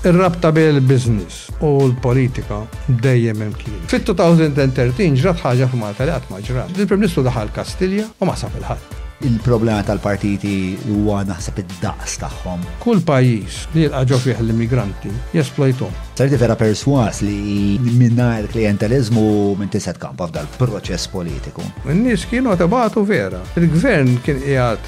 Ir-rabta bejn il-business u l-politika dejjem hemm kienet. Fit-2013 ġrat ħaġa f'Malta li qatt ma ġrat. Il-Prim Ministru daħal Kastilja u ma sab il-ħadd. Il-problema tal-partiti huwa naħseb id-daqs tagħhom. Kull pajjiż li jilqa' ġo fih l-immigranti jesplojthom. Sarti vera persważ li mingħajr klijenteliżmu m'inti se tkampa f'dal-proċess politiku. In-nies kienu qed ibatu vera. Il-Gvern kien qiegħed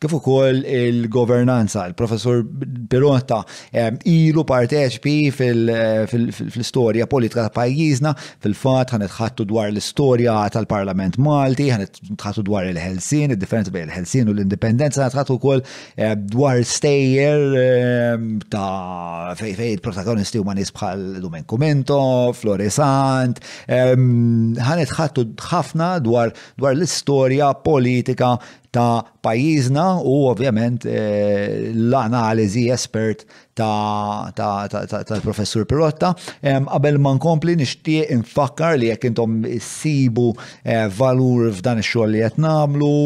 kif ukoll il-governanza. Il-Professur Pirotta ehm, ilu parteċipi fl-istorja politika ta' pajjiżna, fil-fatt ħan itħattu dwar l-istorja tal-Parlament Malti, ħan itħattu dwar il-ħelsin, id-differenza bejn il-ħelsin u l-indipendenza, ħan itħattu wkoll eh, dwar stejjer ehm, ta' fej fej il-protagonisti huma nies bħal Domenku Minto, Floresant, ehm, ħan itħattu ħafna dwar l-istorja politika ta' pajjiżna u ovvjament eh, l-analiżi espert tal-professur Pirotta. Qabel ma nkompli nixtieq infakkar li jekk intom issibu eh, valur f'dan ix-xogħol li qed nagħmlu,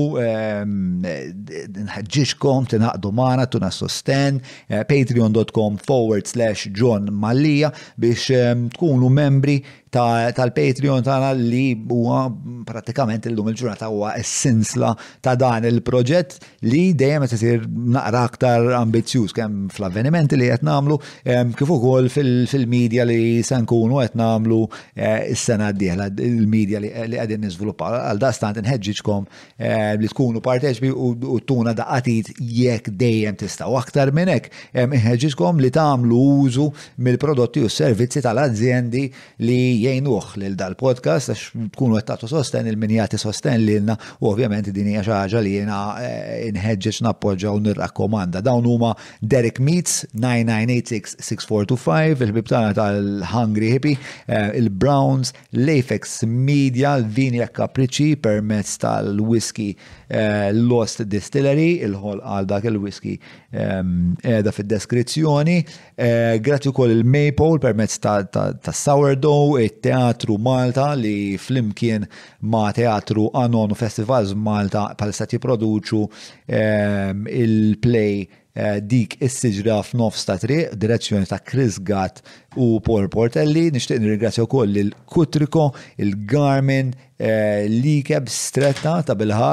nħeġġiġkom tingħaqdu magħna tuna sosten eh, patreon.com forward slash John Mallia biex tkunu membri tal-Patreon tagħna li huwa prattikament illum il-ġurnata huwa s-sinsla ta' dan il-proġett li dejjem qed isir naqra aktar ambizzjuż kemm fl-avvenimenti li qed nagħmlu kif ukoll fil-medja li se nkunu qed nagħmlu eh, is-sena d-dieħla il-medja li qegħdin niżviluppaw. Għal daqstant inħeġġiġkom Eh, li tkunu parteċbi u tuna daqatit jekk dejjem tistaw. Aktar minn hekk iħeġġiskom li tagħmlu użu mill-prodotti u s-servizzi tal-azjendi li jgħinuh lil dal-podcast għax tkunu qed tagħtu sosten il-min jagħti sosten lilna u ovvjament din hija xi ħaġa li jiena eh, inħeġġeġ nappoġġa u nirrakkomanda. Dawn huma Derek Meats 9986 6425 il-ħbib tagħna tal-Hungry Hippie, eh, il-Browns L-Apex Media l-vini a capricci permezz tal-whiskey Lost Distillery, il-ħolqa għal dak il-whiskey qiegħda fid-deskrizzjoni. Grazzi wkoll il-Maypole permezz tas-Sourdough, it-Teatru Malta li flimkien ma' Teatru Anon u Festivals Malta bħalissa qed jipproduċu il-play dik is-siġra f'nofs ta' triq, direzzjoni ta' Chris Gatt u Paul Portelli. Nixtieq nirringrazzja wkoll lil Kutriko, il-Garmin, eh, l-ikeb stretta ta' bilħa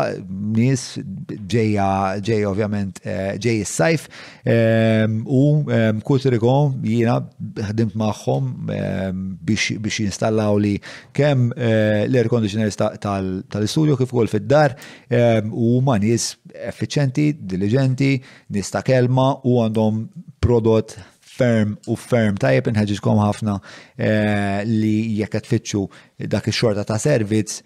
nies ġejja ġej ovvjament eh, ġej is-sajf ehm, u ehm, Kutriko jiena ħdimt magħhom ehm, biex biex jinstallaw li kemm eh, l-air conditioners ta- tal- tal-istudio kif ukoll fid-dar U huma nies effiċenti, diligenti, nies ta' kelma u għandhom prodott ferm u ferm tajjeb inħeġġkom ħafna eh, li jekk qed tfittxu dak ix-xorta ta' servizz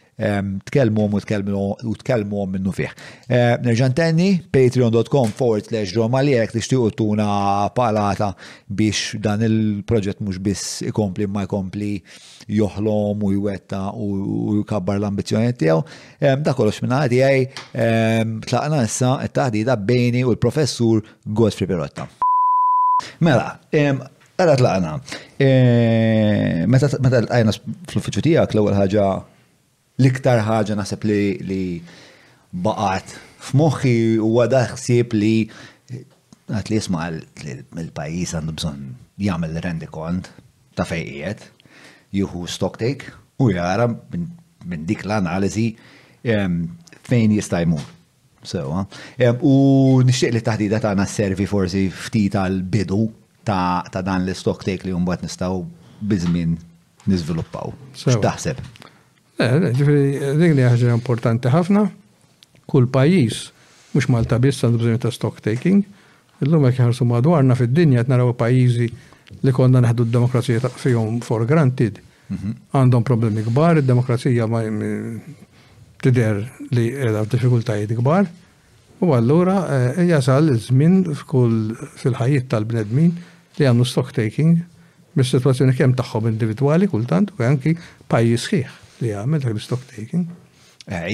tkellmu u tkellmu minnu fih. Eh, nerġa' ntenni patreon.com forward slash Roma li jekk tixtiequ tuna palata biex dan il-proġett mhux biss ikompli ma jkompli joħlom u jwetta u jkabbar l-ambizjoniet tiegħu. Da kollox minna tiegħi tlaqna issa t-taħdida bejni u l-professur Godfrey Perotta. Mela, għara tlaqna. Meta l-għajna fl-uffiċu tiegħek l-ewwel ħaġa L-iktar ħaġa naħseb li li baqgħet f'moħħi huwa dak ħsieb li għad li jisma' l-pajjiż għandu bżonn jagħmel rendikont ta' fejn qiegħed, jieħu stock take u jara minn dik l-analiżi fejn jista' jmur. Sewa. U nixtieq li taħdida tagħna servi forsi ftit għal bidu ta' dan l-stock take li mbagħad nistgħu biżmien niżviluppaw. X'taħseb? Eh, ġifieri, dik li ħaġa importanti ħafna. Kull pajjiż, mhux Malta biss għandu bżonn ta' stock taking, Illum jekk inħarsu madwarna fid-dinja qed naraw pajjiżi li konna neħdu d-demokrazija fihom for granted għandhom problemi kbar, id-demokrazija ma tidher li qiegħda f'diffikultajiet kbar. U allura eh, jasal iż-żmien f'kull fil-ħajjiet tal-bnedmin li jagħmlu stock taking mis-sitwazzjoni kemm tagħhom individwali kultant u anki pajjiż sħiħ li jagħmel dak l-stock taking. Eh,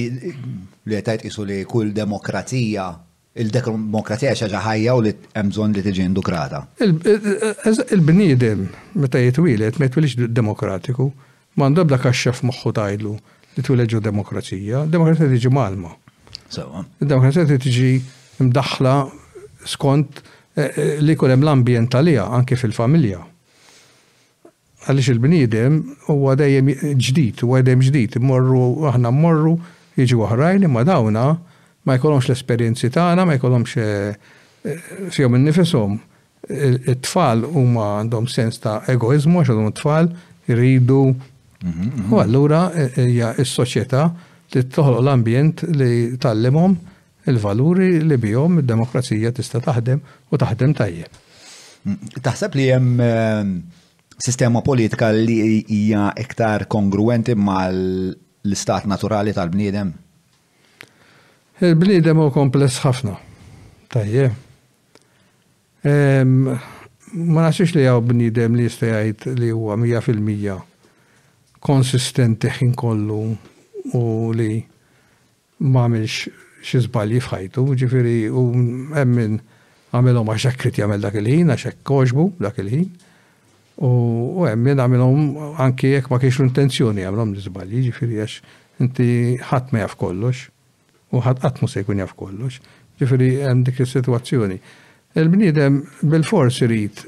li qed isu li kull demokrazija Il-demokrazija hi xi ħaġa ħajja u li hemm bżonn li tiġi indukrata. Il-bniedem meta jitwieled ma jitwielidx demokratiku, ma għandu ebda kaxxa f'moħħu tgħidlu li twieled ġo demokrazija, id-demokrazija tiġi mgħallma. Sewwa. Id-demokrazija trid tiġi mdaħħla skont li jkun hemm l-ambjent għaliha anke fil-familja. Għaliex il-bniedem huwa dejjem ġdid, huwa dejjem ġdid. Immorru, aħna mmorru, jiġu oħrajn, imma dawna ma jkollhomx l-esperjenzi tagħna, ma jkollhomx fihom innifishom. It-tfal huma għandhom sens ta' egoiżmu għax għadhom it-tfal, iridu. U allura hija s-soċjetà trid toħloq l-ambjent li tgħallimhom Il-valuri li bihom id-demokrazija tista' taħdem u taħdem tajjeb. Taħseb li hemm ehm, sistema politika li hija iktar kongruenti mal-istat naturali tal-bniedem? Il-bniedem u kompless ħafna. Tajje. Ehm, ma nasibx li hawn bniedem li jista' jgħid li huwa 100% konsistenti ħin kollu u li m'għamilx xi żbalji f'ħajtu, jiġifieri hu hemm min għamilhom għax hekk ried jagħmel dak il-ħin, għax hekk għoġbu dak il-ħin, u hemm min għamilhom anki jekk ma kienx l-intenzjoni jagħmilhom l-iżbalji, jiġifieri għax inti ħadd ma jaf kollox u ħadd qatt mhu se jkun jaf kollox. Jiġifieri hemm dik is-sitwazzjoni. Il-bniedem bilfors irid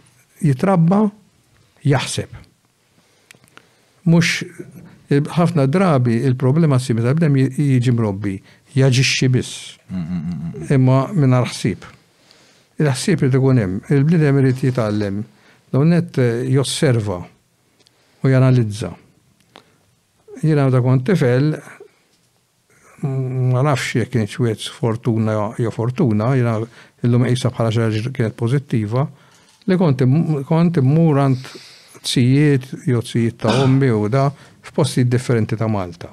jitrabba jaħseb. Mhux ħafna drabi il-problema ssir meta l-bnem jiġi mrobbi, jaġixxi biss. Imma mingħajr ħsieb. Il-ħsieb irid ikun hemm. Il-bniedem irid jitgħallem l-ewwel nett josserva u janalizza. Jiena meta kont tifel, Ma nafx jekk kienx wieħed sfortuna jew fortuna, jiena illum qisha bħala xi ħaġa kienet pożittiva, li kont kont immur għand tzijiet jew tzijiet ta' ommi u da f'postijiet differenti ta' Malta.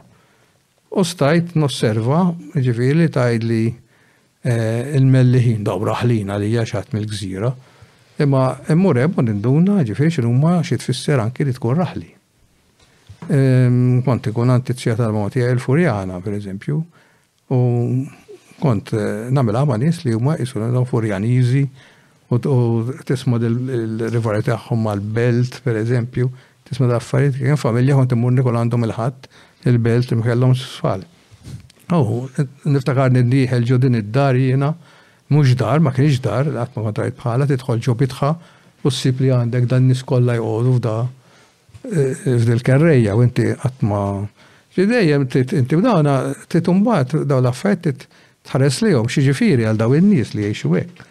U stajt nosserva, ġifieri li tgħidli eh, il-Melliħin daw raħlin għalija xatt mill-gżira, imma immur hemm u ninduna ġifieri x'inhuma xi tfisser anki li tkun raħli. Kont ikun għand tizja tal-mod jgħid il-Furjana, per eżempju, u kont eh, namil ma' nies li huma jisu l Furjaniżi u tisma' il-rivari tagħhom mal-belt, per eżempju, tisma' da' affarijiet kien familja kont imur nikol għandhom il-ħadd il-belt li kellhom sfal. U niftakar niddiħel ġo din id-dar jiena Mhux dar, ma kinitx dar, qatt ma rajt bħalha, tidħol ġo bitħa u ssib li għandek dan nies kollha jqogħdu f'da f'dil kerrejja u inti qatt ma Ġi dejjem trid inti b'dawna trid imbagħad dawn l-affarijiet tħares lihom xi ġifieri għal daw in-nies li jgħixu hekk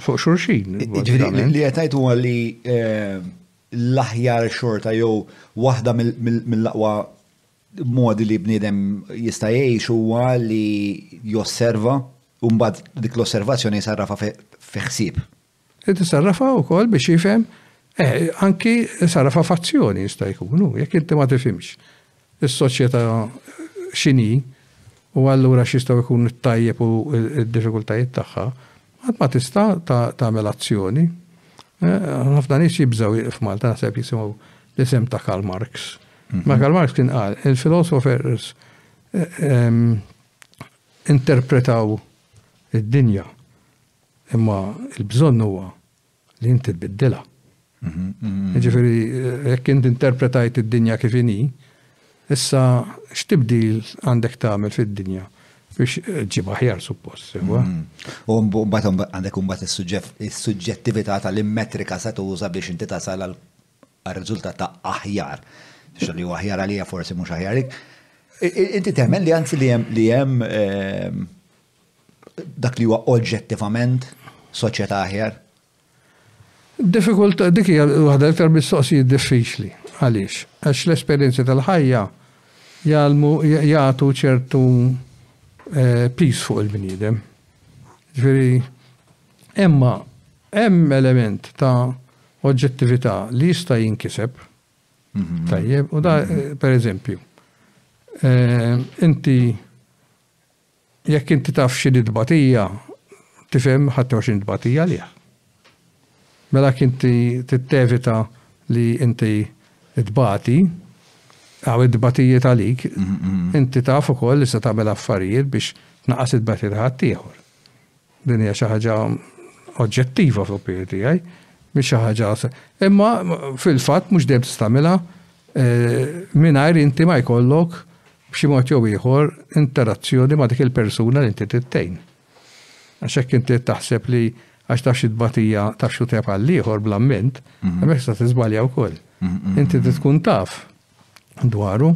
fuq xulxin. Li qed ngħid huwa li eh, l-aħjar xorta jew waħda mill-aqwa Modi li bniedem jista' jgħix huwa li josserva u mbagħad dik l-osservazzjoni jsarrafha fi ħsieb. Irid isarrafha wkoll biex jifhem, eh, anki sarrafha f'azzjoni jista' jkun hu, jekk inti ma tifhimx is-soċjetà x'inhi u allura x'jistgħu jkunu t-tajjeb u d-diffikultajiet tagħha, qatt ma tista' tagħmel azzjoni. Ħafna nies jibżgħu f'Malta naħseb jisimgħu l-isem ta' Karl Marx. Mhm. Ma Karl Marx kien qal, il-filosofers eh, ehm, interpretaw id-dinja imma il-bżonn huwa li inti tbiddilha. Mhm, mhm. Ġifieri eh, jekk inti interpretajt id-dinja kif inhi, issa x'tibdil għandek tagħmel fid-dinja? biex eh, ġiba ħjar suppost. Mm. U mbagħad għandek mbagħad is-suġġettività tal-immetrika se tuża biex inti tasal għal għar-riżultat ta' aħjar. Xogħol li huwa aħjar għalija forsi mhux aħjar għalik. Inti temmen li anzi li hemm li hemm ehm, dak li huwa oġġettivament soċjetà aħjar? Diffikultà dik hija waħda iktar mistoqsijiet diffiċli. Għaliex? Għax l-esperjenzi tal-ħajja jgħalmu jagħtu ċertu eh, peace fuq il-bniedem. Ġifieri Imma hemm element ta' oġġettività li jista' jinkiseb. Tajjeb, u da, per eżempju, eh, inti jekk inti taf xi tbatija, tifhem ħadd xi tbatija għalih. Mela kien tittevita li inti tbati, għaw id-batijiet għalik, inti taf ukoll li se tagħmel affarijiet biex naqas id-batijiet ħadd ieħor. Din hija xi ħaġa oġġettiva fl-opinjoni tiegħi, mhix xi ħaġa. Imma fil-fatt mhux dejjem tistamilha eh, mingħajr inti ma jkollok b'xi mod jew ieħor interazzjoni ma' dik il-persuna li inti tittejn. Għax hekk inti taħseb li għax taf xi tbatija taf xi tep għal ieħor bl-amment, mhm. hemmhekk se tiżbalja wkoll. Mhm, mhm, inti tkun taf dwaru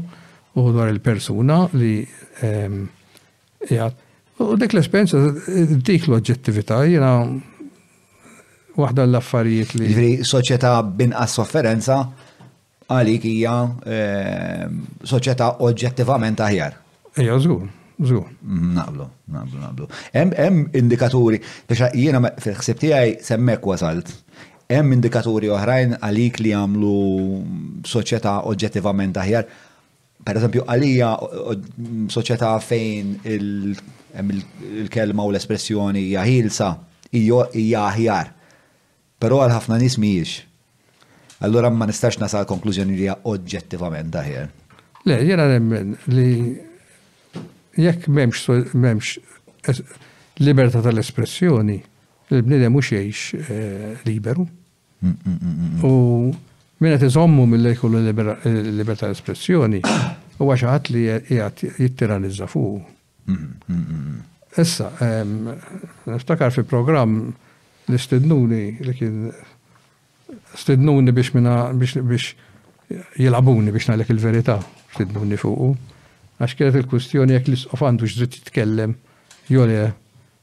u dwar il-persuna li ehm, U dik l-esperjenza, dik l-oġġettività, jiena waħda l-affarijiet li. Ġifieri soċjetà binqas sofferenza għalik hija ehm, soċjetà oġġettivament aħjar. Ejja, żgur, żgur. Mm, naqblu, naqblu, naqblu. Hemm indikaturi, biex jiena fil-ħsieb tiegħi semmek wasalt. Hemm indikaturi oħrajn għalik li jagħmlu soċjetà oġġettivament aħjar. Per eżempju, għalija soċjetà fejn il-kelma u l-espressjoni hija ħilsa hija aħjar. Però għal ħafna nies mhijiex. Allura ma nistax nasal konklużjoni li hija oġġettivament aħjar. Le, jiena nemmen li jekk m'hemmx libertà tal-espressjoni, il-bniedem mhux jgħix eh, liberu. U min qed iżommu milli jkollu l-libertà espressjoni huwa xi ħadd li qiegħed jittiranizza fuqu. Issa, niftakar fi programm li stidnuni li kien stidnuni biex minna biex jilabuni biex nalek il-verità, stidnuni fuqu. Għax kienet il-kwistjoni jekk l-isqof għandu x'dritt jitkellem, jole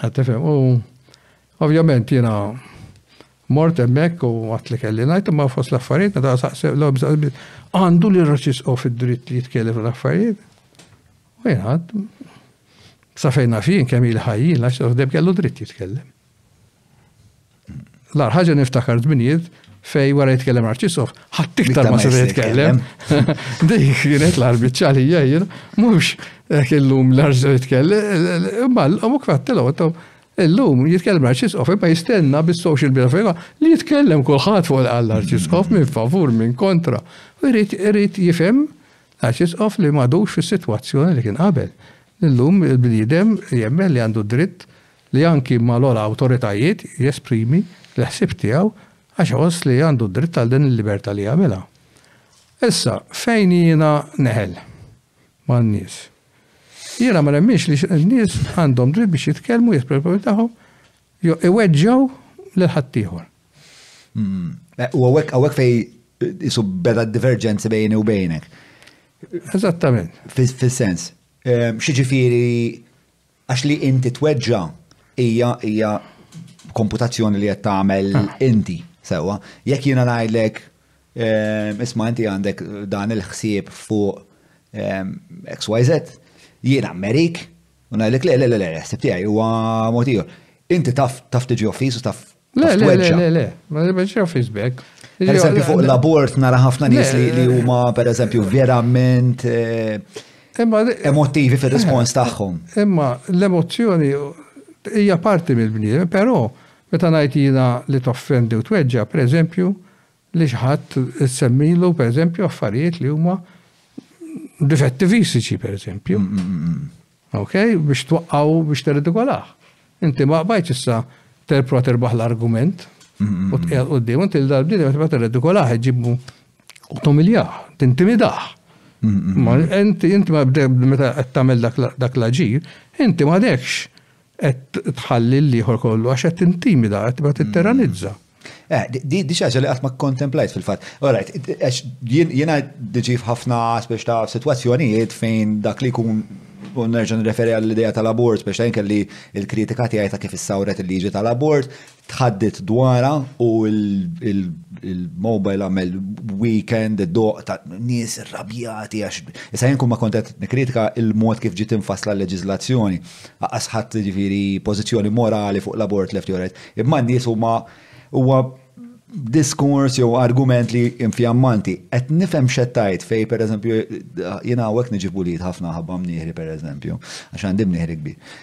Għattifem, u ovvjament jena mort emmek u għat li kelli najt, ma fost l-affarijiet, meta saqsi l għandu li raċis u fid-dritt li jitkellem l-affarijiet. U jgħad, safejna fin kemm il-ħajjin, għax deb kellu dritt jitkellem. L-ar ħaġa niftakar dminijiet fej wara jitkellem arċisof, ħadd iktar ma se jitkellem. Dik kienet l-arbitċa li jgħajr, mhux eh, illum l-arċisof jitkellem, imma l-lum kvattilgħu Illum jitkellem l-arċiskof, imma jistenna bis-social media li jitkellem kulħadd fuq l-arċiskof minn favur, minn kontra. Irrid jifhem l-arċiskof li madux fis-sitwazzjoni li kien qabel. Illum il-bniedem jemmen li għandu dritt li anki mal-ogħla awtoritajiet jesprimi l-ħsieb tiegħu għax iħoss li għandu d-dritt għal din il-libertà li jagħmilha. Issa, fejn jiena neħel man-nies? Jiena ma nemminx li n-nies għandhom dritt biex jitkellmu, jesprimu l-opinjoni tagħhom, jew iweġġgħu lil ħaddieħor. Hmm. Eh, u għawek għawek fej jisu beda divergenzi bejni u bejnek. Eżattament. Fil-sens. Ehm, Xieġifiri, Għax li inti tweġġa hija hija komputazzjoni li qed tagħmel ah. inti sewwa. Jekk jiena ngħidlek ehm, isma' inti għandek dan il-ħsieb fuq ehm, XYZ, jiena merik u ngħidlek le le le le ħsieb tiegħi huwa mod Inti taf taf tiġi offiż u taf Le, le, le, le, le, ma ribet xejn f'isbek. Per eżempju, fuq l-abort nara ħafna nies li huma, per eżempju, verament eh, emotivi fil-rispons eh, tagħhom. Imma l-emozzjoni hija parti mill-bniedem, però meta ngħid jiena li toffendi u tweġġa, per eżempju, li xi ħadd issemmilu pereżempju affarijiet li huma difetti fisiċi pereżempju. Mm, mm, mm, ok, biex twaqqgħu biex terridikolah. Inti ma qbajt issa terpro terbaħ l-argument u tqiegħed quddiem inti l-darbdini meta terridikolah iġibu u tomiljaħ, tintimidaħ. Ma inti inti ma bdew meta qed tagħmel dak l-aġir, inti ma dekx Qed tħalli l-ieħor kollu għax qed tintimida, qed tibgħat titteranizza. Eh, di xi ħaġa li qatt ma kontemplajt fil-fatt. Alright, għax jiena diġi f'ħafna speċ ta' sitwazzjonijiet fejn dak li jkun u nerġa' nirreferi għall-idea tal-abort, speċ ta' kelli il-kritika tiegħi ta' kif issawret il-liġi tal-abort, tħaddit dwara u il-mobile għamel weekend, doq ta' nies irrabjati għax. Issa jien kun ma kontet nikritika il-mod kif ġiet infasla l-leġiżlazzjoni. Aqas ħadd ġifieri pożizzjoni morali fuq l-abort left jew right. Imma n-nies huma huwa diskors jew argument li infjammanti. Qed nifhem x'qed tgħid fejn pereżempju jiena hawnhekk niġi bullied ħafna ħabba mnieħri pereżempju, għax għandi mnieħri kbir.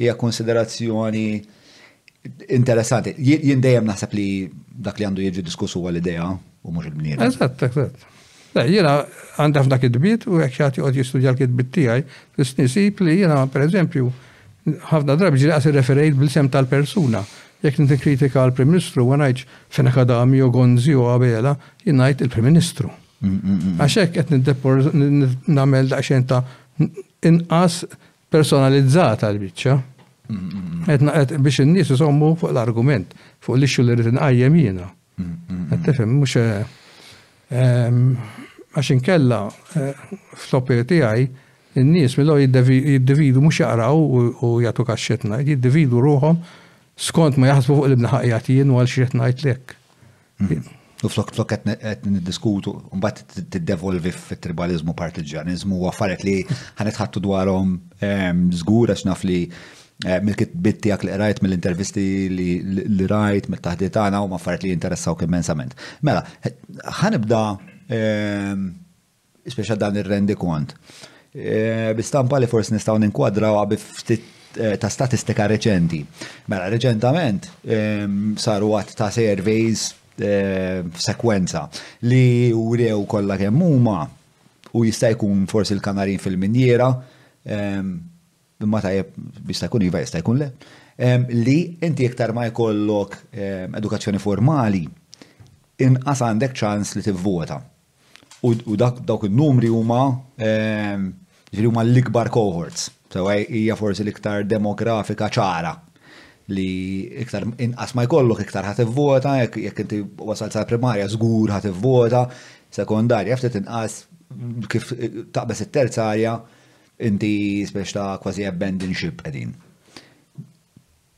Hija kunsiderazzjoni interessanti. Jien dejjem naħseb li dak li għandu jiġi diskuss huwa l-idea u mhux il-bniedem. Eżatt, eżatt. Jiena għandha f'dak id-dbit u hekk jagħti qod jistudja l-kitbit tiegħi fl-isnisib li jiena pereżempju ħafna drabi ġiri qas irreferejt bl-isem tal-persuna. Jekk inti kritika l-Prim Ministru ma ngħidx fejn akadami u gonzi u għabela, jien ngħid il-Prim Ministru. Mm, mm, mm, Għax hekk qed nagħmel daqsxejn ta' inqas personalizzata l-biċċa. Biex in-nies iżommu fuq l-argument, fuq l-ixxu li rrid inqajjem jiena. Qed tifhem mhux eh, ehm, għax inkella eh, fl-opinjoni tiegħi in-nies mill jiddividu mhux jaqraw u jagħtu kaxxetna, jiddividu ruħhom skont ma jaħsbu fuq l-ibna ħaqjat jien u għal xi ngħid lek. U flok flok qed niddiskutu, mbagħad tiddevolvi fit-tribaliżmu partiġġaniżmu u affarijiet li ħanitħattu dwarhom ehm, żgur għax naf li ehm, mill-kitbit tiegħek li qrajt mill-intervisti li rajt mit-taħdiet tagħna u affarijiet li jinteressaw immensament. Mela, ħanibda ehm, speċa dan ir-rendikont, eh, bi stampa li forsi nistgħu ninkwadrawha bi ftit Eh, ta' statistika reċenti. Mela, reċentament ehm, saru għat ta' surveys eh, f'sekwenza li wrew kollha kemm huma u jista' jkun forsi l-kanarin fil-minjera ehm, imma tajjeb jista' jkun iva jista' jkun le ehm, li inti iktar ma jkollok edukazzjoni formali inqas għandek ċans li tivvota. U dawk in-numri huma ġifieri huma l-ikbar cohorts. Sewa hija forsi l-iktar demografika ċara li iktar inqas ma jkollok iktar ħadd ivvota, jekk inti wasalt sal primarja żgur ħadd ivvota, sekondarja ftit inqas kif taqbeż it-terzarja inti speċi ta' kważi abandonship qegħdin.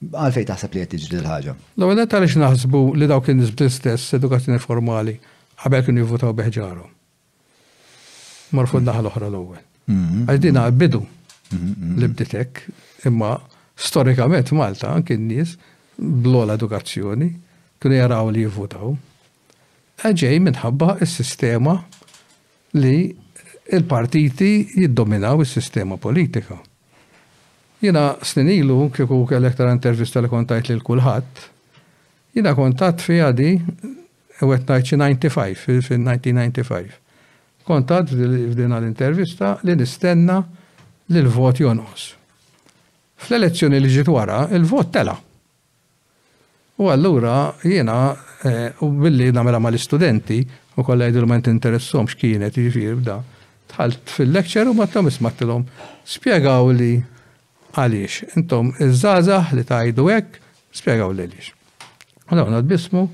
Għalfejn taħseb li qed tiġri din il-ħaġa? L-ewwel nett għaliex naħsbu li dawk in-nies bl-istess edukazzjoni formali qabel kienu jivvutaw bi ħġarhom. Mor fuq in-naħa l-oħra l-ewwel. Mm-hmm. Għax din bidu mm-hmm. li bdiet hekk, imma storikament Malta anki n-nies bl-ogħla edukazzjoni kienu jaraw li jivvutaw. Dan ġej minħabba s-sistema li l-partiti jiddominaw is-sistema politika. Jiena snin ilu kieku kellek tara intervista li kont għidt lil kulħadd, jiena kont għadt fiha di u qed ngħid xi 95, fin-1995. Kont għadt f'dina l-intervista li nistenna li l-vot jonqos. Fl-elezzjoni li ġiet wara, il-vot tela'. U allura jiena, u billi nagħmilha mal-istudenti, u kollha jgħidilhom ma tinteressahomx x'kienet, jiġifieri b'da, dħalt fil-lecture u b'għadthom isma' għedtilhom, Spjegawli għaliex, intom iż-żgħażagħ li tgħidu hekk, spjegawli għaliex. U dawn ibissmu,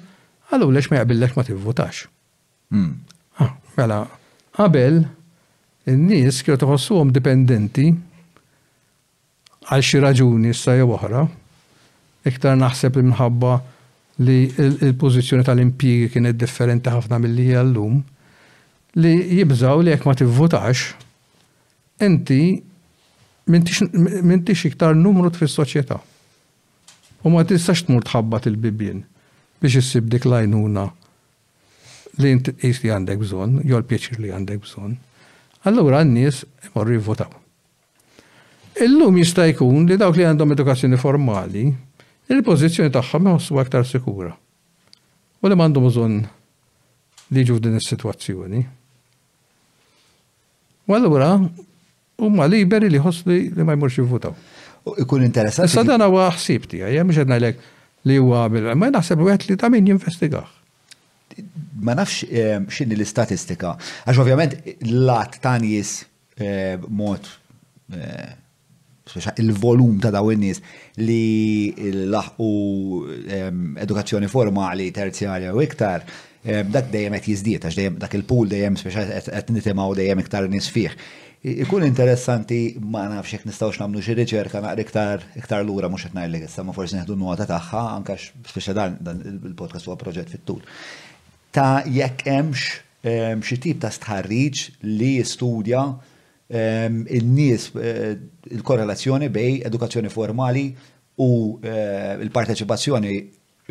qaluli għax ma jaqbillekx ma tivvutax. Aha, mela qabel in-nies kienu jħossuhom dipendenti, Għal xi raġuni issa jew oħra, iktar naħseb li minħabba li l-pożizzjoni tal-impjiegi kienet differenti ħafna milli hija llum, li jibżgħu li jekk ma tivvutax, inti m'intix iktar numru fis-soċjetà u ma tistax tmur tħabbat il-bibien biex issib dik l-għajnuna li int tqis li għandek bżonn jew l-pjaċir li għandek bżonn. Allura n-nies imorru jivvutaw. Illum jista' jkun li dawk li għandhom edukazzjoni formali, il-pożizzjoni tagħhom iħossuha iktar sikura u li m'għandhom bżonn li jiġu f'din is-sitwazzjoni. U allura huma liberi li jħossu li ma jmurx jivvutaw. Ikun interessanti. Issa dan huwa ħsieb tiegħi, mhux qed ngħidlek li huwa għamil, ma naħseb wieħed li ta' min jinvestigah. Ma nafx eh, x'inhi l-istatistika, għax ovvjament l-att ta' nies b'mod il-volum ta' dawn in-nies li laħqu edukazzjoni formali terzjarja u iktar, dak dejjem qed jiżdied għax dejjem dak il-pool dejjem qed nitimgħu dejjem iktar nies fih. Ikun interessanti, ma nafx jekk nistgħux nagħmlu xi riċerka naqra iktar lura, mhux qed ngħidlek issa, imma forsi nieħdu nota tagħha anke għax spiċċa dan il-podcast huwa proġett fit-tul, ta' jekk hemmx Xi tip ta' stħarriġ li jistudja n-nies, il-korrelazzjoni bejn edukazzjoni formali u l-parteċipazzjoni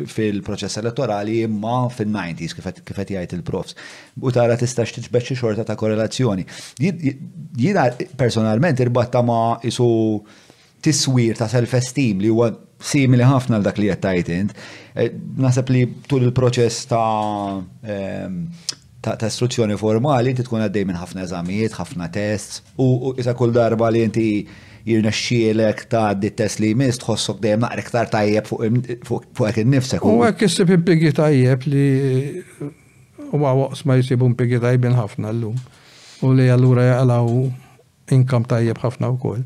fil-proċess elettorali imma fin-nineties kif qed jgħid il-Profs. U tara tistax tiġbed xi xorta ta' korrelazzjoni. Jiena personalment irbattha ma' qisu tiswir ta' self-esteem li huwa simili ħafna għal dak li qed tgħid int. Eh, naħseb li tul il-proċess ta' ehm, ta' istruzzjoni formali inti tkun għaddej minn ħafna eżamijiet, ħafna tests u isa kull darba li inti jirnexxielek ta' di test li jmiss tħossok dejjem naqra iktar tajjeb fuq hekk innifsek. U hekk issib impjegi tajjeb li huwa waqs ma jsibu impjegi tajbin ħafna llum. U li allura jaqlaw income tajjeb ħafna wkoll,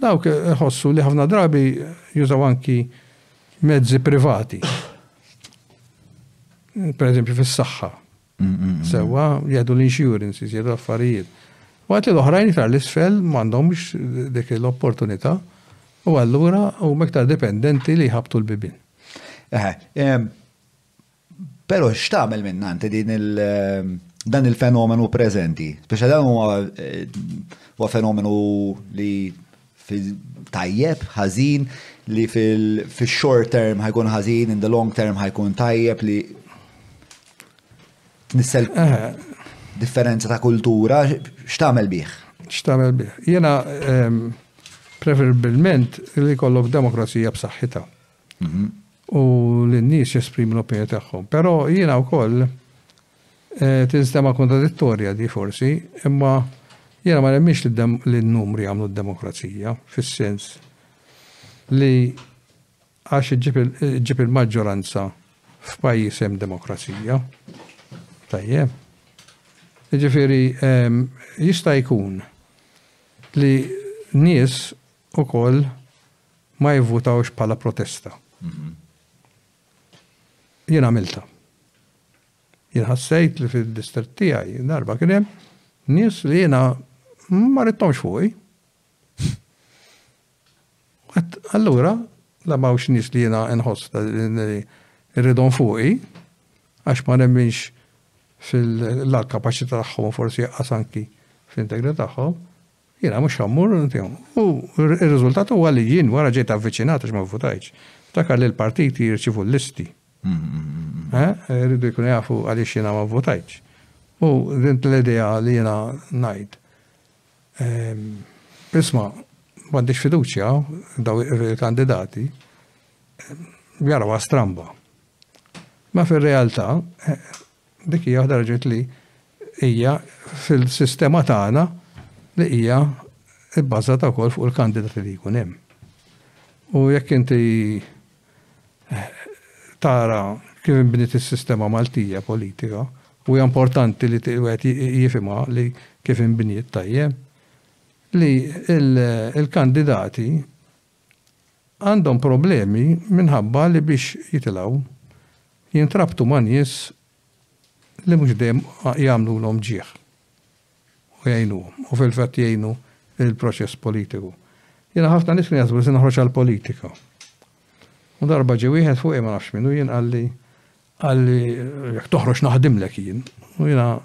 dawk iħossu li ħafna drabi jużaw anki mezzi privati. Per eżempju fis-saħħa. Sewa jgħidu l-insurance, jgħidu affarijiet. Waqt li l-oħrajn iktar l-isfel m'għandhomx dik l-opportunità u allura u mektar dipendenti li jħabtu l-bibin. Però x'tagħmel minnha inti din il dan il-fenomenu preżenti? Biex dan huwa huwa fenomenu li tajjeb, ħażin, li fil-short term ħajkun ħażin, in the long term ħajkun tajjeb li tnissel differenza ta' kultura, x'tagħmel bih? X'tagħmel bih? Jiena preferibilment li kollok demokrazija b'saħħitha. u li n-nies jesprimu l-opinjoni tagħhom. Però jiena wkoll tinstema' kontradittorja di forsi, imma jiena ma nemminx li n-numri jagħmlu d-demokrazija, fis-sens li għax iġġib il-maġġoranza f'pajjiż hemm demokrazija. Tajjeb? Jiġifieri jista' jkun li nies ukoll ma jivvutawx bħala protesta. Jien għamilta. Jien ħassejt li fil-distret tijaj, darba kienem, nis li jena ma rittomx fuqi. Allura, la mawx nis li jena nħoss irridon fuqi, għax ma nemminx fil-kapacita tagħhom forsi għasanki fil-integrità tagħhom, Jiena mhux ħa mmur, u r-riżultat huwa li jien wara ġejt avviċinat għax ma vvutajtx. Ftakar li l-partiti jirċievu l-listi. Rridu jkunu jafu għaliex jiena ma vvutajtx. U din l-idea li jiena ngħid. Isma, m'għandix fiduċja daw il-kandidati jarawha stramba. Ma fir-realtà Dik hija waħda raġunijiet li hija fil-sistema tagħna li hija bbażata wkoll fuq il-kandidati li jkun hemm. U jekk inti tara kif inbniet is-sistema Maltija politika, u hija importanti li wieħed jifhimha li kif inbniet tajjeb, li l-kandidati għandhom problemi minħabba li biex jitilgħu jintrabtu ma' nies li mhux dejjem jagħmlulhom ġieħ u jgħinuhom u fil-fatt jgħinu l-proċess politiku. Jiena ħafna nies kienu jaħsbu li se noħroġ għall-politika. U darba ġie wieħed fuqi ma nafx minnu jien qalli qalli jekk toħroġ naħdimlek jien. U jiena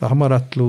taħmaratlu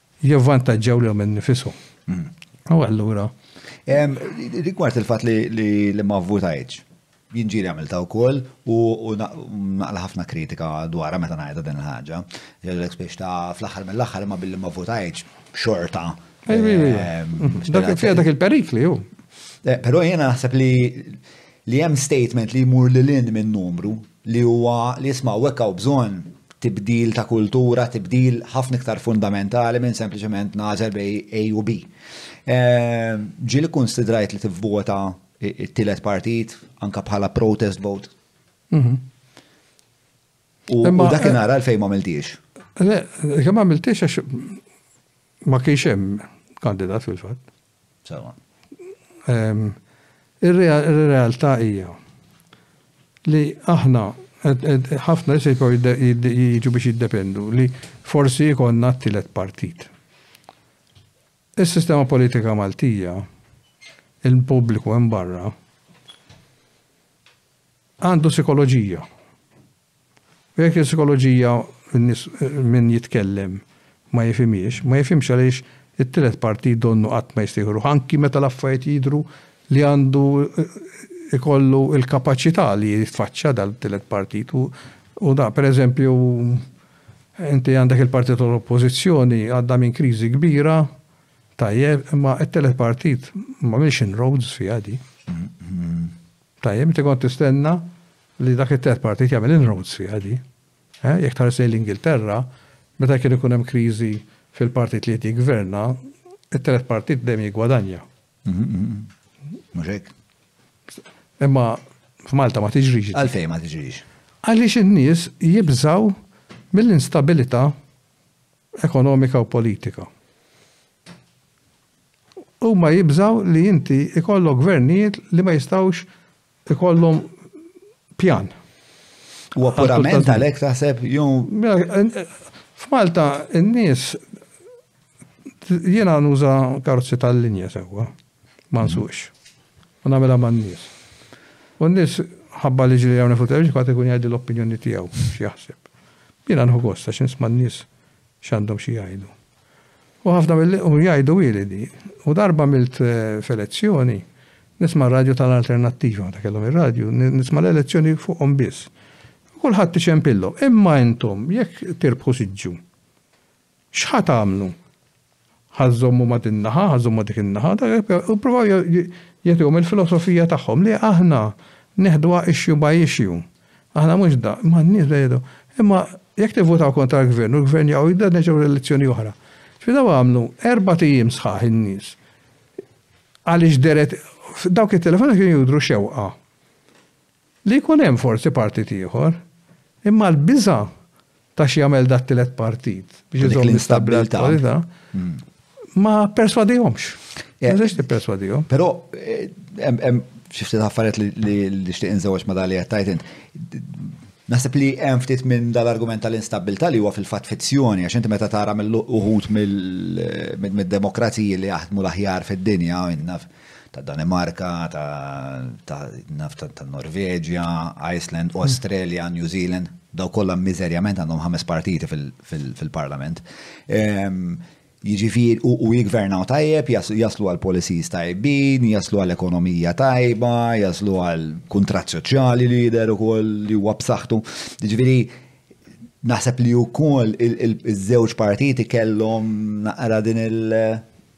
jivvantaġġaw lilhom innifishom. U allura. Rigward il-fatt li ma vvutajtx, jinġieli għamilta wkoll u naqla ħafna kritika dwarha meta ngħidha din il-ħaġa. Jgħidlek spiex ta' fl-aħħar mill-aħħar imma billi ma vvutajtx xorta. Dak il-perikli hu. Eh, però jiena naħseb li Li hemm statement li jmur lil hinn minn numru, li huwa li isma' hawnhekk hawn bżonn tibdil ta' kultura, tibdil ħafna iktar fundamentali minn sempliċement nagħżel bejn A u B. Ġieli kkunsidrajt li tivvota t-tielet partit anke bħala protest vote. U dakinhar għalfejn ma għamiltiex? Le, kemm għamiltiex għax ma kienx hemm kandidat fil-fatt. Sewwa. Ir-realtà hija li aħna ħafna nies jiġu biex jiddependu li forsi jkollna t-tielet partit. Is-sistema politika Maltija, il-pubbliku hemm barra, għandu sikoloġija. Jekk is-sikoloġija n-nies min jitkellem ma jifhimhiex, ma jifhimx għaliex it-tielet parti donnu qatt ma jista' jieħu ruħu anki meta l-affarijiet jidhru li għandu jkollu l-kapaċità li jitfaċċa dal-tielet partit u u da per eżempju inti għandek il-partit tal-oppożizzjoni għaddha minn kriżi kbira tajjeb imma t-tielet partit m'għamilx inroads fiha di. Tajjeb, inti kont tistenna li dak it-terz partit jagħmel inroads fiha di. Eh, jekk tħares lejn l-Ingilterra, meta kien ikun hemm kriżi fil-partit li qed jiggverna, it-telet partit dejjem jiggwadanja. Mhux hekk. Imma f'Malta ma tiġrix. Għalfejn ma tiġrix? Għaliex in-nies jibżaw mill-instabilità ekonomika u politika. Huma jibżgħu li inti jkollok gvernijiet li ma jistgħux ikollhom pjan. Huwa purament għalhekk taħseb jew. F'Malta n-nies jiena nuża karozzi tal-linja sewwa, ma nsux. U nagħmilha man-nies. U n-nies ħabba li ġili hawn fuq terġi kwatt ikun jgħid l-opinjoni tiegħu x'jaħseb. Jiena nħu gosta x'nisma' n-nies x'għandhom xi jgħidu. U ħafna mill-li u jgħidu ili di. U darba għamilt f'elezzjoni, nisma' r-radju tal-Alternattiva, meta kellhom ir-radju, nisma' l-elezzjoni fuqhom biss. U kulħadd ixempillhom. Imma intom jekk tirbħu siġġu, x'ħa tagħmlu? Ħa żżommu ma' din naħa, ħa żżommu ma' dik in-naħa, u ppruvaw jagħtuhom il-filosofija tagħhom li aħna neħduha issue by issue. Aħna mhux da, imma n-nies bdew jgħidu, imma jekk tivvutaw kontra l-Gvern u l-Gvern jaqgħu jidher nerġgħu l-elezzjoni oħra. Spidaw għamlu erbat ijiem sħaħ in-nies għaliex deret, dawk it-telefonati kienu jidhru xewqa. Li jkun hemm forsi partit ieħor, imma l-biża' ta' x'jagħmel dat-tielet partit biex iżomm l-istabbiltà tal-komunità ma pperswadihomx. Ma tistax tipperswadihom. Però hemm xi ftit affarijiet li nixtieq inżewweġ ma' dak li qed tgħid int. Naħseb li hemm ftit minn dal-argument tal-instabbiltà li huwa fil-fatt fizzjoni għax inti meta tara mill-uħud mid-demokraziji li jaħdmu l-aħjar fid-dinja u minna. tad-Danimarka, ta' naf tan-Norveġja, Iceland, Australia, New Zealand, daw kollha miżerjament għandhom ħames partiti fil-parlament. Jiġifieri u jigvernaw tajjeb, jaslu għal policies tajbin, jaslu għal ekonomija tajba, jaslu għal kuntratt soċjali li jidher ukoll li huwa b'saħħtu. Jiġifieri naħseb li wkoll iż-żewġ partiti kellhom naqra din il-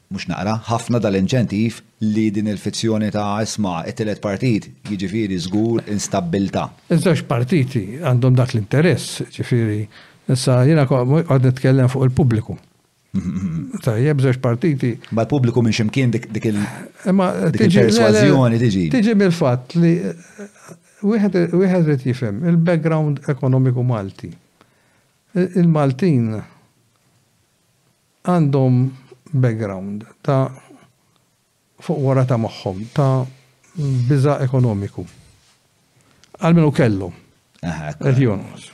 Mhux naqra, ħafna dal-inċentiv li din il-fizzjoni ta' isma' it-tielet partit, jiġifieri żgur instabbiltà. Iż-żewġ partiti għandhom dak l-interess, jiġifieri, issa jiena qed nitkellem fuq il-pubbliku. Tajjeb, żewġ partiti. Imma l-pubbliku minn xi mkien dik il-persważjoni tiġi. Tiġi mill-fatt li wieħed irid jifhem il-background ekonomiku Malti. Il-Maltin Għandhom background ta' fuq wara ta' moħħhom ta' biża' ekonomiku. Almenu kellhom. Qed jonqos.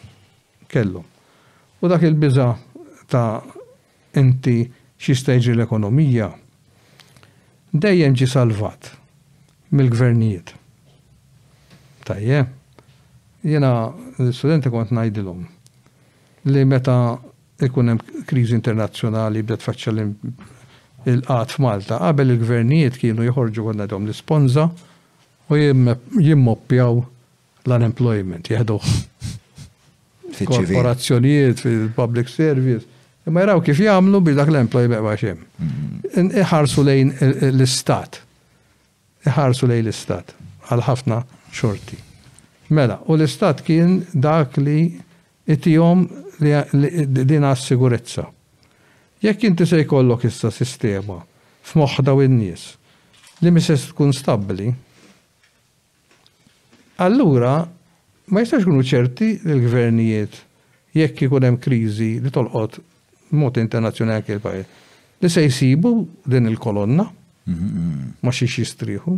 Kellhom. U dak il-biża' ta' inti x'jista' jiġri l-ekonomija dejjem ġie salvat mill-gvernijiet. Tajjeb? Jiena l-istudenti kont ngħidilhom li meta ikun hemm kriżi internazzjonali bda tfaċċa l-qgħad f'Malta. Qabel il-gvernijiet kienu joħorġu kont ngħidhom l-isponża u jimmoppjaw l-unemployment, jeħdu korporazzjonijiet fil-public service. Imma jraw kif jagħmlu biex dak l-employment ma xem. Mm-hmm. Iħarsu lejn l-istat. Iħarsu lejn l-istat għal ħafna xorti. Mela, u l-istat kien dak li Itihom din għas-sigurezza. Jekk inti se jkollok issa sistema f'moħħ dawn in-nies li mhi se tkun stabbli, allura ma jistgħux ikunu ċerti li l-gvernijiet, jekk ikun hemm kriżi li tolqot b'mod internazzjonali anke l-pajjiż, li se jsibu din il-kolonna ma xiex jistrieħu.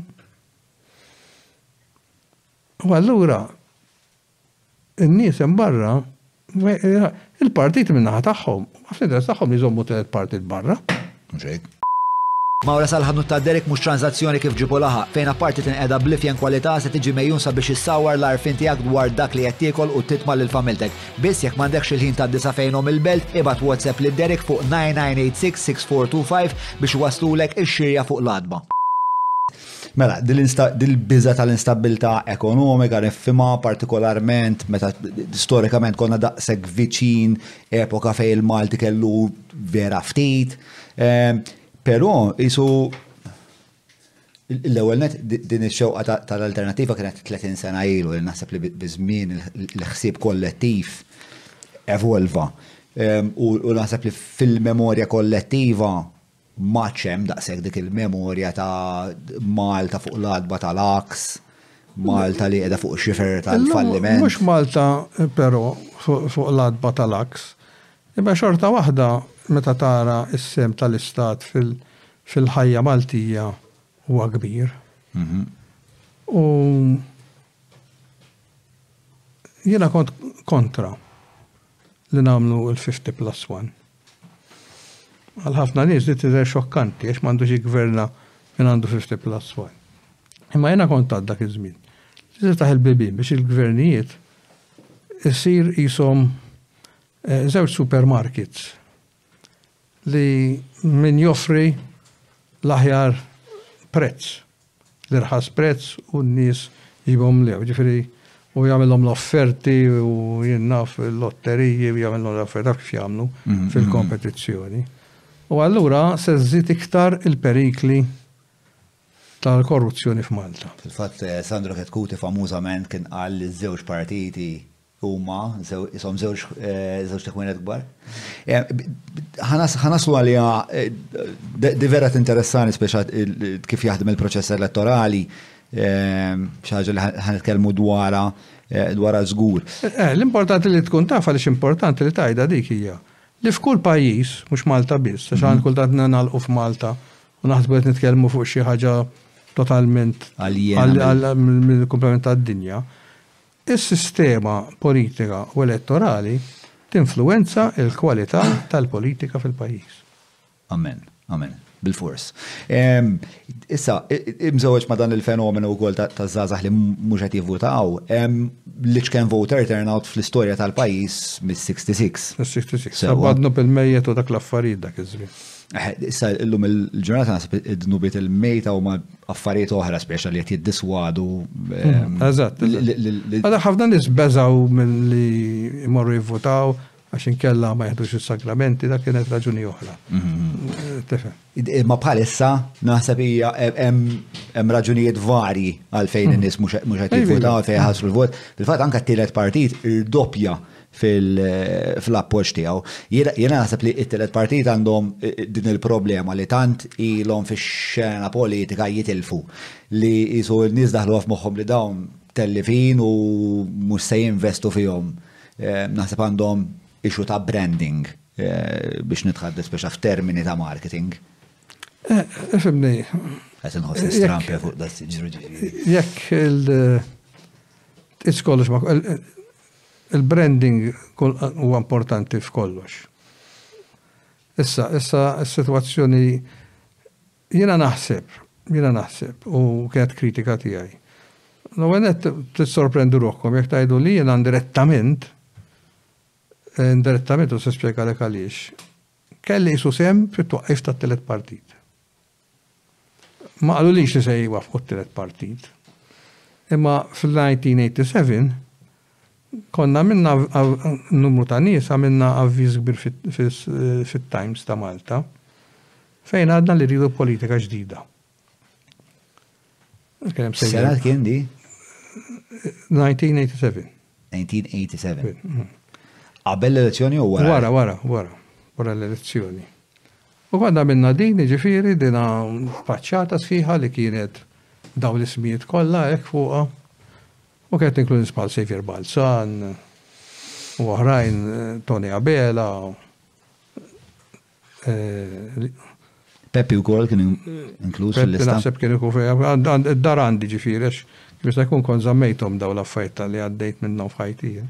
U allura In-nies hemm barra, il-partiti minn naħa tagħhom, huma fl-interess tagħhom li jżommu t-tielet partit barra, mhux hekk? Mawra sal-ħanut ta' Derek mhux tranżazzjoni kif ġieb u laħaq, fejn apparti tinqeda bl-ifjen kwalità se tiġi megħjun sabiex issawwar l-għarfien tiegħek dwar dak li qed tiekol u titma' lil familtek. Biss jekk m'għandekx il-ħin tad-disa' fejn omm il-belt, ibgħat WhatsApp lil Derek fuq 9986 6425 biex iwasslulek ix-xirja fuq l-għatba. Mela, dil-biża tal-instabbiltà ekonomika nifhimha partikolarment meta storikament konna daqshekk viċin epoka fejn il-Malti kellu vera ftit. Ehm, però isu l-ewwel net din ix-xewqa tal-alternattiva kienet 30 sena ilu li naħseb li biż-żmien il-ħsieb kollettiv evolva. Ehm, u naħseb li fil-memorja kollettiva M'għadx hemm daqshekk dik il-memorja ta' Malta fuq l-għatba tal-għaks, Malta li qiegħda fuq ix-xifer tal-falliment. Mhux Malta però fuq l-għatba tal-għaks, imma xorta waħda meta tara s-sehem tal-Istat fil-ħajja Maltija huwa kbir. U jiena kont kontra. li nagħmlu l-50 plus one. Għal ħafna nies li tidher xokkanti għax m'għandux jiggverna minn għandu 50 plus one. Imma jiena kont għad dak iż-żmien. Li taħ il-bibin biex il-gvernijiet isir jisom eh, żewġ supermarkets li min joffri l-aħjar prezz, l-irħas prezz u n-nies jibhom lew, ġifieri u jagħmilhom l-offerti u jien naf il-lotteriji u jagħmilhom l-offerti kif jagħmlu mm-hmm. fil-kompetizzjoni. U allura se żżid iktar il-perikli tal-korruzzjoni f'Malta. Fil-fatt eh, Sandro Ketkuti famużament kien qal li żewġ partiti Huma sew ishom żewġ żewġ tekwinet kbar. Ħanaslu għaliha di vera tinteressani speċa kif jaħdem il-proċess elettorali xi ħaġa li ħanitkellmu dwarha dwarha żgur. L-importanti li tkun taf għaliex importanti li tgħidha dik hija li f'kull pajjiż, mhux Malta biss, għax aħna kultant ningħalqu f'Malta u naħsbu qed nitkellmu fuq xi ħaġa totalment għal mill-kumplament tad-dinja. Is-sistema politika u elettorali tinfluwenza l-kwalità tal-politika fil-pajjiż. Amen. Amen. Bilfors. Issa, imżewweġ ma' dan il-fenomenu wkoll taż-żgħażagħ li mhux qed jivvutaw, l-iċken voter turnout fl-istorja tal-pajjiż mis-66. Mis-66. Sewwa. Badnu bil-mejjet u dak l-affarijiet dak iż-żmien. Eh, issa illum il-ġurnata nasib id-dnubiet il-mejta u ma affarijiet oħra speċa li qed jiddiswadu. Eh, mm, eżatt. Għadha ħafna nies beżaw milli jmorru jivvotaw għax inkella ma jaħdux is-sagramenti, dak kienet raġuni oħra. Mm-hmm. Eh, ma bħalissa naħseb hija hemm raġunijiet varji għalfejn mm-hmm. in-nies mhux qed jivvotaw fejn ħasru l-vot. Fil-fatt anke t-tielet partit irdoppja fil-appoġġ tiegħu. Jien naħseb li t-tielet partit għandhom eh, din il-problema li tant ilhom fix-xena politika jitilfu li jisu n-nies daħlu f'moħħhom li dawn tellifin u mhux se jinvestu fihom. Eh, naħseb għandhom ixu ta' branding eh, biex nitħaddes biex f'termini ta' marketing. Fimni. Għet nħos nistrampe fuq da s-sġru Jekk il- kollox ma' Il-branding huwa importanti f'kollox. Issa, issa s-sitwazzjoni jiena naħseb, jiena naħseb, u kienet kritika tiegħi. L-ewwel nett tissorprendu ruħkom jekk tgħidu li jiena indirettament eh, indirettament u se spjegalek għaliex kelli jisu sem fit-twaqqif tat-telet partit. Ma qalulix li se jwaffqu t-tielet partit. Imma fl-1987 konna minna numru ta' nies għamilna avviż kbir fit-Times ta' Malta fejn għadna li rridu politika ġdida. Sena kien di? 1987. 1987. Mm. Qabel l-elezzjoni u wara? Wara, wara, wara. Wara l-elezzjoni. U għadna minna din, ġifiri, dina faċċata sħiħa li kienet daw l-ismijiet kollha hekk fuqha. U kienet inkludi nisbal Sejfir Balzan, u oħrajn eh, Tony Abela, Peppi u kol kien inkluż fil-lista. Naħseb kien ikun fejja, dar għandi ġifirex, biex ta' kun kon zammejtom daw l-affajt li għaddejt minnom fħajtija.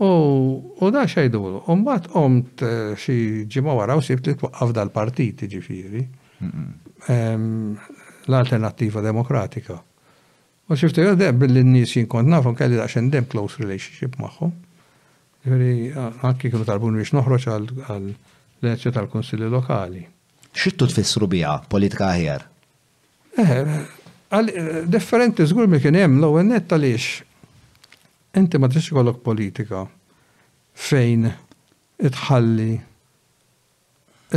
U da xajdulu, u mbat omt eh, xi ġimgħa wara u sibt li twaqqaf dal-partit ġifiri. L-Alternattiva Demokratika. U xi ftit għaddeja billi n-nies jien kont nafhom kelli daqsxejn dejjem close relationship magħhom. Jiġifieri anki kienu talbuni biex noħroġ għall-elezzjoni tal-kunsilli lokali. X'ridtu tfissru biha politika aħjar? Eħe, differenti żgur milli kien hemm. L-ewwel nett għaliex inti ma tistax ikollok politika fejn tħalli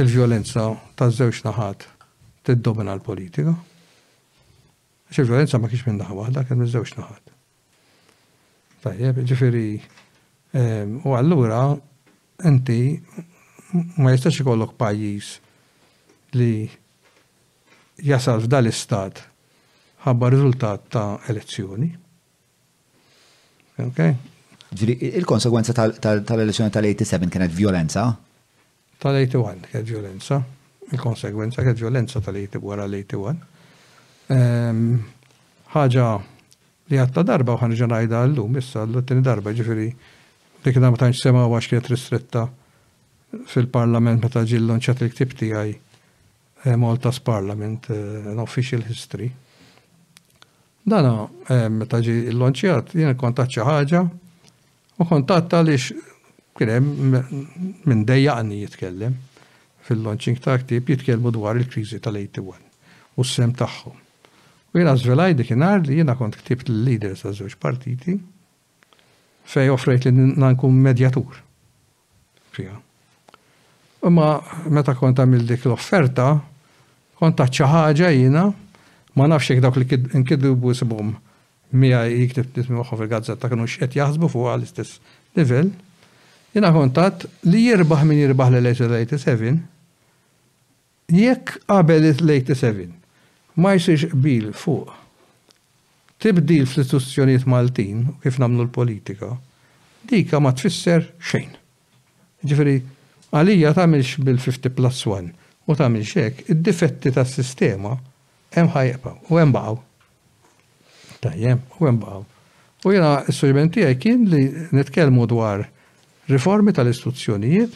l-vjolenza taż-żewġ naħat tiddomina l-politika. Għax il-vjolenza ma kienx minn naħa waħda, kien minn żewġ naħat. Tajjeb, ġifieri ehm, u allura inti ma jistax ikollok pajjiż li jasal f'dal istat ħabba riżultat ta' elezzjoni. Okay? Ġiri, il-konsegwenza tal-elezzjoni tal-87 kienet violenza? tal-81 kienet vjolenza, il-konsegwenza kienet vjolenza tal-81 wara l-81. Ehm, ħaġa li għatta darba u ħanġa ngħidha llum issa l-tieni darba ġifieri dik ma tantx semgħu għax kienet ristretta fil-Parlament meta ġill lonċat il-ktib tiegħi eh, Malta's Parliament, eh, an official history. Dana, eh, meta ġi l-lonċjat, jien kontat xi ħaġa U kuntatt għaliex kien hemm min dejjaqni jitkellem fil-launching ta' ktieb jitkellmu dwar il-kriżi tal-81 u s-sehem tagħhom. U jiena żvelajt dik in-nhar li jiena kont ktibt lill-leaders taż-żewġ partiti fejn offrejt li nkun medjatur. fiha. Imma meta kont għamil dik l-offerta, kont għad xi ħaġa jiena ma nafx jekk dawk li nkidbu isibhom miegħi jiktib tismi magħhom fil-gazzetta kienu x'qed jaħsbu fuq għal istess livell. Jiena kont għad li jirbaħ min jirbaħ l-1187 Jekk qabel l-87 ma jsirx qbil fuq tibdil fl-istituzzjonijiet Maltin u kif nagħmlu l-politika, dika ma tfisser xejn. Jiġifieri għalija tagħmilx bil-fifti plus one u tagħmilx hekk, id-difetti tas-sistema hemm ħa jibqgħu u hemm baqgħu. Tajjeb, u hemm baqgħu. U jiena s-suġġeriment tiegħi kien li nitkellmu dwar riformi tal-istituzzjonijiet,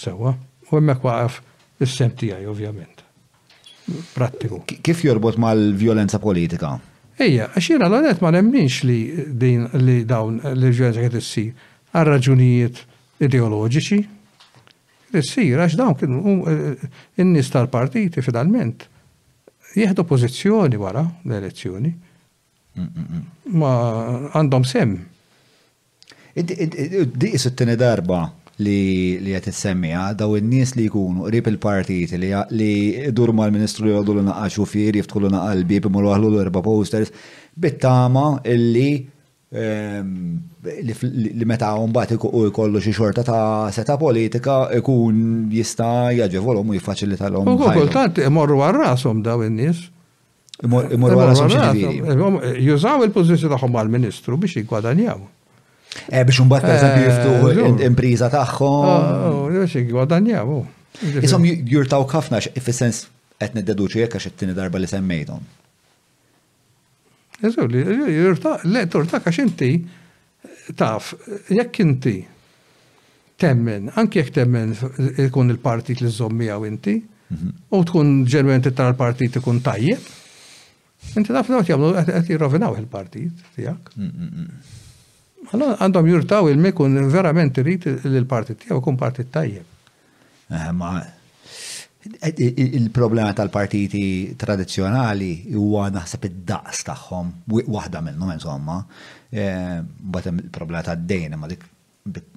Sewwa. U hemmhekk waqaf is-sehem tiegħi ovvjament. Prattiku. Kif jorbot mal-vjolenza politika? Ejja, għax jiena l-ewwel nett ma nemminx li din li dawn li l-vjolenza kienet issir għal raġunijiet ideoloġiċi. Kienet issir għax dawn kienu in-nies tal-partiti finalment jieħdu pożizzjoni wara l-elezzjoni. Ma għandhom sehem. Dik hi t-tieni darba li qed issemmiha, dawn in-nies li jkunu qrib il-partiti li jduru mal-Ministru li jgħodulu nagħqal xufier, jiftħulu nagħqal il-bieb, imorru jaħlulu erba' posters, bit-tama li li meta mbagħad hu jkollu xi xorta ta' setgħa politika jkun jista' jaġevolhom u jiffaċilitalhom. U kultant imorru għal rashom dawn in-nies. Imur wara soċi ċivili. Jużaw il-pożizzjoni tagħhom mal-Ministru biex jiggwadanjaw. Eh, biex un per eżempju jiftu eh, impriża tagħhom. Ah, ah, oh, biex jiggwadanjaw. Oh. Isom jurtaw ħafna fis-sens qed niddeduċu jekk għax it-tieni darba li semmejthom. Eżaw, li jurtaw, le turtak għax inti Taf, jekk inti temmen, anki jekk temmen ikun il-partit li żżomm miegħu inti, mhm. u tkun ġenwent tara l-partit ikun tajjeb, inti taf li jagħmlu qed jirrovinaw il-partit tiegħek. Mm, mm, mm. Allora għandhom jurtaw il-mikun verament irid li l-partit tiegħu jkun partit tajjeb. Il-problema tal-partiti tradizzjonali huwa naħseb id-daqs tagħhom, waħda minnhom insomma, mbagħad hemm il-problema tad-dejn imma dik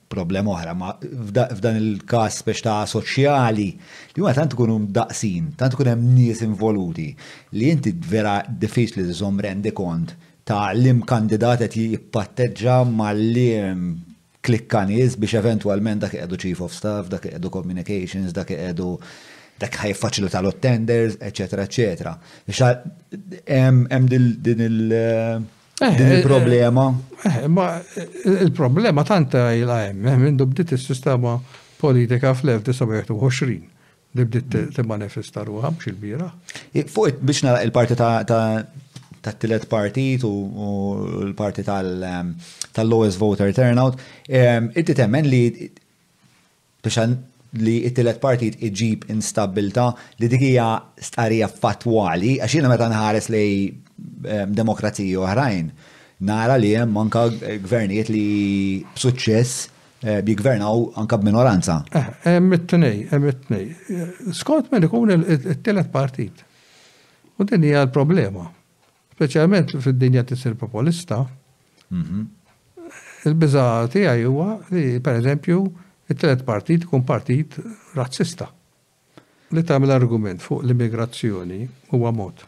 problema oħra, ma f'dan il-każ biex ta' soċjali li huwa tant ikunu daqsin, tant ikun hemm nies involuti li inti vera diffiċli li żomm rendi kont ta' lim kandidat qed jippatteġġa ma' liem klikka nies biex eventwalment dak iqiegħdu chief of staff, dak iqiegħdu communications, dak iqiegħdu dak ħaj faċilità l tenders eċetera, eċetera. Hemm din il- eh, din eh, il-problema. Eh, ma il-problema tanta jilqa hemm, minn bdiet is-sistema politika fl-1921. Li bdiet timmanifesta ruha mhux il-bieraħ. Fuq biex nara il-parti ta' tielet partit u l-parti tal-lowest voter turnout, inti temmen li biex li t-tielet partit iġib instabilta li dik hija stqarrija fattwali, għax jiena meta nħares li demokrazija oħrajn, nara li hemm anke gvernijiet li b'suċċess Jiggvernaw anke b'minoranza. Hemm it-tnejn, hemm it-tnejn. Skont min ikun it-tielet partit. U din hija l-problema. Speċjalment fid-dinja tisir populista, mhm. il-biża tiegħi huwa li pereżempju it-tielet partit ikun partit razzista. Li tagħmel argument fuq l-immigrazzjoni huwa mod.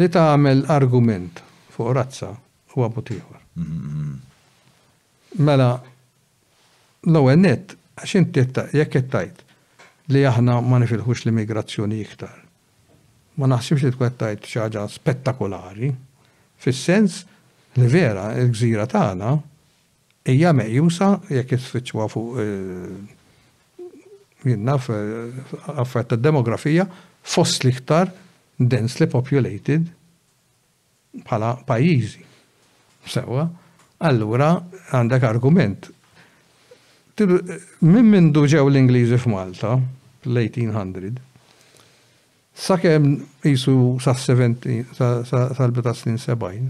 Li tagħmel argument fuq razza huwa mod ieħor. Mela, l-ewwel nett, għax inti jekk qed tgħid li aħna ma nifilħux l-immigrazzjoni iktar, ma naħsibx li tkun qed tgħid xi ħaġa spettakolari, fis-sens li vera l-gżira tagħna Hija meqjusa jekk isfittxuha fuq jien naf affarijiet tad-demografija fost l-iktar densely populated bħala pajjiżi. Sewwa, allura għandek argument. Minn mindu ġew l-Ingliżi f'Malta fl-eighteen hundred sakemm qisu sas-seventeen sal-bidu tas-snin sebgħin,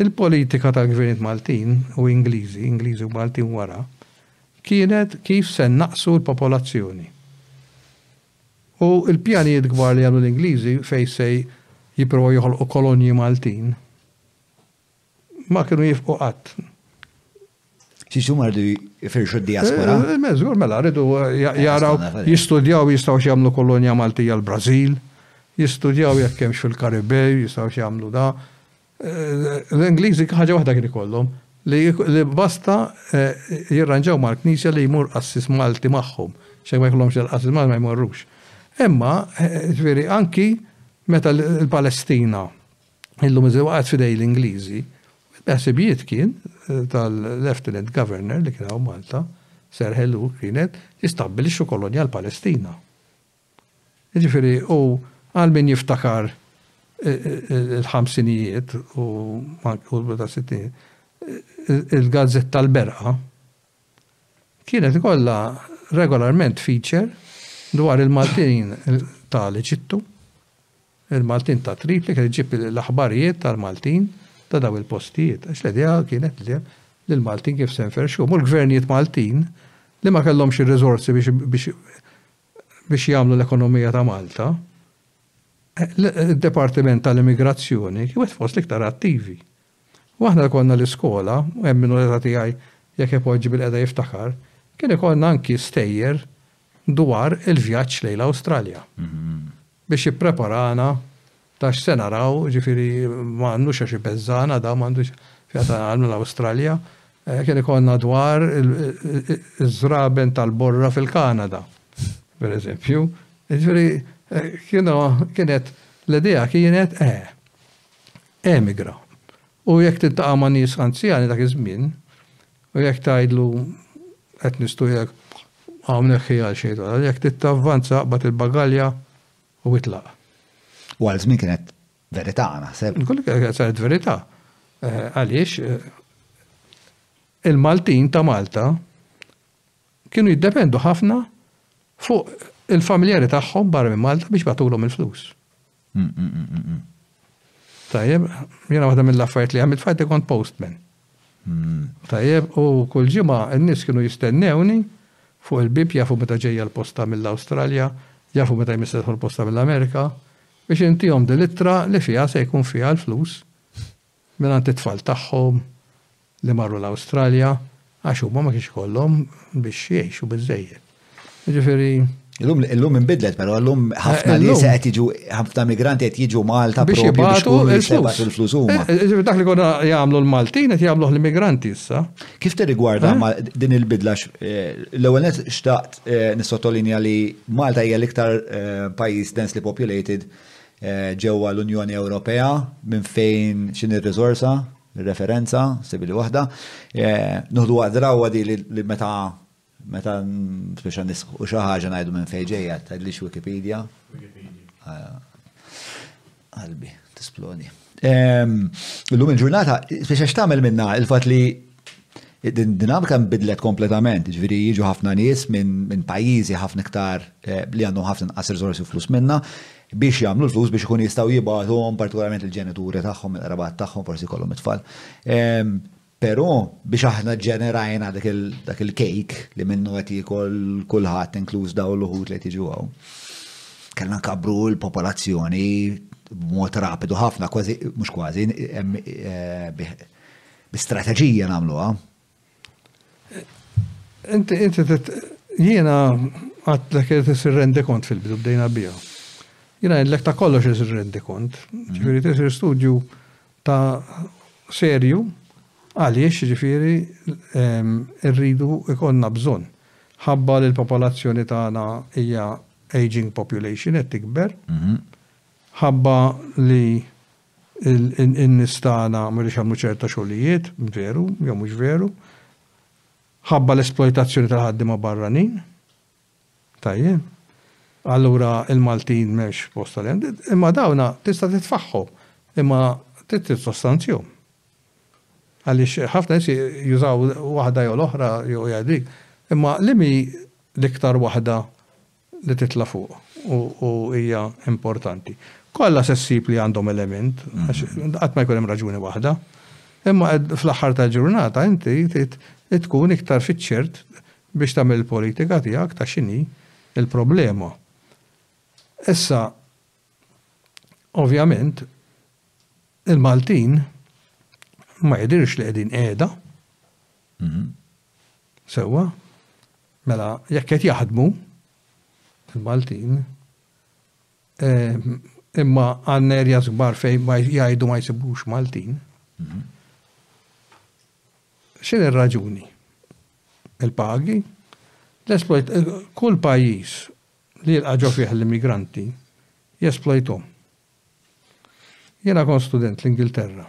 Il-politika tal-gvernijiet Maltin u Ingliżi, Ingliżi u Maltin wara, kienet kif se nnaqqsu l-popolazzjoni. U l-pjanijiet kbar li għamlu l-Ingliżi fejn se jipprovaw joħolqu kolonji Maltin, ma kienu jifqu qatt. Xiex huma rridu jifirxu d-diaspora? Eh, eh, Żgur mela rridu eh, jaraw jistudjaw jistgħu jagħmlu kolonja Maltija l-Brażil, jistudjaw jekk hemmx fil-Karibej, jistgħu jagħmlu da. L-Ingliżi ħaġa waħda kien ikollhom li basta jirranġaw mal-Knisja li jmur qassis Malti magħhom, xejn ma jkollhomx il-qassis Malti ma jmorrux. Imma ġifieri anki meta l-Palestina Illum iżda waqgħet f'idej l-Ingliżi. Mill-ħsibijiet kien tal-Lieutenant Governor li kien hawn Malta, Sir Helou, kienet li stabbilixxu kolonja għal Palestina. Jiġifieri u għal min jiftakar il-ħamsinijiet u l-bidu tas-sittinijiet, il-gazzetta l-berqa, Kienet ikollha regolarment feature dwar il-Maltin ta' l-Eġittu, il-Maltin ta' Tripli, kienet iġġib l-aħbarijiet tal-Maltin ta' dawn il-postijiet, għax l-idea kienet li l-Maltin kif se nferrxuhom, u l-gvernijiet Maltin li ma kellhomx ir-riżorsi biex biex jagħmlu l-ekonomija ta' Malta, id-Departiment tal-Immigrazzjoni kien wieħed fost l-iktar attivi. U aħna li konna l-iskola, u hemm min u l-età tiegħi jekk ipoġġi bil-qiegħda jiftakar, kien ikollna anki stejjer dwar il-vjaġġ lejn l-Awstralja. Biex jippreparana ta' x'se naraw, jiġifieri ma għandux għax ibeżżagħna dan, ma għandux x'jaqsam għal mill-Awstralja. Kien ikollna dwar iż-żraben tal-borra fil-Kanada, pereżempju. Jiġifieri kienu, kienet, l-idea kienet, eħe, Emigra. U jekk tiltaqa' ma' nies anzjani dak iż-żmien, u jekk tgħidlu qed nistujek hawn neħħi għal xejn tara, jekk trid tavvanza aqbad il-bagalja u itlaq. U għal żmien kienet verità naħseb. Nkollok kienet saret verità. Għaliex il-Maltin ta' Malta kienu jiddependu ħafna fuq il-familjari tagħhom barra minn Malta biex jbagħtulhom il-flus. Tajjeb, jiena waħda mill-affarijiet li għamilt fajti kont postman. Tajjeb, u kull ġimgħa n-nies kienu jistennewni fuq il-bib jafu meta ġejja l-posta mill-Awstralja, jafu meta jmiss l-posta mill-Amerika, biex intihom dil-ittra li fiha se jkun fiha l-flus Mingħand it-tfal tagħhom li marru l-Awstralja għax huma ma kienx ikollhom biex jgħixu biżżejjed. Jiġifieri. Illum illum inbidlet però illum ħafna nies qed jiġu ħafna migranti qed jiġu Malta biex jibgħatu l-flus huma. Jiġifieri dak li konna jagħmlu l-Maltin qed jagħmluh l-immigranti issa. Kif tirrigwarda din il-bidla l-ewwel nett xtaqt nissottolinja li Malta hija l-iktar pajjiż densely populated ġewwa l-Unjoni Ewropea minn fejn x'inhi r-riżorsa, ir-referenza, sibili waħda. Nuħduha drawwa di li meta meta speċa nisħu xi ħaġa ngħidu minn fejn ġejja tgħidlix Wikipedia. Qalbi, tisplodi. Illum il-ġurnata, speċa x'tagħmel minnha il-fatt li Din dinamika nbidlet kompletament, ġifieri jiġu ħafna nies minn pajjiżi ħafna iktar eh, li għandhom ħafna nqas riżorsi u flus minna biex jagħmlu l-flus biex ikun jistgħu jibgħatuhom partikolarment il-ġenituri tagħhom, il-qrabat tagħhom, forsi kollhom it-tfal. Ehm, però biex aħna ġenerajna dak il-kejk li minnu qed jikol kulħadd inkluż daw l-uħud li qed jiġu hawn. Kellna nkabru l-popolazzjoni b'mod rapidu ħafna, kważi mhux kważi eh, Bi strateġija nagħmluha. Inti jiena għatlek irid isir rendi kont fil-bidu bdejna biha. Jiena għidlek ta' kollox isir rendi kont. Mhm. Ġifieri tisir studju ta' serju għaliex ġifieri rridu ikonna bżonn. Ħabba li l-popolazzjoni tagħna hija aging population qed tikber. Mhm. Ħabba li in-nies tagħna ma jridux jagħmlu ċerta xogħlijiet, veru jew mhux veru, ħabba l-esplojtazzjoni tal-ħaddiema barranin. Tajjeb. Allura il-Maltin m'hemmx post għalihom. Imma dawna tista' titfaħħom, imma trid tissostanzjhom. Għaliex ħafna nies jużaw waħda jew l-oħra jew jgħidik, imma li mi l-iktar waħda li titla' fuq u hija importanti. Kollha se ssib li għandhom element, għax qatt ma jkun hemm raġuni waħda. Imma fl-aħħar tal-ġurnata inti trid tkun iktar fiċ-ċert biex tagħmel il-politika tiegħek ta' x'inhi l-problema. Issa, ovvjament, il-Maltin ma jidhirx li qegħdin qiegħda. Sewwa, mela jekk qed jaħdmu il-Maltin, imma għandna erja żgbar fejn ma jgħidu ma jsibux Maltin. X'in ir-raġuni? Il-pagi? L-esplojt, kull pajjiż li jilqa' ġo fih l-immigranti jesplojtom. Jiena kont student l-Ingilterra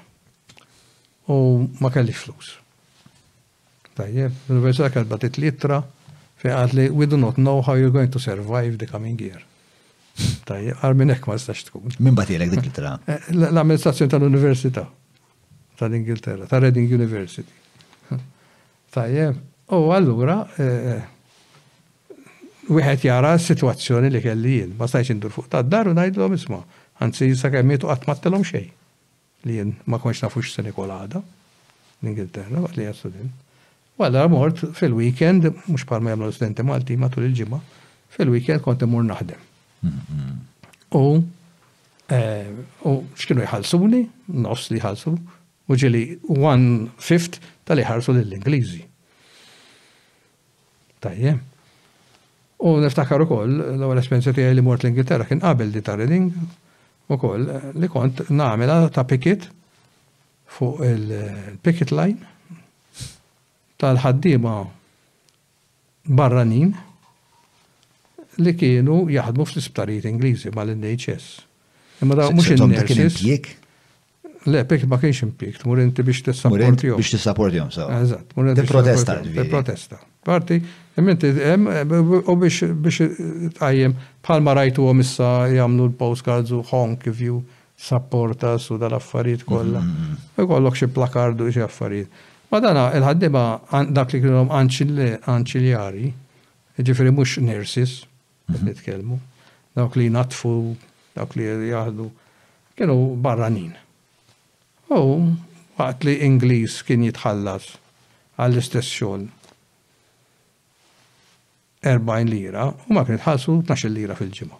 u ma kellix flus. Tajjeb, l-Università kellha tbagħtitli ittra fejn qalet li we do not know how you're going to survive the coming year. Tajjeb, għal minn hekk ma tistax tkun. Min bagħtilek dik l-ittra? Eh, l-amministrazzjoni tal-Università tal-Ingilterra, ta' Reading University. Tajjeb, u allura wieħed jara s-sitwazzjoni li kelli jien. Ma stajtx indur fuq tad-dar u ngħidilhom isma', anzi sakemm mietu qatt m'għadtilhom xejn li jien ma kontx naf hux se nikol għada l-Ingilterra waqt li għedt student. U allura mort fil-weekend, mhux bħalma jagħmlu l-istudenti Maltin matul il-ġimgħa, fil-weekend kont immur naħdem. U x'kienu jħallsuni, nofs li jħallsu, u ġieli one fifth ta' li ħarsu lill-Ingliżi. Tajjeb. U niftakar ukoll l-ewwel esperjenza tiegħi li mort l-Ingilterra kien qabel di ta' Reading ukoll li kont nagħmilha ta' pikit fuq il-picket line tal-ħaddiema barranin li kienu jaħdmu fl-isptarijiet Ingliżi mal-NHS. Imma daw mhux in-nurses. Le, pikt ma kienx impikt, tmur inti biex tissapportihom. Biex tissapportihom, sew. Eżatt, tmur inti. Tipprotesta. Tipprotesta. Parti, imma inti hemm u biex tqajjem bħalma rajtuhom issa jagħmlu l-postcards u honk if you support us u dal-affarijiet kollha. Ikollok xi placard u xi affarijiet. Ma dana il-ħaddiema dak li kienhom anċiljari, jiġifieri mhux nurses, Nitkellmu. Dawk li jnaddfu, dawk li jaħdu, kienu barranin. U waqt li Ingliż kien jitħallas għall-istess xogħol 40 lira, u ma kien jitħallsu 12 lira fil-ġimgħa.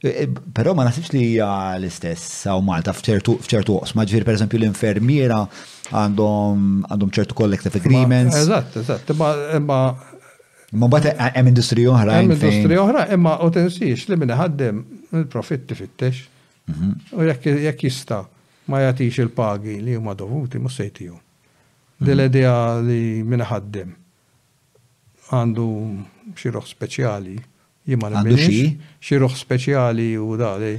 Eh, eh, però ma nasibx li hija l-istess saw Malta f'ċertu oqs. Ma ġifier pereżempju l-infermiera għandhom ċertu collective agreements. Eżatt, eżatt. Imma Ma bat hemm industrija oħra. Hemm industrija oħra, imma u tinsiex li minn ħaddem il-profitti fittex. Mhm. U jekk jista' ma jagħtix il-pagi li huma dovuti mhux se jtihom. Mhm. Din l-idea li minn ħaddem għandu xi roħ speċjali Jien ma nemminx, xi ruħ speċjali u da li.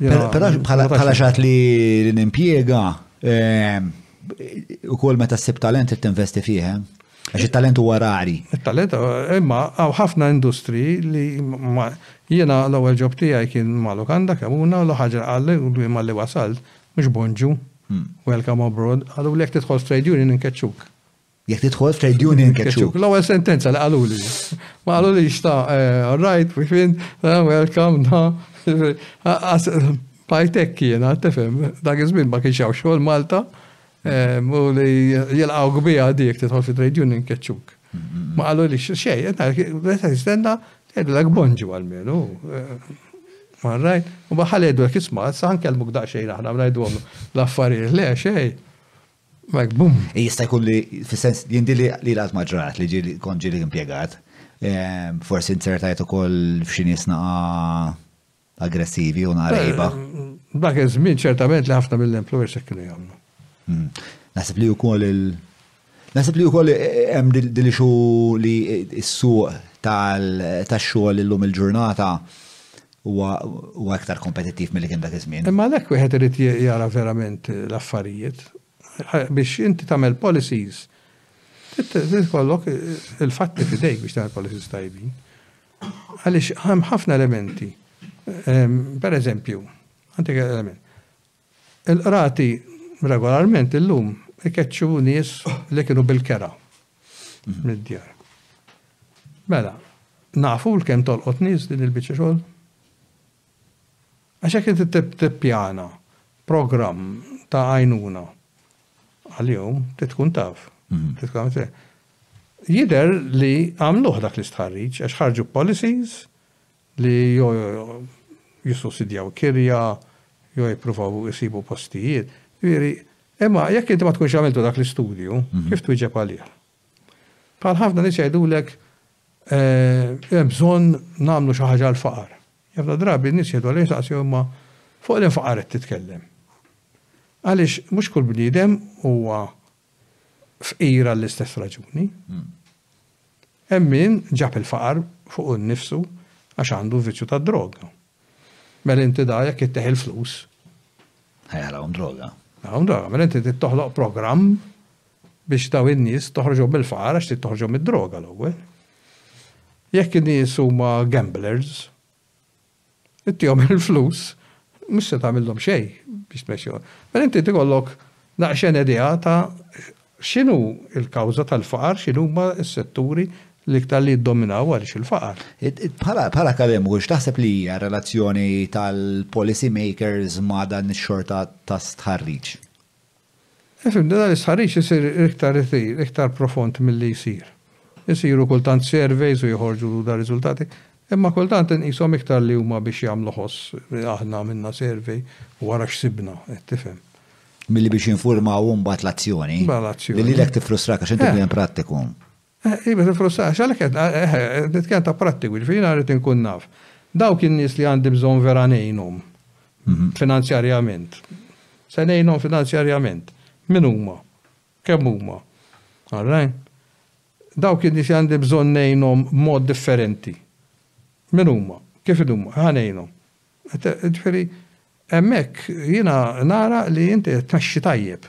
Però bħala xatt li nimpjega, ehm, ukoll meta ssib talent trid tinvesti fih, eh? għax it-talent huwa rari. It-talent, imma hawn ħafna industri li jiena l-ewwel ġob tiegħi kien malu għandha kemuna u l-ħaġa qalli u li malli wasalt mhux bonġu. Hmm. Welcome abroad, għadu lek tidħol trade union inkeċċuk. Jek tidħol f'trade union ketchup. L-ewwel sentenza li qaluli. Ma qaluli xta, eh, all right, we fin, eh, welcome, na. Pajtek kiena, tifhem, dak iż-żmien ma kienx hawn xogħol Malta, eh, u li jilqgħu kbija dik tidħol fi trade union ketxuk. Ma qalu li xej, meta jistenna, jgħidu l bonġu għal-menu. Marraj, u baħal jgħidu l-kisma, sa' nkellmu gdaqxejn aħna, mrajdu għom l-affarijiet, le, xej. Like boom. Jista' jkun li fis-sens li jindi li l-għad maġrat li ġili kon ġili impjegat. Ehm, forsi inzertajt ukoll f'xi nies naqa aggressivi u narejba. Dak iż-żmien ċertament li ħafna mill-employers hekk kienu jagħmlu. Hmm. Naħseb li wkoll il Naħseb li wkoll hemm dil xu li s-suq tax-xogħol illum il-ġurnata huwa iktar kompetittiv milli kien dak iż-żmien. Imma għalhekk wieħed irid jara verament l-affarijiet. Biex inti tagħmel policies, trid ikollok il-fatti f'idejk biex tagħmel policies tajbin. Għaliex hemm ħafna elementi. Pereżempju, għandek element. Il-qrati regolarment illum ikeċċu nies li kienu bil-kera mid-djar. Mela, nafu l-kemm tolqot nies din il-biċċa xogħol? Għax hekk inti tippjana programm ta' għajnuna għal-jum, titkun taf. Mhm. Jider li għamluħ dak l-istħarriċ, għax ħarġu policies li jew jissussidjaw kirja jew jippruvaw isibu postijiet. Jiġifieri, imma jekk inti ma tkunx għamiltu dak l-istudju, kif twieġeb għalih? Bħal ħafna nies jgħidulek hemm bżonn nagħmlu xi ħaġa għall-faqar. Ħafna drabi n-nies jgħidu għalih insaqsi imma fuq liema faqar qed titkellem? Għaliex mhux kull bniedem huwa fqir għall-istess raġuni. Hemm min ġab il-faqar fuqu nnifsu għax għandu vizzju tad-droga. Mela inti da jekk ittih il-flus. Ħa jarawhom droga. Jarawhom droga. Mela inti trid toħloq programm biex daw in-nies toħroġhom mill-faqar għax trid toħroġhom mid-droga l-ewwel. Jekk in-nies huma gamblers, Ittihom il-flus mhux se tagħmilhom xejn biex tmexxihom. Mela inti tikollok daqsxejn idea ta' x'inhu l-kawża tal-faqar, x'inhuma s-setturi l-iktar li jiddominaw għaliex il-faqar. Bħala akademiku x'taħseb li hija r-relazzjoni tal-policy makers ma' dan ix-xorta ta' stħarriġ? Fim, dan l-istħarriġ isir iktar isir iktar profond milli jsir. Isiru kultant surveys u joħorġu lura riżultati, imma kultant inqishom iktar li huma biex jagħmlu ħoss, aħna għamilna survey u ara x'sibna, qed tifhem. Milli biex jinfurmaw u mbagħad l-azzjoni. Mbagħad l-azzjoni. Li lilek tiffrustrak għax inti bniedem prattiku. Iva, tinfrustrax. Għalhekk qed, eħe, qed nitkellem ta' prattiku, jiġifieri jiena rrid inkun naf. Dawk in-nies li għandi bżonn vera ngħinhom finanzjarjament, se ngħinhom finanzjarjament. Min huma? Kemm huma? All right? Dawk in-nies li għandi bżonn ngħinhom b'mod differenti. Min huma? Kif inhuma? Ħa ngħinhom. Jiġifieri hemmhekk jiena nara li inti qed tmexxi tajjeb.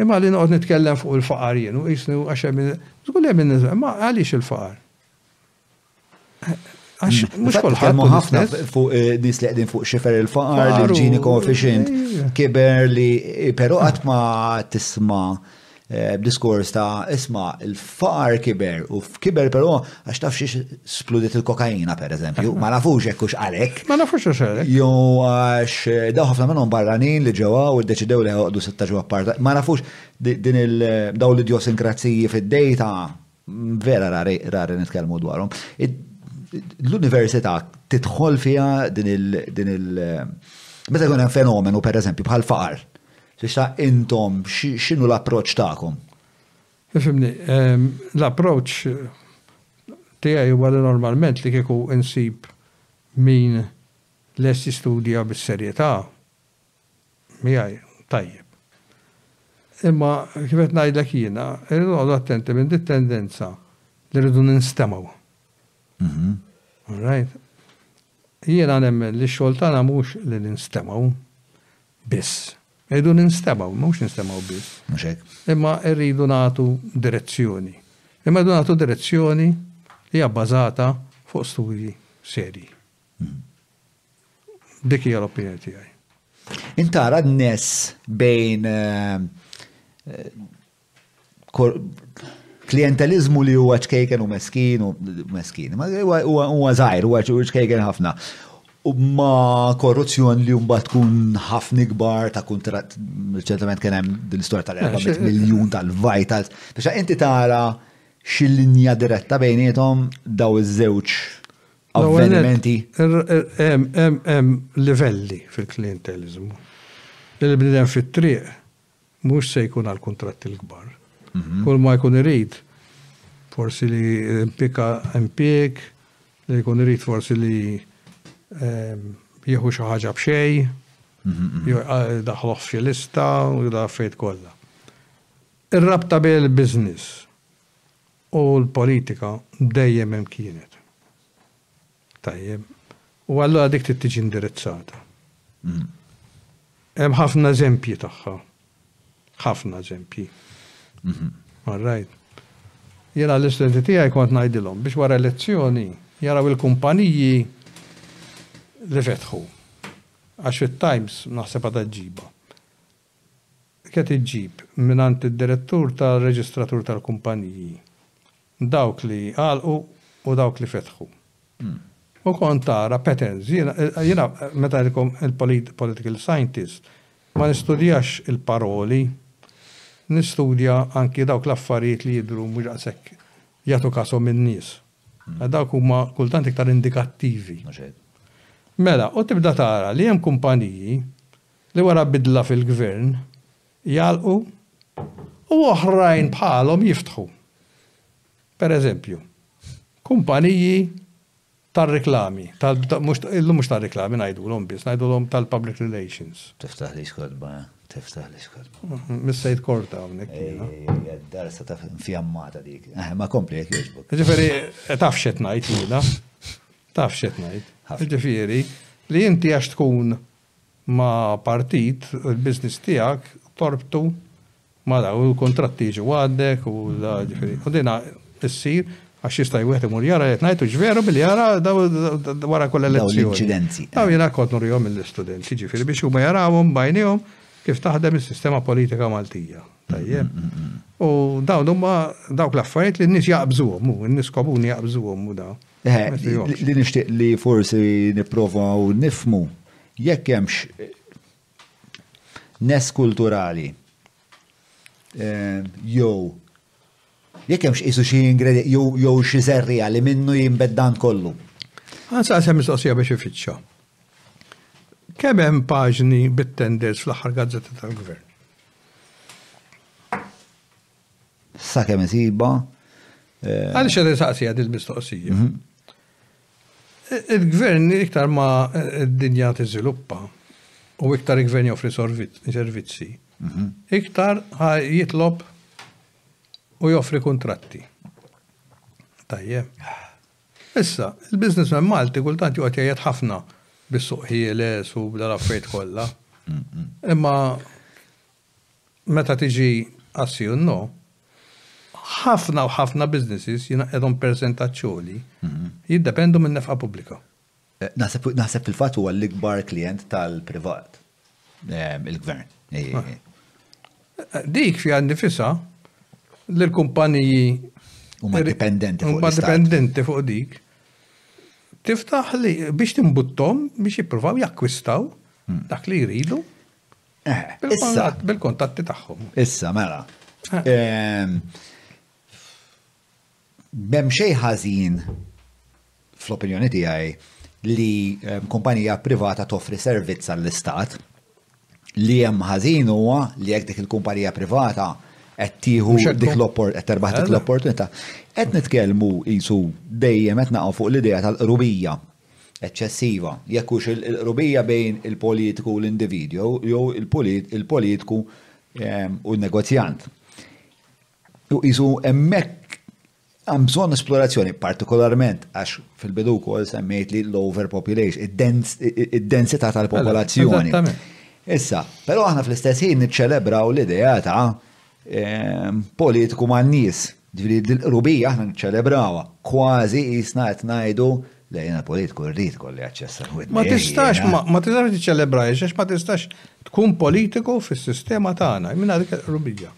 Imma li noqgħod nitkellem fuq il-faqar jien u qisni għax hemm żgur li hemm in-nies, imma għaliex il-faqar? Għax mm. mhux kulħadd. Hemm ħafna fuq eh, nies li qegħdin fuq xifer il-faqar, li ġini koefficient eh. kiber li eh, però qatt ma tisma' Eh, b'diskors ta' isma il-faqar kiber u kiber però għax taf xiex spludiet il-kokaina per eżempju, ma nafux hekk hux għalhekk. Ma nafux hux għalhekk. Jo għax eh, daw ħafna minnhom barranin li ġewwa u ddeċidew li joqogħdu sitta ġewwa apparta. Ma nafux din il daw l-idjosinkrazziji fid-dejta Vera rari, rari nitkellmu dwarhom. L-università tidħol fiha din il- Meta jkun hemm fenomenu, per eżempju, bħal faqar, tista' intom x'inhu l-approċċ tagħkom? Ifimni, l-approċċ tiegħi huwa li normalment li kieku insib min lest jistudja bis-serjetà, miegħi tajjeb. Imma kif qed ngħidlek jiena, irridu noqogħdu attenti minn dit tendenza li rridu ninstemgħu. Mhm. Alright? Jiena nemmen li x-xogħol tagħna mhux li ninstemgħu biss. Irridu ninstemgħu, mhux ninstemgħu biss. Mhux hekk. Imma rridu nagħtu direzzjoni. Imma rridu nagħtu direzzjoni li hija bbażata fuq studji serji. Dik hija l-opinjoni tiegħi. Intara n-nes bejn eh, klientelizmu li huwa ċkejken u meskin u meskin. Ma huwa żgħir, huwa ċkejken ħafna. U ma korruzzjoni li mbagħad tkun ħafna kbar ta' kuntratt, ċertament kien hemm din l-istorja tal-400 eh, miljun tal-vitals. Biex inti tara xi linja diretta bejnietom daw iż-żewġ avvenimenti. Hemm livelli fil-klientelizmu. Il-bniedem fit-triq mhux se jkun għal kuntratti l-kbar. Mhm. Kull ma jkun irid, forsi li impika impik, li jkun irid forsi li ehm, jieħu xi ħaġa b'xej, mhm, mhm. jew eh, daħloh f'xi lista u da fejt kollha. Ir-rabta bejn il-business U l-politika dejjem hemm kienet. Tajjeb. U allura dik trid tiġi indirizzata. Hemm ħafna eżempji tagħha. Ħafna eżempji. Mhm. All right. Jena l-istudenti tiegħi kont ngħidilhom biex wara elezzjoni jaraw il-kumpaniji li fetħu. Għax it-Times naħseb għadha ġiba. Qed iġġib mingħand id-direttur tar-reġistratur tal-kumpaniji, dawk li għalqu u dawk li fetħu. U kont tara patterns. Jiena meta ngħidilkom il-political scientist ma nistudjax il-paroli, nistudja anki dawk l-affarijiet li jidhru mhux daqshekk jagħtu kashom in-nies. Għax dawk huma kultant iktar indikattivi. Mela, u tibda tara li hemm kumpaniji li wara bidla fil-gvern jagħlqu u oħrajn bħalhom jiftħu. Per eżempju, kumpaniji tar-riklami, illum mhux tar-riklami ngħidulhom biss, ngħidulhom tal-public relations. Tiftaħlix kotba, tiftaħlix kotba. Missejt korta hawnhekk. Id-dar sa taf infjammata dik. Eh, ma kompli jekk jogħġbok. Ġifieri taf x'qed ngħid jiena. Taf x'qed ngħid. Ġifieri li inti għax tkun ma' partit u l-business tiegħek torbtu ma' dan, u l-kuntratt jiġu għandek u da ġifieri. U dina ssir għax jista' wieħed imur jara li qed ngħid hux veru billi jara daw wara kull elezzjoni. Dawn l-inċidenti. Dawn jiena kont nurihom lill-istudenti, jiġifieri biex huma jarawhom b'għajnejhom kif taħdem is-sistema politika Maltija. Tajjeb? U dawn huma dawk l-affarijiet li n-nies jaqbżuhom, hu, n-nies komuni jaqbżuhom hu dawn. Li nixtieq li forsi nipprovaw nifmu jekk hemmx nes kulturali eh, jew jekk hemmx isu xi ingredient jew xi zerrija li minnu jinbeddant kollu. Għansa għasem mistoqsija biex ifittxa. Kemm hemm paġni bit-tenders fl-aħħar gazzetta tal-gvern? Sakemm isibha. Għaliex qed insaqsiha din il-mistoqsija? Mhm. Il-gvern iktar ma d-dinja tiżviluppa u iktar il-gvern joffri servizzi, mhm. iktar jitlob u joffri kontratti. Tajjeb. Issa, il-biznismen Malti kultant joqgħod jgħid ħafna bis-suq ħieles u bla raffejt kollha. Mhm. Imma Meta tiġi għas-si u n-no, ħafna u ħafna businesses, jiena qedhom percentaġġ għoli, jiddependu min-nefqa pubblika. Naħseb fil-fatt huwa l-ikbar klijent tal-privat, il-gvern. Dik fiha nnifisha li l-kumpaniji. Huma dipendenti fuq dik. Huma dipendenti fuq dik. Tiftaħ li biex timbuttom biex jippruvaw jakkwistaw dak li jridu. Issa. Bil-kontatti tagħhom. Issa, mela. Ehm, Bem xej ħażin fl-opinjoni tiegħi li ehm, kumpanija privata toffri servizz għall-istat li hemm ħażin huwa li jekk dik il-kumpanija privata qed tieħu dik l-opportunità. Qed nitkellmu isu dejjem qed naqgħu fuq l-idea tal-qrubija eċċessiva, jekk hux il-qrubija bejn il-politiku u l-individwu jew il-politiku u n-negozjant. U qisu hemmhekk Għam bżon esplorazzjoni, partikolarment, għax fil-bidu kol semmejt li l-overpopulation, id-densità tal-popolazzjoni. Issa, pero aħna fl-istess ħin niċċelebraw l-idea ta' politiku man-nies. Ġifieri dil-qrubija aħna niċċelebrawha, kważi qisna qed ngħidu le jiena politiku rrid kolli aċċess għal widni. Ma tistax ma tistax tiċċelebrajha għax ma tistax tkun politiku fis-sistema tagħna minn dik il-qrubija.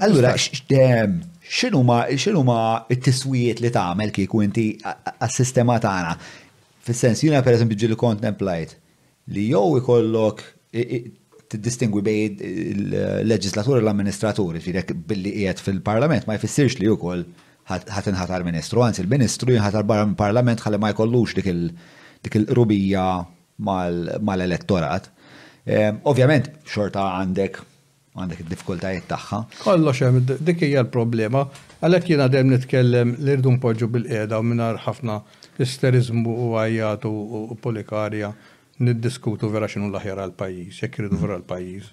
Allura x'inhuma x'inhuma t-tiswijiet li tagħmel kieku inti għas-sistema tagħna. Fis-sens jiena pereżempju ġieli kontemplajt li jew ikollok tiddistingwi bejn il-leġislatur u l-amministratur, jiġifieri jekk billi qiegħed fil-Parlament ma jfissirx li wkoll ħa tinħatar Ministru, anzi l-Ministru jinħatar barra mill-Parlament ħalli ma jkollux dik il-qrubija mal-elettorat. Ovvjament xorta għandek Għandek id-diffikultajiet tagħha. Kollox hemm, dik hija l-problema. Għalhekk jiena dejjem nitkellem li rridu npoġġu bilqiegħda u mingħajr ħafna isteriżmu u għajjat u pulikarja niddiskutu vera x'inhu l-aħjar għall-pajjiż, jekk irridu vera l-pajjiż.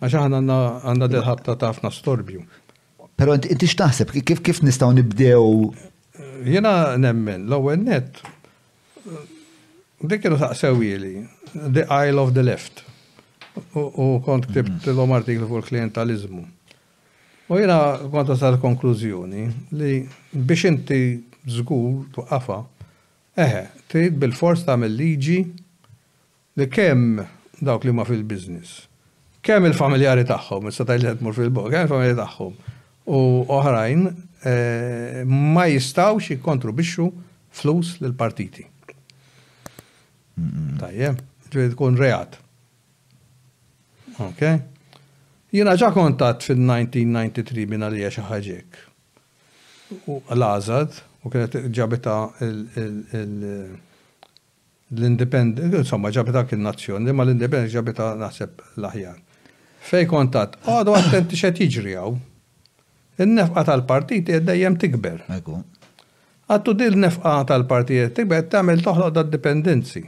Għax aħna għandna dil-ħabta ta' ħafna storbju. Però inti x'taħseb kif nistgħu nibdew Jiena nemmen l-ewwel nett Dik kienu saqsew jili, The Isle of the Left. U kont ktibt l-om artiklu fuq il-klientalizmu. U jena kont sa' konklużjoni li biex inti zgur tuqqafa, eħe, trid bil-fors tagħmel liġi li kemm dawk li huma fil-business, kemm il-familjari tagħhom, issa tgħidli qed tmur fil-bogħod, kemm il-familjari tagħhom u oħrajn ma jistgħux jikkontrubixxu flus lill-partiti. Tajjeb, ġifieri tkun reat. Okay? Jiena ġa kontatt fil-1993 minn għalija xi ħaġa hekk. U l-għażad u kienet ġabitha il- L-independ, insomma ġabet anki n-nazzjon, imma l-independent ġabitha naħseb l-aħjar. Fejn kont għadt, qogħdu attenti x'qed jiġri hawn. In-nefqa tal-partiti qed dejjem tikber. Ekku. Għadt u din l-nefqa tal-partiti qed tikber qed tagħmel toħloq dad-dipendenzi.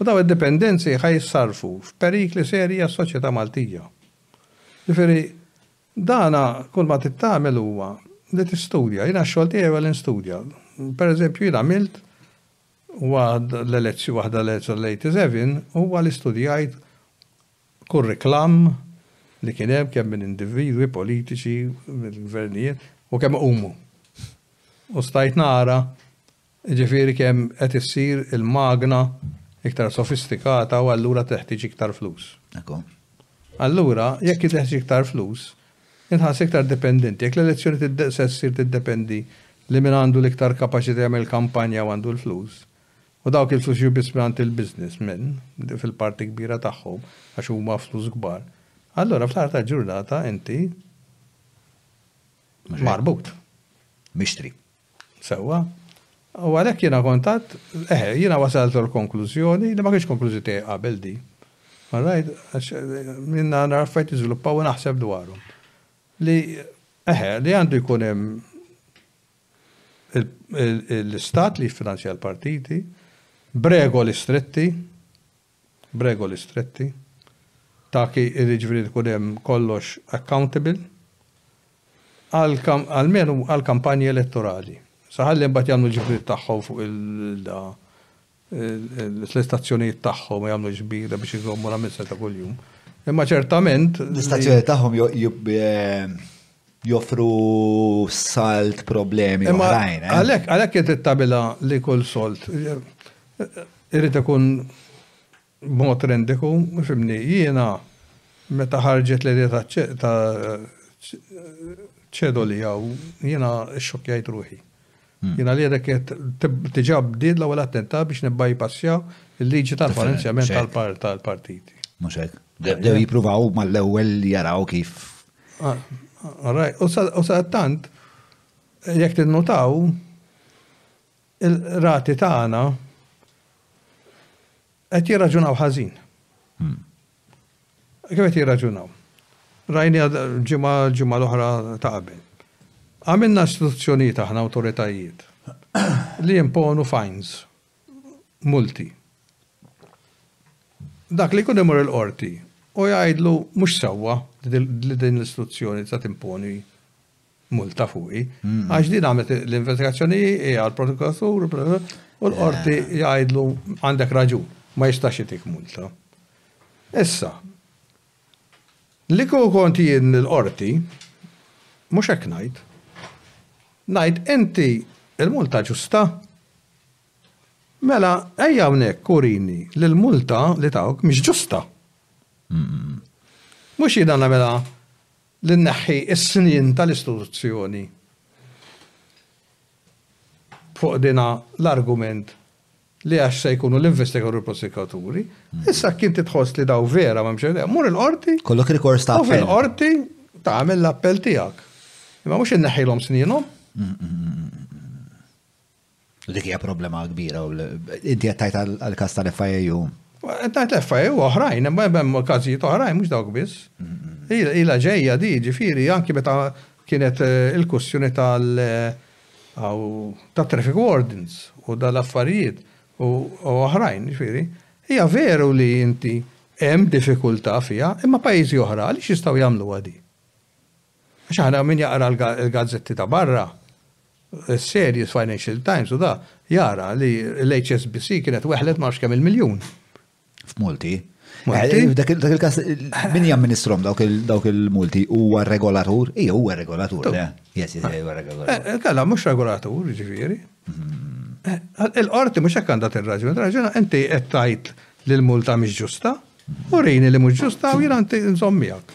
U dawn id-dipendenzi ħa jissarrfu f'perikli serji għas-soċjetà Maltija. Ġifieri, dana kull ma trid tagħmel huwa li tistudja. Jiena x-xogħol tiegħi huwa li nstudja. Pereżempju jien għamilt Waħda l-elezzjoni li tisevin huwa li studjajt kurriklam li kien hemm kemm minn individwi politiċi, mill-gvernijiet u kemm iqumu. U stajt nara jiġifieri kemm qed issir il-magna iktar sofistikata u allura teħtieġ iktar flus. Allura jekk hi teħtieġ iktar flus, Inqas iktar dipendenti. Jekk l-elezzjoni se ssir tiddependi li min għandu l-iktar kapaċità jagħmel il-kampanja u għandu l-flus. U dawk il-flus jiġu biss mingħand il-business men, fil-parti kbira tagħhom, għax huma flus kbar. Allura fl-aħħar tal-ġurnata inti marbut. Mixtri. Sewwa. U għalhekk jiena kont għadt, eħe, jiena wasalt għall-konklużjoni, li ma kinitx konklużjoni tiegħi qabel din. All right? Għax jiena nara affarijiet jiżviluppaw u naħseb dwarhom. Li, eħe, li għandu jkun hemm l-Istat li jiffinanzja l-partiti, b'regoli stretti, b'regoli stretti, ta' ki, jiġifieri li jkun hemm kollox accountable, għal almenu għall-kampanji elettorali. Sa ħalli mbagħad jagħmlu l-ġbiriet tagħhom fuq l-istazzjonijiet tagħhom u jagħmlu ġbir biex iżommu l-ammissjoni ta' kuljum. Imma ċertament. L-istazzjonijiet tagħhom joffru salt problemi oħrajn. Eh? Għalek, għalek jett tabila li kull solt. Irrit ikun mod rendiku, fimni, jiena meta ħarġet li ta' ċedu li għaw, jiena xokjajt ruħi. Hmm. Jiena li għedek tiġab did la għal attenta biex nibbaj passja il-liġi tal-finanzjament tal-partiti. Muxek. Dew jipruvaw mal-ewel jaraw kif Ah, u sa' tant, jek tinnutaw, il-rati tagħna qed jirraġunaw ħażin. Hmm. Kif qed jirraġunaw? Rajni ġimgħa ġimgħa l-oħra ta' qabel. Għamilna istituzzjonijiet aħna awtoritajiet li jimponu fines multi. Dak li jkun imur il-qorti u jgħidlu mhux sewwa li din l-istruzzjoni ta' timponi multa fuqi. Hmm. Għax din għamlet l-investigazzjoni hija l-prokuratur u l-qorti eh. jgħidlu għandek raġun, ma jistax itik multa. Issa, Li kieku kont jien il-Qorti, mhux hekk ngħid. Ngħid, inti l-multa ġusta? Mela ejja hawnhekk urini li l-multa li tawk mhix ġusta. Mhux jiena nagħmilha li nneħħi s-snien tal-istituzzjoni fuq din l-argument. li għax se jkunu l-investigatur u l-prosekaturi, issa kien titħoss li daw vera ma mxew, mur il-qorti. Kollok rikors ta' appell. U fil-qorti ta' għamil l-appell tijak. Ma mux inneħilom sninhom. Dik hija problema kbira. Inti qed tgħid għall-każ tal-FIAU. Tajt l-FIAU oħrajn, hemm każijiet oħrajn mhux dawk biss. Ila ġejja di, ġifieri anki meta kienet eh, il-kussjoni tal- eh, u tat-traffic wardens u dal-affarijiet u oħrajn, jiġifieri, hija veru li inti hemm diffikultà fiha, imma pajjiżi oħra għaliex jistgħu jagħmluha din? Għax aħna min jaqra l-gazzetti ta' barra, is-serji s-Financial Times u dak, jara li l-HSBC kienet weħlet ma nafx kemm il-miljun. F'multi. Dak il-kas, min jamministrom dawk il-multi huwa regolatur? Ija, huwa regolatur. Yes, huwa regolatur. Eh, eh, kalla, mux regolatur, ġifiri. Mm-hmm. Eh, il-qorti mux hekk għandha tirraġun, raġuna inti qed tgħid li l-multa mhix ġusta, u rini li mhux ġusta u jiena nżommijak.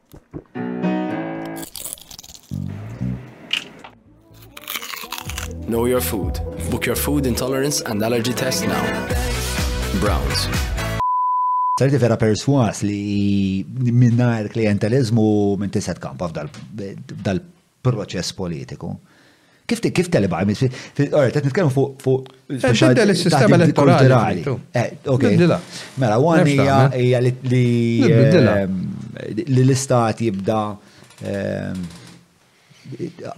Know your food. Book your food intolerance and allergy test now. Browns. Sarti vera perswas li minnar klientelizmu minn tiset kampa f'dal proċess politiku. Kif kif teleba għamil fil-qora, qed nitkellmu fuq fuq Tibdel is-sistema elettorali. Eh, ok. Mela, għan hija li ehm, li l-istat jibda ehm,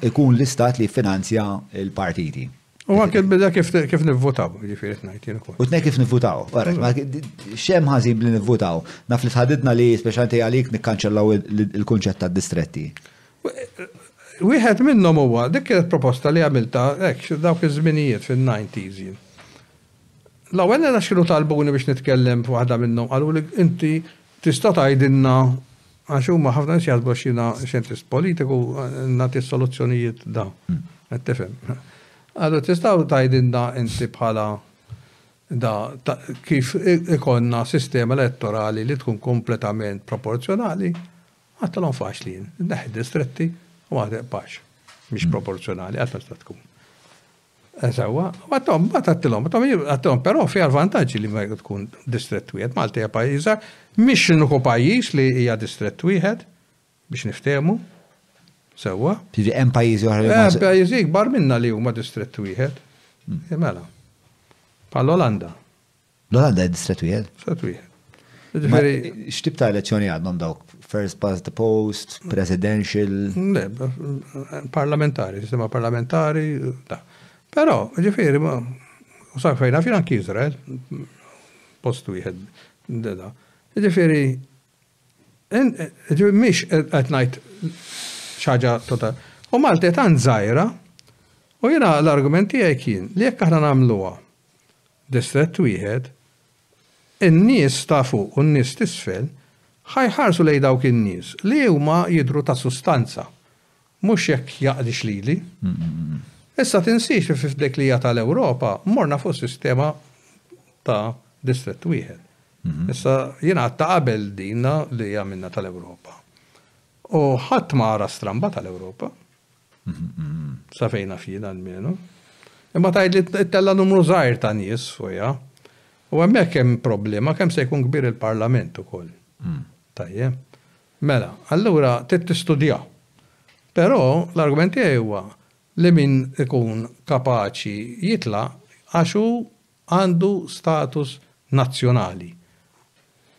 ikun l-istat li finanzja il-partiti. U anke bidha kif nivvutaw, ġifieri ngħid jien ukoll. U tnej kif nivvutaw, wara, xem ħażin bli nivvutaw. Naf li tħadidna li speċjalment għalik nikkanċellaw il-kunċett tad-distretti. Wieħed minnhom huwa dik kienet proposta li għamilta hekk dawk iż-żminijiet fin-90s jien. L-ewwel nett għax kienu talbuni biex nitkellem f'waħda minnhom, qaluli inti tista' tgħidilna, għax huma ħafna nies jaħsbu għax jiena xjentist politiku nagħti s-soluzzjonijiet da. Qed tifhem? Qalu tistgħu tgħidilna inti bħala da kif ikollna sistema elettorali li tkun kompletament proporzjonali? Għattilhom faċli jien, neħħi d-distretti u għad paċ. Mhix proporzjonali, qatt ma tista' tkun. Sewwa, għattom, bat għattilom, għattom, għattilom, pero fija l-vantagġi li ma tkun distret wieħed. Malta hija pajjiża, mhix nuku pajjiż li hija distret wieħed biex niftehmu. Sewwa. Tiġi hemm pajjiżi oħra li huma. Hemm pajjiżi kbar minna li huma distret wieħed. Hmm. Mela. Pal-Olanda. L-Olanda hija distret wieħed? Distret wieħed. X'tip ta' elezzjoni għadhom dawk? First past the post, presidential? Le, parlamentari, sistema parlamentari, da. Però, ġifieri, ma u sa fejna fina anki Izrael, post wieħed, da. Ġifieri, ġifieri mhix qed ngħid xaġa total. U Malta qed żgħira u jiena l-argument tiegħi kien li jekk aħna nagħmluha Distrett Wieħed, In-nies ta' fuq u n-nies t'isfel ħa jħarsu lejn dawk in-nies li huma jidhru ta' sustanza, mhux jekk jaqdix lili. Issa tinsiex li fi fdekija ta' l-Ewropa morna fuq sistema ta' Distrett Wieħed. Issa jiena għadtha qabel din li għamilna ta' l-Ewropa. U ħadd ma ara stramba ta' l-Ewropa. Sa fejn naf jien almenu. Imma tgħid li ttella' numru żgħir ta' nies fuqha. U hemmhekk hemm problema kemm se jkun kbir il-Parlament ukoll. Tajjeb. Mela, allura trid tistudjah. Però l-argument tiegħi huwa li min ikun kapaċi jitlaq għax hu għandu status nazzjonali.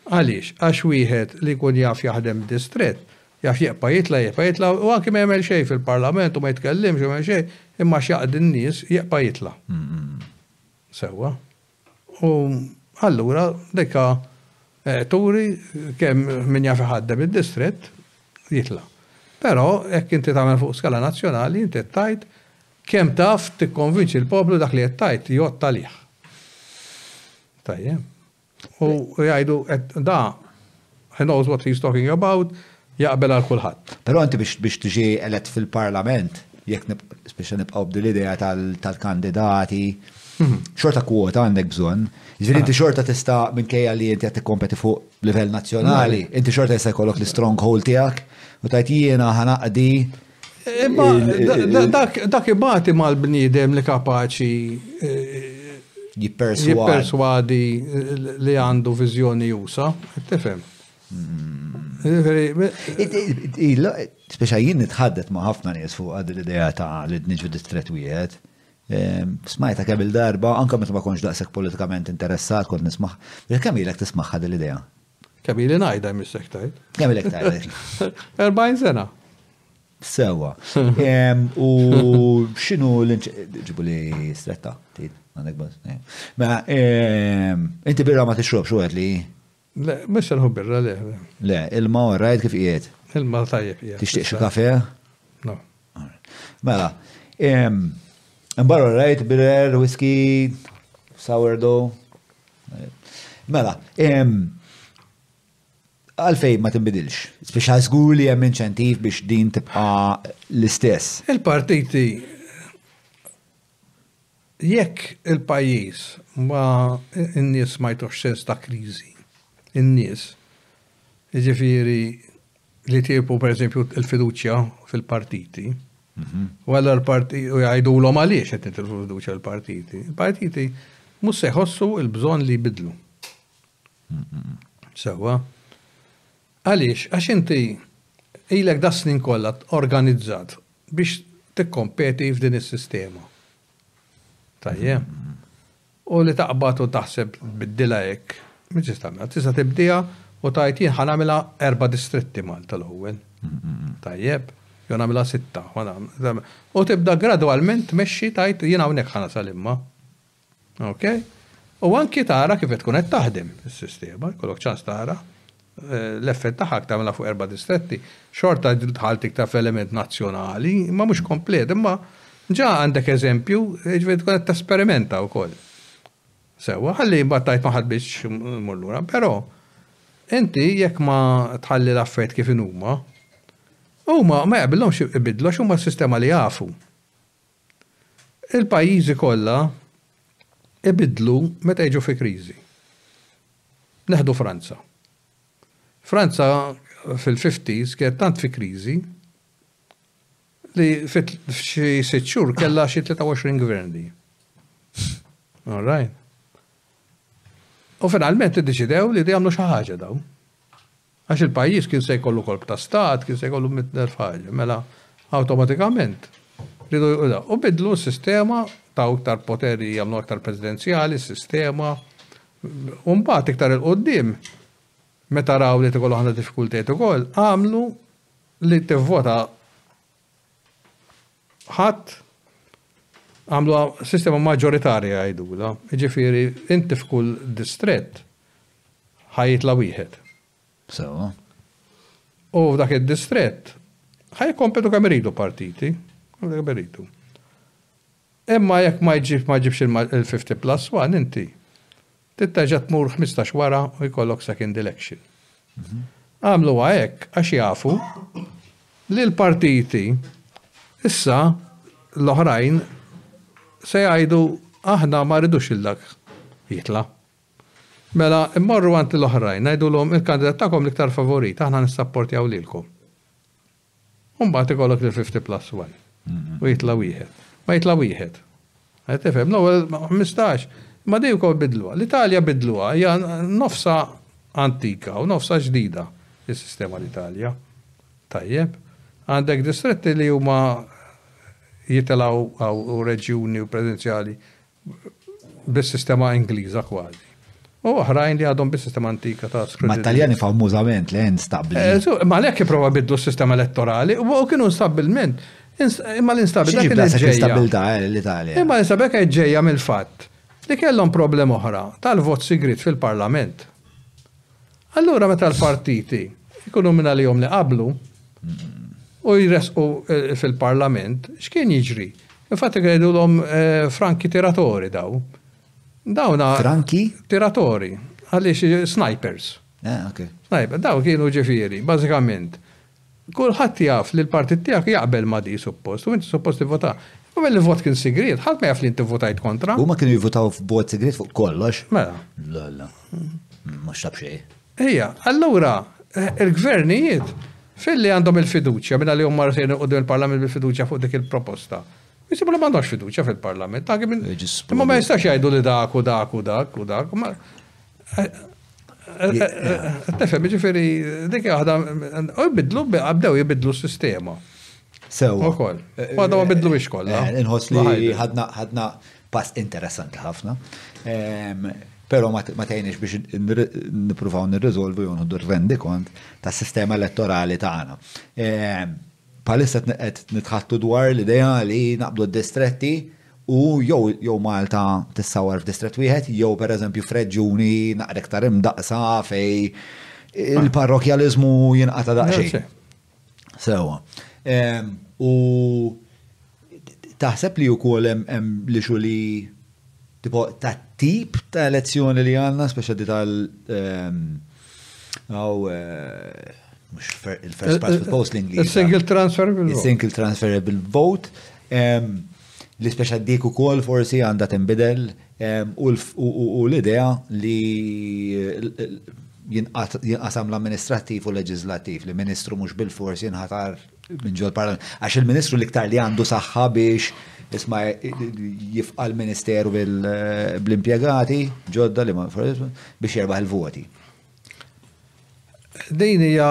Għaliex? Għax wieħed li jkun jaf jaħdem f'distrett, jaf jieqpa' jitla', jieqpa' jitla' u anki ma jagħmel xejn fil-Parlament u ma jitkellimx u ma jagħmel xejn, imma għax jaqdi n-nies, jieqpa' jitla'. Sewwa. U allura dik turi kemm min jaf iħaddem id-distrett jitla'. Però hekk inti tagħmel fuq skala nazzjonali, inti qed tgħid Kemm taf tikkonvinċi l-poplu dak li qed tgħid jgħodd għalih. Tajjeb. U jgħidu da he knows what he's talking about, jaqbel għal kulħadd. Però inti biex tiġi elett fil-Parlament, jekk biex nibqgħu b'dil idea tal-kandidati, mhm. xorta kwota għandek bżonn. Ġifieri inti xorta tista' minkejja li inti qed tikkompeti fuq livell nazzjonali, inti xorta jista' jkollok l-stronghold tiegħek u tajt jiena ħanaqdi Imma dak ibati mal-bniedem li kapaċi jipperswadi li għandu viżjoni jusa, tifhem. Speċa jien nitħaddet ma' ħafna nies fuq għad l-idea ta' li d-nġu distret wieħed. Ehm, smajta kemm il-darba, anka meta ma konx daqshekk politikament interessat kont nismaħ. Kemm ilek tismaħħa l-idea? Kemm ili ngħidha jmissek tajt? Kemm ilek tajt? 40 sena. Sewa. U xinu l-ġibu li stretta? Għandek bas. Ma, inti birra ma t-xrob xuħet li? Le, mux xarħu birra le. Le, il-ma rajt kif jiet? Il-ma tajjeb jiet. Tixtieq xi kafe? No. Mela, imbarra rajt birer, whisky, sourdough. Mela, għalfej ma timbidilx. Speċa żgur li hemm inċentiv biex din tibqa' l-istess. Il-partiti Jekk il-pajjiż ma, in-nies ma jtuhx sens ta' kriżi, in-nies, jiġifieri li tiebu pereżempju l-fiduċja fil-partiti, u allura l-parti, u jgħidulhom għaliex qed nitilfu l-fiduċja fil-partiti, il-partiti mhux se jħossu l-bżonn li jbiddlu. Sewwa. Għaliex? Għax inti ilek das-snin kollha organizzat biex tikkompeti f'din is-sistema. Tajjeb? U li taqbad u taħseb tbiddilha hekk, ma tistax tagħmilha. Tista' tibdiha u tgħid jien ħa nagħmilha erba' distretti Malta l-ewwel. Tajjeb? Jew nagħmilha sitta. U tibda gradwalment tmexxi tgħid jien hawnhekk ħa nasal imma. Ok? U anki tara kif tkun qed taħdem is-sistema, jkollok ċans tara eh, l-effett tagħha tagħmilha fuq erba' distretti, xorta dħalt iktar fl-element nazzjonali, ma mhux komplet, imma ġa għandek eżempju, ġifieri tkun qed tesperimenta wkoll. Sewa, ħalli mbagħad tajt ma ħadbitx mullura, però inti jekk ma tħalli l-affarijiet kif inhuma, huma ma jaqbilhomx ibidlu għax huma s-sistema li jafu. Il-pajjiżi kollha ibiddlu meta jiġu fi kriżi. Neħdu Franza. Franza fil-fifties kienet tant fi kriżi li f'xi sitt xhur kellha xi 23 gvern di. All right? U finalment iddeċidew li jagħmlu xi ħaġa dawn. Għax il-pajjiż kien se jkollu korp ta' stat, kien se jkollu mitt elf ħaġa. Mela, awtomatikament, riedu jieħdu dan. U biddlu s-sistema, taw iktar poteri jagħmlu aktar presidenzjali, s-sistema. U mbagħad iktar il-qudiem, meta raw li qed ikollhom ħafna diffikultajiet ukoll, għamlu li tivvota Ħadd għamlu sistema maġġoritarja jgħidula, jiġifieri inti f'kull distrett ħajitla wieħed. Sewa. U f'dak id-distrett ħaj kompetu kemm iridu partiti, kemm iridu. Imma jekk ma jġibx il-50 plus 1 inti Trid terġa' tmur ħmistax wara u jkollok second election. Għamluha hekk għax jafu li l-partiti issa l-oħrajn se jgħidu aħna ma rridux lil dak jitla'. Mela mmorru għand l-oħrajn ngħidulhom il-kandidat tagħkom l-iktar favorit aħna nissapportjaw lilkom. U mbagħad ikollok li 50 plus 1. U jitla' wieħed. Ma jitla' wieħed. Qed tifhem? L-ewwel 15 ma dejjem ukoll bidluha. L-Italja bidluha, hija nofsha antika u nofsha ġdida is-sistema l-Italja. Tajjeb. Għandek distretti li huma jitilgħu u reġjuni u preżenzjali bis-sistema Ingliża kważi. U oħrajn li għadhom bis-sistema antika ta' skrutinju. Ma Taljani famużament li għen stabli. Eh, ma l-ek jiprofa bidlu s-sistema elettorali u kienu stabilment. Imma l-instabilta kien ġejja. Eh, l-Italja. Imma l-instabilta kien ġejja mill-fatt li kellhom problem oħra tal-vot sigrit fil-parlament. Allura meta l-partiti jkunu minn għalihom li qablu u jresqu eh, fil-parlament, x'kien jiġri? Infatti għedu l-om eh, franki tiratori daw. Dawna. Franki? Tiratori. Għalix eh, snipers. Ah, ok. Sniper, daw kienu ġifiri, bazzikament. Kulħadd jaf li l-partit tiegħek jaqbel ma' di, suppost, u inti suppost tivvota. Imma milli l-vot kien sigriet, ħadd ma jaf li inti vvotajt kontra. Huma kienu jivvutaw b'vot sigriet fuq kollox? Mela. Le, le. Ma xtaq xejn. Hija, allura, il-gvernijiet, filli għandhom il-fiduċja minn għalihom mar sejrin quddiem il-Parlament bil-fiduċja fuq dik il-proposta, jsibu li m'għandhomx fiduċja fil-Parlament. Imma ma jistax jgħidu li dak u dak u dak u dak. Tefem, ġifiri, dik għada, u jibidlu, għabdew jibidlu s-sistema. Sew. U koll. Għada ma bidlu biex koll. Nħos li ħadna pass interessanti ħafna. Pero ma tajniex biex nipruvaw nirrizolvu jonu dur rendi kont ta' sistema elettorali ta' għana. Palissa qed nitħattu dwar l-idea li naqbdu d-distretti u jew jew Malta tissawwar f'distrett wieħed jew pereżempju f'reġjuni naqra iktar imdaqqsa fej il-parrokjaliżmu jinqata' daqsxejn. Sewwa. U taħseb li wkoll hemm li xu li tipo ta' tip ta' elezzjoni li għandna speċjali tal Għaw, eh, mux il-first pass eh, bil-post l-Inglis. Il-single eh. transfer bil-vote. Il-single transfer bil-vote. L-ispeċa dik u kol forsi għanda timbidel u l-idea li jinqasam l-amministrativ u leġizlativ li ministru mux bil-forsi jinħatar minn ġol-Parlament. Għax il-Ministru l-iktar li għandu saħħa biex isma jifqa l-Ministeru bl-impjegati ġodda li ma biex jerbaħ il-voti. Din hija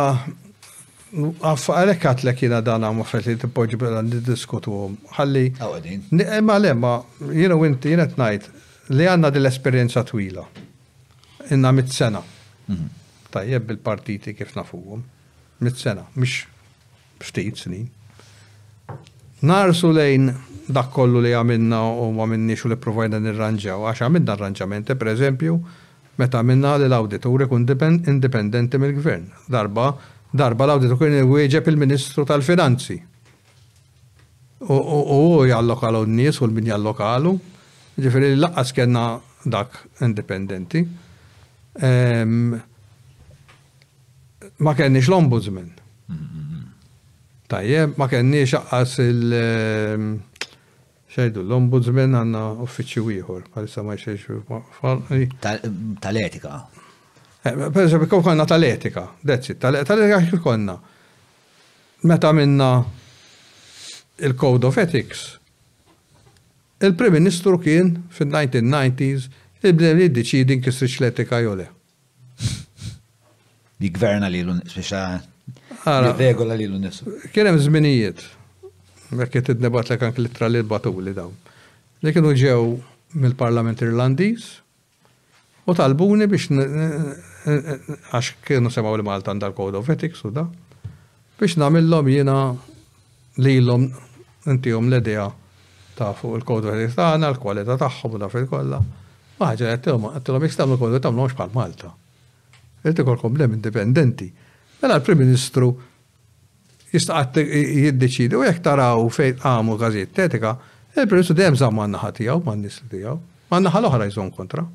għalhekk għatlek jiena dan hawn affarijiet li tippoġġi bla niddiskutuhom. Ħalli. Imma le ma jiena inti jiena tnajt li għandna din l-esperjenza twila. Inna mit-sena. Mhm. Tajjeb bil-partiti kif nafuhom. mit sena, mhux ftit snin. Narsu lejn dak kollu li għamilna u ma minniex u li provajna nirranġaw, għax għamilna arranġamenti, per eżempju, meta għamilna li l-awditur ikun indipendenti mill-Gvern. Darba, darba l-awditur kien iwieġeb il-Ministru tal-Finanzi. U hu jallokalu n-nies u l-min jallokalu, ġifieri laqqas kellna dak indipendenti. Ehm, ma kenniex l-ombudsman. Tajjeb, ma kenniex aqqas il- ehm, xejdu l-ombudsman għanna uffiċċju ieħor, bħalissa ma jxejx Tal-etika. Eh, per eżempju, kif konna tal-etika, dezzi, tal-etika kif konna. Meta minna il-Code of Ethics, il-Prim Ministru kien fin-1990s il-bnem li d-deċidi nkisriċ l-etika jole. Jigverna li l biex regola li l-nifsu. Kien hemm żminijiet, jekk qed idnebat lek anke l-ittra li batuli dawn, li kienu ġew mill-Parlament Irlandiż u talbuni biex għax kienu semgħu li Malta għandha l-Code of Ethics u da. Biex nagħmilhom jiena lilhom ntihom l-idea ta' fuq il-code of ethics tagħna, l-kwalità tagħhom u daf'ir kollha, waħda għedtilhom, għedtilhom jekk se tagħmlu code ma tagħmluhomx bħal Malta. Irid ikollkom bnem indipendenti. Mela l-Prim Ministru jista' qatt jiddeċiedi u jekk taraw fejn qamu każijiet t'etika, il-Prim Ministru dejjem żamm man-naħa tiegħu, man-nies tiegħu, man-naħa l-oħra jżomm kontra.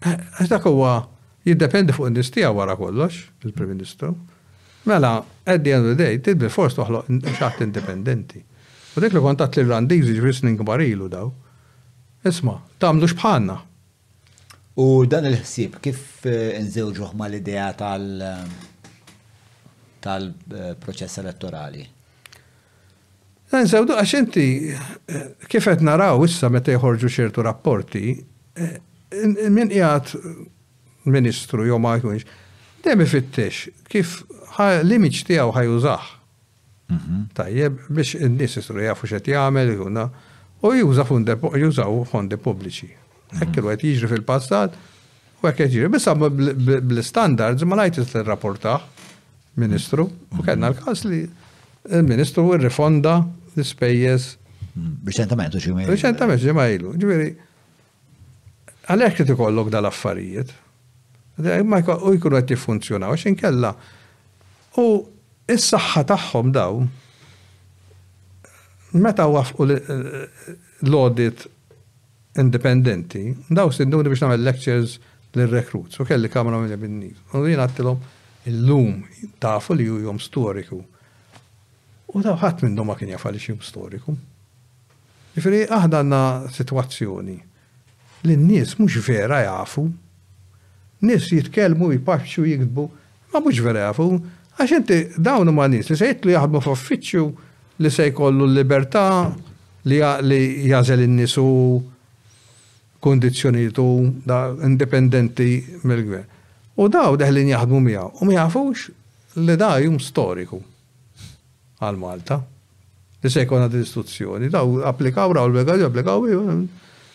Għax dak huwa jiddependi fuq in-nies tiegħu wara kollox, il-Prim Ministru. Mela, at the end of the day, trid bil-fors toħloq xatt indipendenti. U dik li kont għadt l-Irlandiżi ġifieri snin kbar ilu daw, isma', tagħmlux bħalna. U dan il-ħsieb kif inżewġuh mal-idea tal-proċess elettorali? Insewdu għax inti, kif qed naraw issa meta joħorġu ċertu rapporti, min qiegħed Ministru jew ma jkunx, dejjem ifittex kif ħa l-image tiegħu ħa jużah. Tajjeb, biex in-nies isiru jafu x'qed jagħmel, u juża fondi, jużaw fondi pubbliċi. Hekk kienu qed jiġri fil-passat u hekk qed jiġri. Bissa bl-standards ma lajt tirrapportah Ministru u kellna l-każ li il-Ministru rrifonda l-ispejjeż. Riċentament u xi Riċentament xi ilu. Ġifieri, għalhekk qed ikollok dal-affarijiet. Ma u jkunu qed jiffunzjonaw għax inkella. U is-saħħa tagħhom daw meta wafqu l-audit indipendenti, dawn stidnuni biex nagħmel lectures lir-rekruts u kelli kamra mimlija bin-nies. U jien għedtilhom, illum tafu li hu jum storiku. U dawn ħadd minnhom ma kien jaf għaliex jum storiku. Jiġifieri aħna għandna sitwazzjoni li n-nies mhux vera jafu. Nies jitkellmu, jpaċċu, jiktbu, Ma mhux vera jafu, għax inti dawn huma nies li se jitlu jaħdmu f'uffiċċju li se jkollu l-libertà li li jagħżel in-nies hu, kundizzjonijiet hu, da indipendenti mill-gvern. U daw deħlin jaħdmu miegħu u ma jafux li da jum storiku għal Malta li se jkollna din istituzzjoni. Daw applikaw raw l-begħad applikaw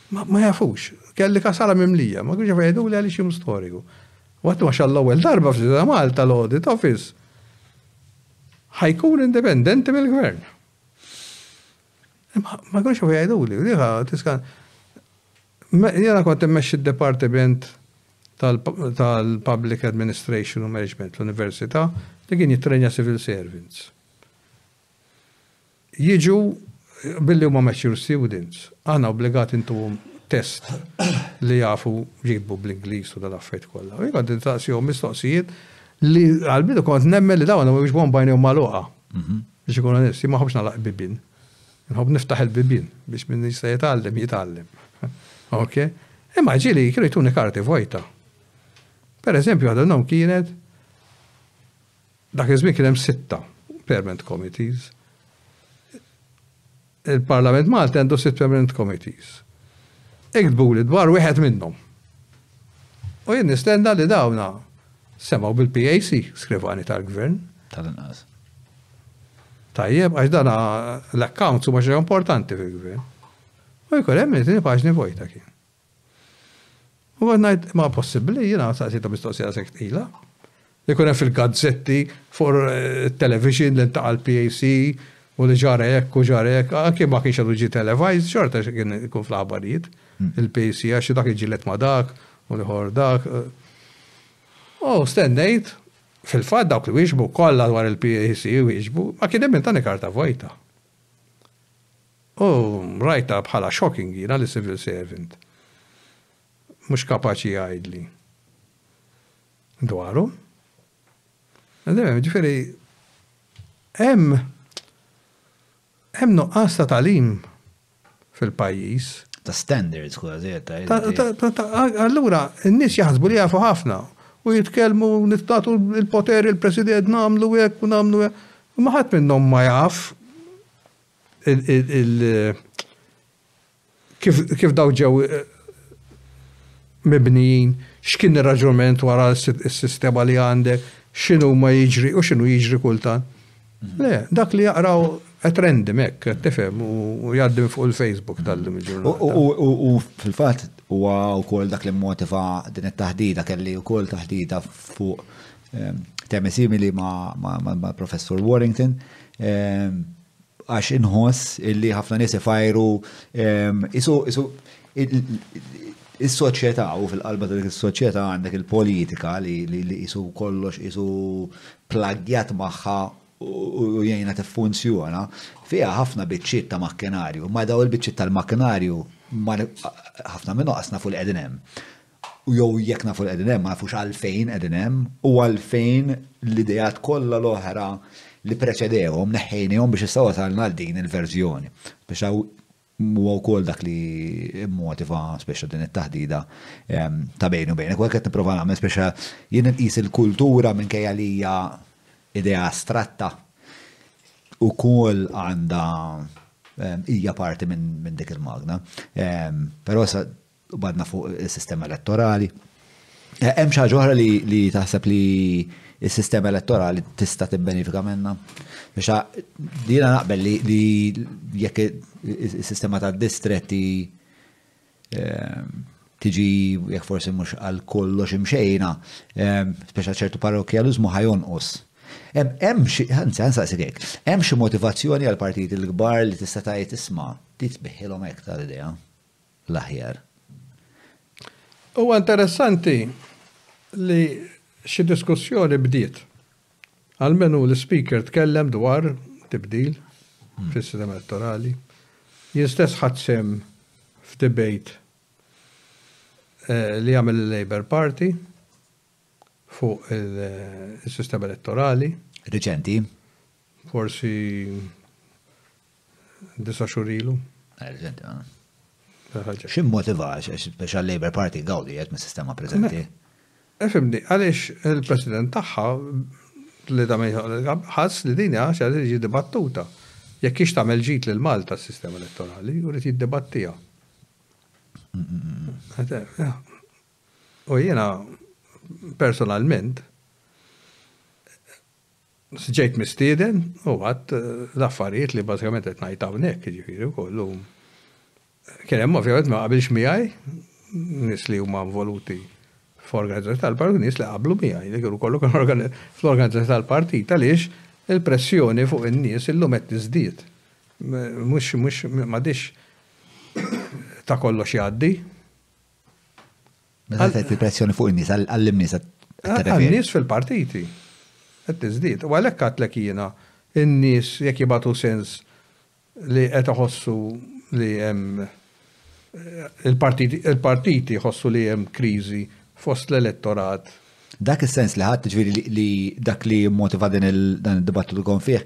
ma jafux. Kelli kasala mimlija, ma kienx jafejdu li għaliex jum storiku. Waqt ma x'għall-ewwel darba f'Żieda Malta l-Audit Office ħa jkun indipendenti mill-Gvern. Imma ma jkunx hawn jgħiduli, u din ħa tiskan. Jiena kont immexxi d-Dipartiment tal-Public Administration u Management l-Università li kien jittrenja civil servants. jiġu billi huma mature students, aħna obbligati ntuhom test li jafu jiktbu bl-Ingliż u dal-affarijiet kollha. U jien kont insaqsihom mistoqsijiet li għal bidu kont nemmen li dawn għandhom jiġbuhom bajnejhom magħluqa. Mhm. Biex ikun onesti, ma ħobx nagħlaq bibin. Nħobb niftaħ il-bibin biex minn jista' jitgħallem, jitgħallem. Ok? Imma ġili kienu jtuni karti vojta. Per eżempju, għadhom kienet Dak iż-żmien kien hemm sitta permanent committees. Il-Parlament Malti għandu sitt permanent committees. Iktbuli dwar wieħed minnhom. U jien nistenna li dawna semgħu bil-PAC, skrivani tal-gvern. Tal-inqas. Tajjeb, għax dana l-accounts huma xi importanti fil-gvern. U jkun hemm paġni vojta kien. U għad ngħid, ma possibbli, jiena saqsita mistoqsija daqshekk tqila. Ikun hemm fil-gazzetti, fuq television li ntaqa' l-PAC u li ġara hekk u ġara hekk, anke ma kienx għadu ġi televised, xorta kien ikun fl-aħbarijiet hmm. il-PAC għax dak iġilet ma dak u liħor dak. U stennejt, fil-fatt dawk li wieġbu kollha dwar il-PAC wieġbu, ma kien hemm tani karta vojta. U rajtha bħala shocking jiena li civil servant mhux kapaċi jgħidli dwaru. Ġifieri hemm hemm nuqqas ta' tagħlim fil-pajjiż. Ta' standards kważi Allura n-nies jaħsbu li jafu ħafna u jitkellmu nittatu l-poter il-President nagħmlu hekk u nagħmlu hekk. Ma ħadd minnhom ma jaf kif daw ġew eh, mibnijin, x'kien ir-raġunament wara s-sistema li għandek, x'inhu ma jiġri u x'inhu jiġri kultan. Mhm. Le, dak li jaqraw qed rendim hekk, tifhem u jgħaddim fuq il-Facebook tal-lum il-ġurnata. U fil-fatt huwa wkoll dak li motiva din it-taħdida kelli wkoll taħdida fuq Temi simili ma' professor Warrington, għax inħoss illi ħafna nies ifajru isu is-soċjetà u fil-qalba ta' dik is-soċjetà għandek il-politika li isu kollox isu plaggjat magħha u jgħinha tiffunzjona, fiha ħafna biċċiet ta' makkinarju, ma daw il-biċċiet tal-makkinarju ħafna minnhom qasna fuq li qegħdin hemm. u jew jekk nafu li qegħdin hemm ma nafux għalfejn qegħdin hemm u għalfejn l-ideat kollha l-oħra li preċedewhom neħħejnihom biex issa wasalna għal din il-verżjoni. Biex huwa wkoll dak li mmotiva speċa din it-taħdida ehm, ta' bejn u bejn. Kwek qed nipprova nagħmel speċa jien inqis il-kultura minkejja li hija idea astratta u kol għandha ehm, hija parti minn dik il-magna. Ehm, però sa U badna fuq is-sistema elettorali. Eh, hemm xi ħaġa oħra li taħseb li s-sistema elettorali tista' tibbenefika minnha. Biex jiena naqbel li jekk is-sistema tad-distretti eh, tiġi jekk forsi mhux għal kollox imxejna, eh, speċa ċertu parrokjaliżmu ħajonqos. Hemm xi anzi nsaqsik hekk, hemm xi motivazzjoni għal partiti l-kbar li tista' tgħid isma' titbiħilhom hekk tal-idea. l-aħjar. Huwa interessanti li xi diskussjoni bdiet. Almenu l-Speaker tkellem dwar tibdil hmm. fis-sistema elettorali. Jien stess ħadd sem f'debate eh, li għamel il-Labour Party fuq il-sistema eh, elettorali. Reċenti? Forsi Disa xhur ilu. Xi motiva għax biex għal-Labour Party gawdi qed mis-sistema preżenti. Efimni, għaliex il-President tagħha li ta' min ħass li din hija xi tiġi dibattuta. Jekk hix tagħmel ġid lil Malta s-sistema elettorali, u rid jiddibattiha. U jiena personalment Ġejt mistieden u għadt l-affarijiet li bażikament qed ngħid hawnhekk, jiġifieri wkoll u kien hemm ovvjament ma qabilx miegħi nies li huma involuti f'organizzazzjoni tal-partit, nies li qablu miegħi li kienu kollu kienu fl-organizzazzjoni tal-partit għaliex il-pressjoni fuq in-nies illum qed tiżdied. Mhux mhux m'għadhiex ta' kollox jgħaddi. Meta tgħid il-pressjoni fuq in-nies, għall-imnies qed tirreferi. Għall-nies fil-partiti. Qed tiżdied. U għalhekk għidtlek jiena, in-nies jekk jibgħatu sens li qed iħossu li hemm il-partiti jħossu li hemm kriżi fost l-elettorat Dak is-sens li ħadt, ġifieri li dak li motiva dan id-dibattitu kon fih,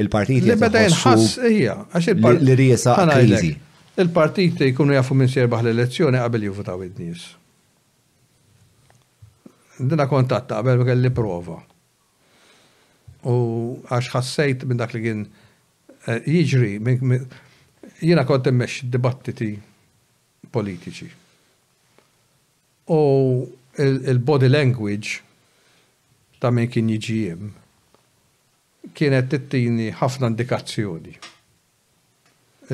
il-partiti. Li beda jinħass hija, għax il-partiti. Li riesa kriżi. Il-partiti jkunu jafu minn se jirbaħ l-elezzjoni qabel jivvutaw id-nies. Dina kontatta qabel kelli prova. U għax ħassejt minn dak li kien eh, jiġri, jiena kont immexxi dibattiti politiċi. U l-body language ta' min kien jiġi hemm kienet tittini ħafna indikazzjoni.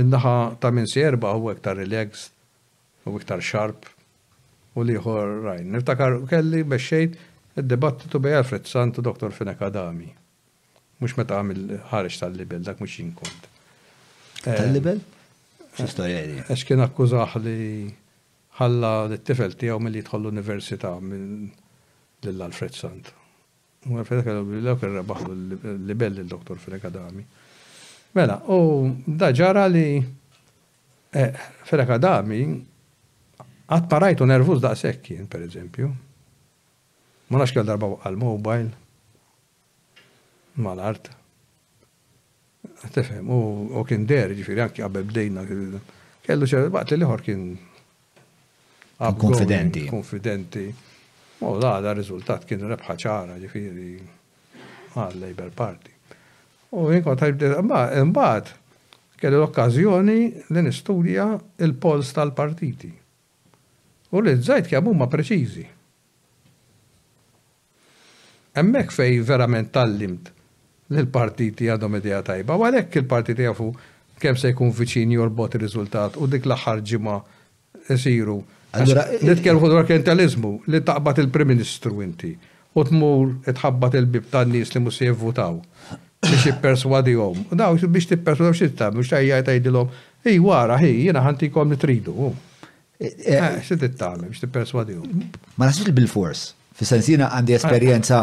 In-naħa ta' min se jerbaħ huwa iktar relaxed u iktar sharp u l-ieħor rajn. Niftakar kelli, mexxejt, id-dibattitu bejn Alfred Sant u Doctor Fenech Adami. Mhux meta għamil ħareġ tal-libel, dak mhux jien kont. Tal-libel? Xi storja hi? Għax kien akkużah li Ħalla lit-tifel tiegħu milli jidħol l-università minn lil Alfred Sant. U Alfred Sant kellu lil dawk li rebaħlu l-libell lil Dottor Freg Adami. Mela, u da ġara li Freg Adami qatt ma rajtu nervuż daqshekk jien, pereżempju. Ma nafx kemm darba waqqa' l-mobile. mal-art. Tifhem, u kien deher, jiġifieri anki qabel bdejna, kellu ċertu waqt li l-ieħor kien konfidenti. Konfidenti. U l-għada riżultat kien rebħa ċara, jiġifieri għal Labour Party. U jien kont imbagħad kelli l-okkażjoni li nistudja il-pols tal-partiti. U li żajt kemm huma preċiżi. Hemmhekk fejn verament tgħallimt li l-partiti għandhom idea tajba u għalhekk il-partiti jafu kemm se jkun viċin jorbot ir-riżultat u dik l-aħħar ġimgħa isiru. Allura nitkellmu dwar klijenteliżmu li taqbad il-Prim Ministru inti u tmur tħabbat il-bieb tan-nies li mhux se jivvutaw biex ipperswadihom. Dawn biex tipperswadhom x'trid tagħmel? Mhux tgħid tgħidilhom, hi wara hi jiena ħa ntikom li tridu. Xi titgħallem, xi tipperswadihom. Ma nasibx bil-fors. Fis-sens jiena għandi esperjenza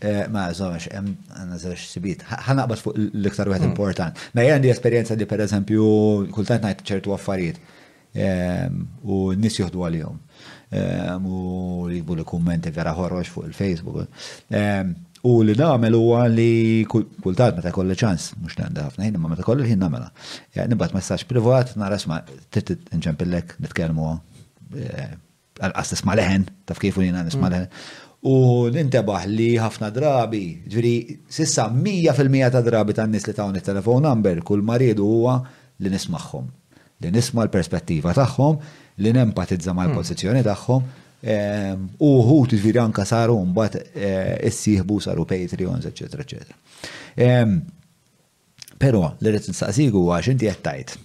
eh, ma żomx hemm għandna żewġ sibiet. Ħanaqbad fuq l-iktar wieħed hmm. important. Ma jien għandi esperjenza li pereżempju kultant ngħid ċertu affarijiet ehm, u n-nies joħdu għalihom. Ehm, u jikbu li kummenti vera ħoroġ fuq il-Facebook. Ehm, U li nagħmel huwa li kultant meta kolli ċans, mhux tanda ħafna ħin, ma meta kolli ħin nagħmelha. Eh, nibgħat messaġġ privat, nara sma' trid nċempillek nitkellmu eh, għal-qas tisma' leħen, taf kif jiena nisma' mm. leħen. U nintebaħ li ħafna drabi, ġviri, sissa 100% ta' drabi ta' nis li ta' it-telefon number, kull maridu huwa li nismaħħom. li nisma' l-perspettiva tagħhom, li nempatizza mal-pożizzjoni tagħhom, u wħud jiġifieri anke saru mbagħad issieħbu saru Patreons, eċetera, eċetera. Però li rrid nistaqsik huwa għax inti qed tgħid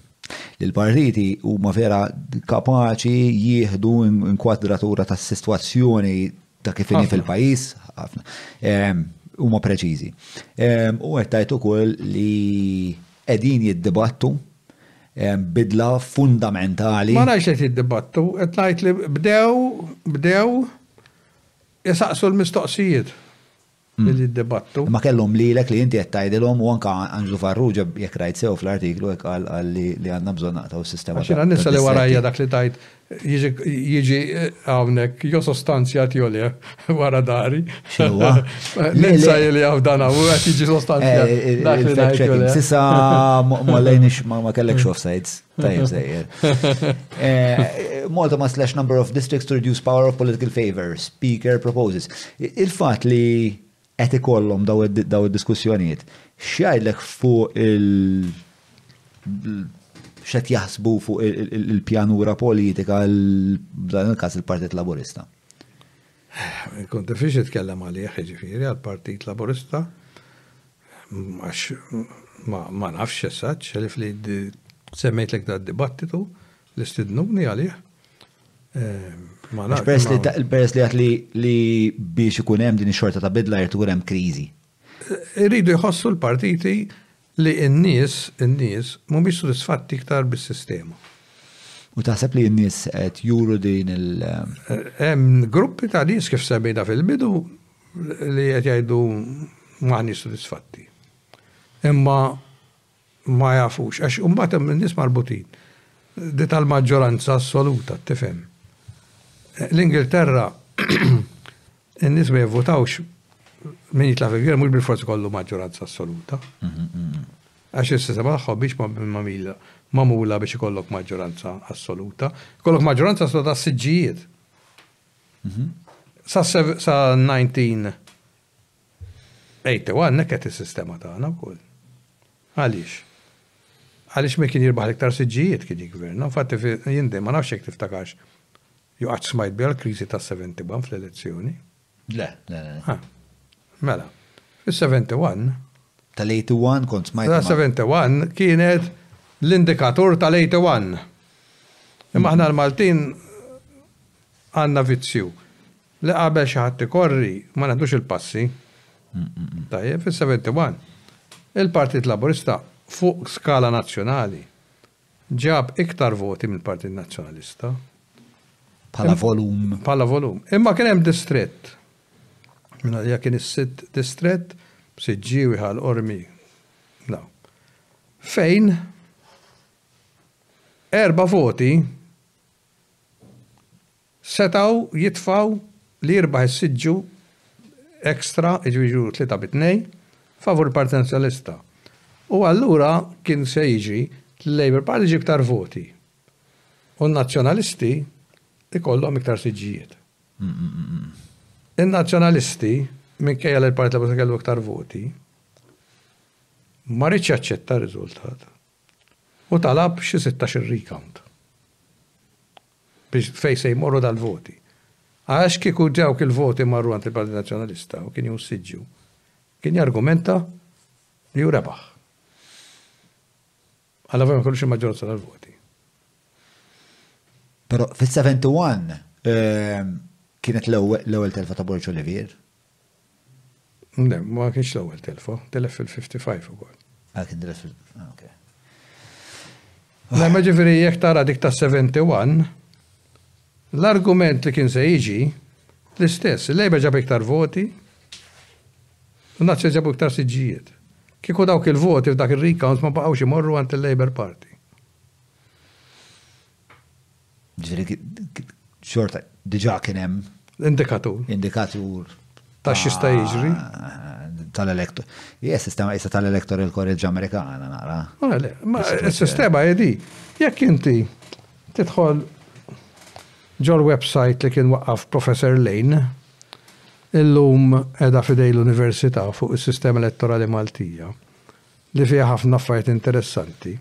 li l-partiti huma vera kapaċi jieħdu inkwadratura tas-sitwazzjoni ta' kif inhi fil-pajjiż, ħafna. Ehm, huma preċiżi. Ehm, u qed tgħid ukoll li qegħdin jiddibattu ehm, bidla fundamentali. Ma ngħidx qed jiddibattu, qed ngħid li bdew bdew isaqsu l-mistoqsijiet. li jiddibattu. Imma kellhom lilek li inti qed tgħidilhom u anke Anġlu Farrugia jekk rajt sew fl-artiklu hekk qal qal li għandna bżonn naqtgħu s-sistema tad-dissetti. Għax jiena ninsa li warajja dak li tgħid jiġi hawnhekk jew sostanzjat jew le wara dahri. X'inhuwa? Ninsa li hawn dan hawn qed jiġi sostanzjat dak li ngħid jew le. S'issa ma kellekx offsides. Tajjeb sejjer. Eh, Malta ma slash number of districts to reduce power of political favor, speaker proposes. Il-fat li qed ikollhom daw id-diskussjonijiet, x'jgħidlek fuq il- xed jaħsbu fuq il-pjanura politika dan il-każ il-Partit Laburista. Ikun diffiċli tkellem għalih, jiġifieri għall-Partit Laburista, għax ma nafx essaċ, għalif li semmejtlek da dibattitu li stidnuni għalih. Eh, ma nafx. Peress li peress li għatli li biex ikun hemm din xorta ta' bidla jirtu hemm kriżi. Iridu jħossu l-partiti Li n-nies, in-nies, mhumiex sodisfatti iktar bis-sistema. U taħseb li n-nies qed juru din il-. Hemm gruppi ta' nies kif semmejna fil-bidu li qed jgħidu m'aħniex sodisfatti. Imma ma jafux, għax imbagħad hemm in-nies marbutin. Di tal-maġġoranza assoluta, tifhem. L-Ingilterra In-nies ma jivvutawx min jitla' fil-gvern mhux bil-forsi kollu maġġoranza assoluta. Għax is-sistema tagħhom biex ma mila magħmula biex ikollok maġġoranza assoluta. Kollok maġġoranza assoluta s-siġġijiet. Sa 1981 nekket is-sistema tagħna wkoll. Għaliex? Għaliex min kien jirbaħ l-iktar siġġijiet kien jigverna. Infatti jien ma nafx jekk tiftakarx Jew qatt smajt biha l-kriżi tas-71 fl-elezzjoni? Le, le, le. Ah. Mela, fis-71. Tal-81 kont smajt. Tal-71 kienet l-indikatur tal-81. Imma aħna l-Maltin għandna vizzju. Li qabel xi ħadd ikorri ma ngħadux il-passi. Tajjeb, fis-71. Il-Partit Laburista fuq skala nazzjonali Ġab iktar voti mill-Partit Nazzjonalista. Bħala volum. Bħala volum. Imma kien hemm distrett. Minħalija kien is-sitt distrett, Siġġiewi, Ħal Qormi. No. Fejn erba' voti Setgħu jitfgħu li jirbaħ is-siġġu extra, jiġifieri jiġu tlieta bi tnejn, favur il-Partit Nazzjonalista. U allura kien se jiġi li l-Labour Party ġġib iktar voti u n-Nazzjonalisti jkollhom iktar siġġijiet. In-Nazzjonalisti, minkejja li l-Partit Laburista kellu iktar voti, ma riedx jaċċetta r-riżultat u talab xi sittax-il recount. biex fejn se jmorru dal-voti. Għax kieku dawk il-voti marru għand il-Partit Nazzjonalista u kien hu s-siġġu, kien jargumenta li hu rebaħ. Allavolja ma kellux il-maġġoranza tal-voti. Però fis-71 ehm, kienet l-ewwel telfa ta' Borġ Olivier. Le, ma kienx l-ewwel telfu, telef fil-55 ukoll. Ah, kien telef fil- ah, ok. Le, ma ġifieri jekk tara dik ta' 71, l-argument li kien se jiġi l-istess, il-lejba ġab iktar voti, u nazzja ġabu iktar siġġijiet. Kieku dawk il-voti f'dak il-recount ma baqgħux imorru għand il-Labour Party. Ġifieri xorta diġà kien hemm. Indikatur. Indikatur. Ta' xista jiġri. Tal-elektor. Hija sistema jisa tal-electoral college Amerikana naqra. Ma s-sistema jedi, jekk inti tidħol ġol website li kien waqqaf Professor Lane, illum edha fidej l-Università fuq is-sistema elettorali Maltija li fiha ħafna affarijiet interessanti.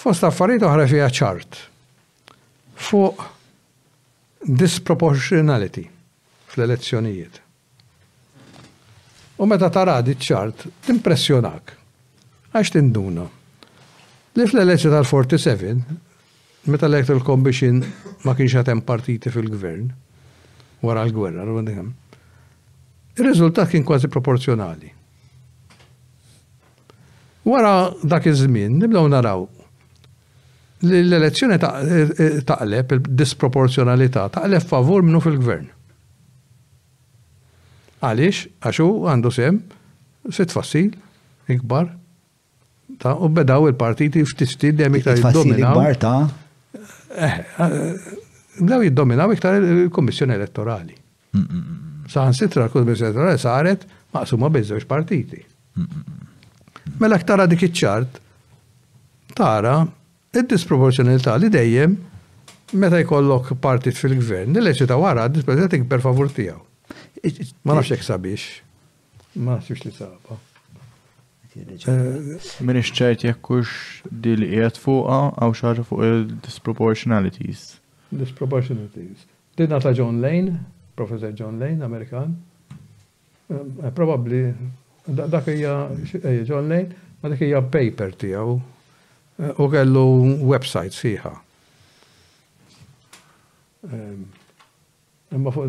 Fost affarijiet oħra fiha ċart fuq disproportionality fl-elezzjonijiet. U meta taraha di ċ-ċart timpressjonak għax tinduna li fl-elezzjo tal-Forty Seven meta l-Electoral Commission ma kienx għad hemm partiti fil-Gvern wara l-gwerra, ir-riżultat kien kważi proporzjonali. Wara dak iż-żmien nibdew naraw li l-elezzjoni taqleb, id-disproporzjonalità taqleb favur min hu fil-Gvern. Għaliex? Għax hu għandu sehem fit-tfassil ikbar ta' u bedaw il-partiti ftit ftit dejjem iktar jiddominaw. It-tfassil ikbar ta'? Bdew jiddominaw iktar il-Kummissjoni Elettorali. Saħansitra l-Kummissjoni saret maqsuma bejn żewġ partiti. Mela ktara dik iċ-ċart tara id-disproporzjonalità li dejjem meta jkollok partit fil-gvern, il-leċi ta' wara dispożizzjoni tikber favur tiegħu. Ma nafx hekk sabiex. Ma nafx li saba. Min ċert jekkux dil qiegħed fuqha għaw xaġa fuq il-disproportionalities. Disproportionalities. L-idna ta' John Lane, Professor John Lane, Amerikan, probabbli dak hija John Lane, ma dik hija paper tiegħu u kellu website sħiħa. Imma fuq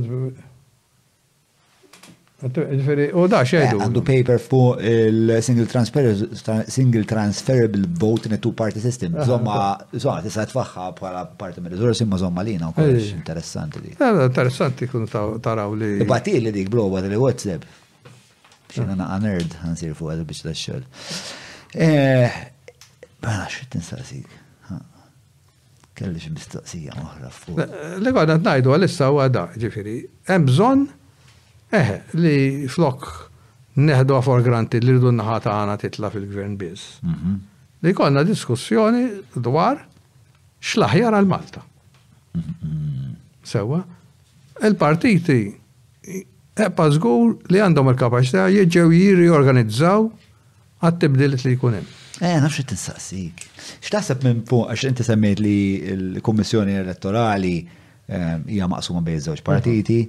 U da xejdu. Eh, għandu paper fuq il-single single transferable vote in a two-party system. Ah, zomma, zomma, tista' tfaħħa bħala parti minn rizorsi ma zomma lina u kollox eh. interessanti li. Eh, interessanti kun taraw li. Ibati li dik blowa li WhatsApp. Xina naqa nerd għansir fuq għadu biex da xol. Bħana xit ninsaqsik. Kelli xi mistoqsija oħra fuq. Li konna qed ngħidu għalissa huwa da, ġifieri, hemm bżonn eħe li flok neħdu for granted li rridu naħa tagħna titla' fil-gvern biss. Mhm. Li konna diskussjoni dwar x'laħjar għal Malta. Mhm. Sewwa, il-partiti eqpa żgur li għandhom il-kapaċità jiġew jirriorganizzaw Għat-tibdiliet li jkun hemm. Eh, nafx qed insaqsik. X'taħseb minn punt għax inti semmejt li l-Kummissjoni Elettorali ehm, hija maqsuma bejn żewġ partiti.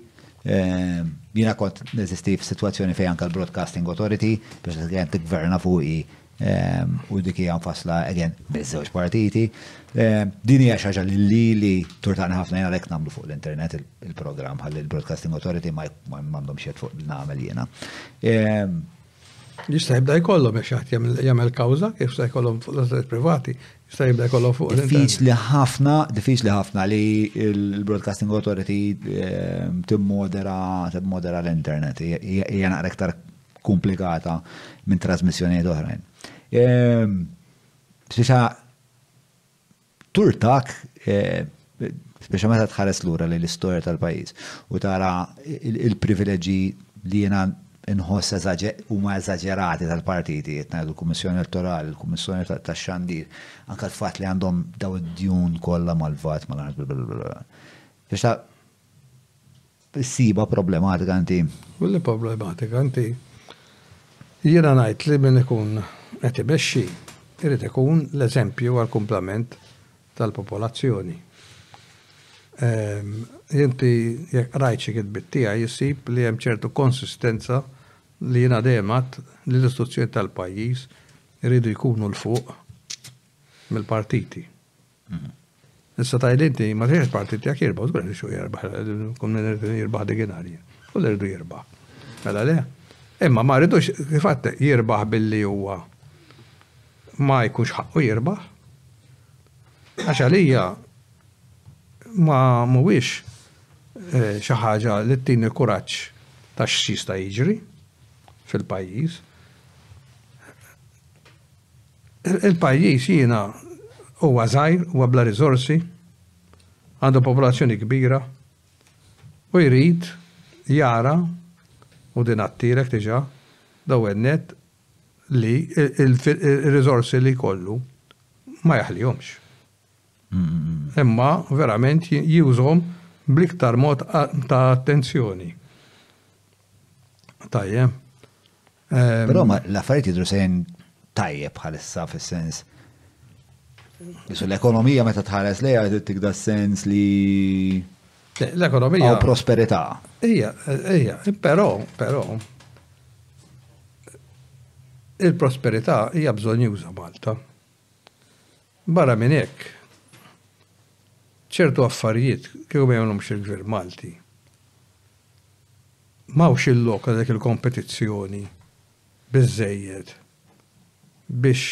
Ehm, jiena kont neżisti f'sitwazzjoni fejn anke l-Broadcasting Authority biex kienet tiggverna fuqi ehm, u dik hija mfassla again miż-żewġ partiti. Din hija xi ħaġa li lili turtani ħafna jien għalhekk nagħmlu fuq l-internet il-programm ħalli l-Broadcasting Authority ma m'għandhomx fuq nagħmel jiena. Jista' jibda jkollhom biex jaħt jagħmel kawża, kif se jkollhom fuq l-iżlet privati, jista' jibda jkollhom fuq l-internet. Diffiċli ħafna, diffiċli ħafna li l-Broadcasting Authority ehm, timmodera timmodera l-internet. Hija naqra iktar komplikata minn trasmissjonijiet oħrajn. Ehm, Sisa B'tur tak, speċi meta tħares lura lejn l-istorja tal-pajjiż u tara l-privileġġi li jiena nħoss huma eżaġerati tal-partiti, qed ngħidu l-Kummissjoni Elettorali, il-Kummissjoni tax-Xandir, anke l-fatt li għandhom dawn id-djun kollha mal-VAT, mal-. Issibha problematika inti? Li problematika inti? Jiena ngħid li min ikun qed imexxi jrid ikun l-eżempju għall-kumplament tal-popolazzjoni. Inti jekk qrajt xi kitbiet tiegħi ssib li hemm ċertu konsistenza li jiena dejjem għadt li l-istituzzjonijiet tal-pajjiż iridu jkunu 'l fuq mill-partiti. Issa tajli inti ma tiex parti tiegħek jirba, żgur li xu jirbaħ, kun minn irrid jirbaħ diginarji. U li rridu jirbaħ. Mela le? Imma ma rridux kif jirbaħ billi huwa ma jkunx ħaqqu jirbaħ. Għax għalija ma mhuwiex eh, xi ħaġa li ttini kuraġġ ta' x'jista' jiġri fil-pajjiż. Il-pajjiż jiena huwa żgħir, huwa bla riżorsi, għandu popolazzjoni kbira u jrid jara, u din għadtilek diġà, l-ewwel nett li r-riżorsi li jkollu ma jaħlihomx. Imma verament jużhom bl-iktar mod ta' attenzjoni. Tajjeb. Ehm, Però l-affarijiet jidru sejn tajjeb bħalissa fis-sens. Bisu l-ekonomija meta tħares lejha tittik da sens li l-ekonomija u prosperità. Ija, ija, però, però il-prosperità hija bżonjuża Malta. Barra minn hekk, ċertu affarijiet kieku ma jagħmluhomx il-Gvern Malti, m'hawnx il-lok għal dik il-kompetizzjoni biżżejjed biex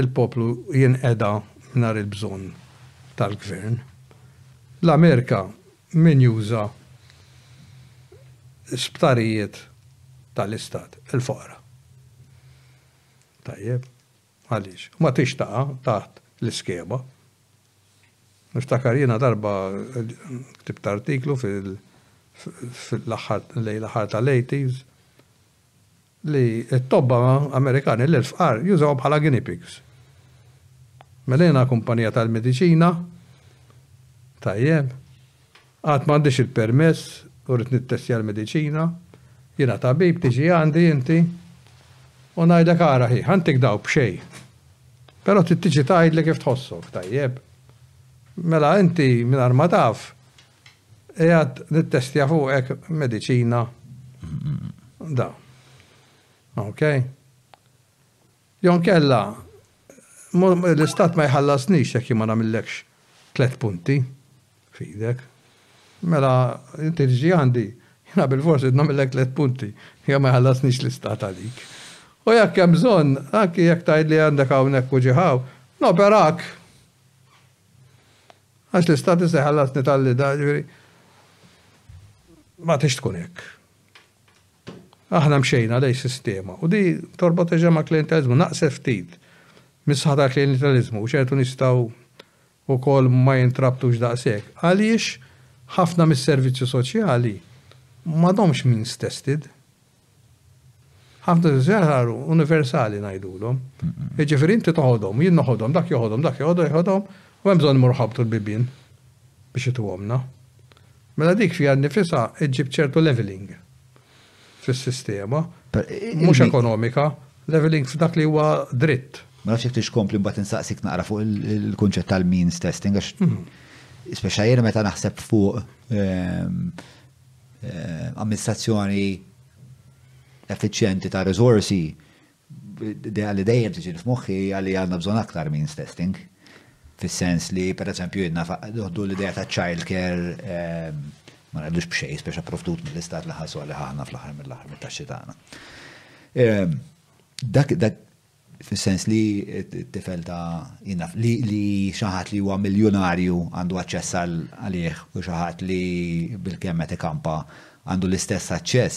il-poplu jinqeda mingħajr il-bżonn tal-Gvern. L-Amerika min juża l-isptarijiet tal-Istat? Il-foqra. Tajjeb. Għaliex? Ma tridx taqa' taħt l-iskema. Niftakar jiena darba ktibt artiklu fil, fil-aħħar, lejn l-aħħar tal-80s li t-tobba Amerikani l-fqar jużawhom bħala guinea pigs. Mela jiena kumpanija tal-mediċina, tajjeb, Għad m'għandix il-permess u rrid nittestja l-mediċina. Jiena tabib, tiġi għandi inti u ngħidlek ara ħih, ħantik daw b'xejn. Però trid tiġi tgħidli kif tħossok, tajjeb? Mela inti mingħajr ma taf qiegħed nittestja fuqek mediċina. Da. Okay? Jew inkella, l-Istat ma jħallasnix jekk jien ma nagħmillekx tliet punti f'idek. Mela inti tiġi għandi, jiena bilfors irid nagħmillek tliet punti, jew ma jħallasnix l-Istat għalik. U jekk hemm bżonn, anki jekk tgħidli għandek hawnhekk u ġieħ hawn, noperak! Għax l-Istat issa jħallasni tal-li da, jiġifieri, ma tridx tkun hekk. Aħna mxejna lejn sistema, u din torbot terġa' mal-klijenteliżmu, naqset ftit mis-saħħa tal-klijenteliżmu u ċertu nies setgħu wkoll ma jintrabtux daqshekk. Għaliex ħafna mis-servizzi soċjali m'għadhomx means tested. Ħafna servizzi soċjali saru universali ngħidulhom. Jiġifieri inti toħodhom, jien noħodhom, dak joħodhom, dak joħodhom, joħodhom, u hemm bżonn imorru ħabtu l-bibien biex ituhomna. Mela dik fiha nnifisha ġġib ċertu levelling fis-sistema, mhux ekonomika, levelling f'dak li huwa dritt. Ma nafx jekk trix tkompli mbagħad insaqsik naqra fuq il-kunċett tal-means testing għax speċa jiena meta naħseb fuq amministrazzjoni effiċjenti ta' riżorsi Idea li dejjem tiġi f'moħħi hija li għandna bżonn aktar means testing. Fis-sens li, per eżempju, jidna noħdu l-idea ta' childcare ma ngħidux b'xejn, speċa provdut mill-istat li ħassu għalli ħahna fl-aħħar mill-aħħar mit-taxxi tagħna. Dak fis-sens li t-tifel ta' jidna li xi ħadd li huwa miljunarju għandu aċċess għalih u xi ħadd li bil-kemm qed ikampa għandu l-istess aċċess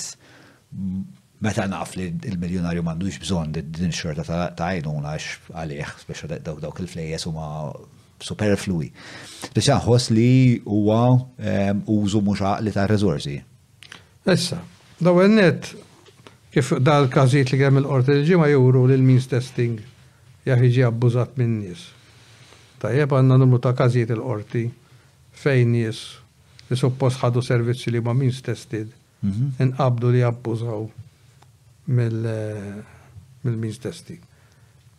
Meta naf li l-miljunarju m'għandux bżonn din ix-xorta ta' għajnuna għax għalih, speċa dawk il-flejjes huma superfluwi, spiċċa nħoss li huwa użu mhux għaqli tar-riżorsi. Issa, l-ewwel nett, kif dal-każijiet li kien hemm il-Qorti dil-ġimgħa juru li l-means testing jaf jiġi abbużat min-nies. Tajjeb, għandna numru ta' każijiet il-Qorti fejn nies li suppost ħadu servizzi li huma means tested mhm. inqabdu li abbużaw mill-means testing.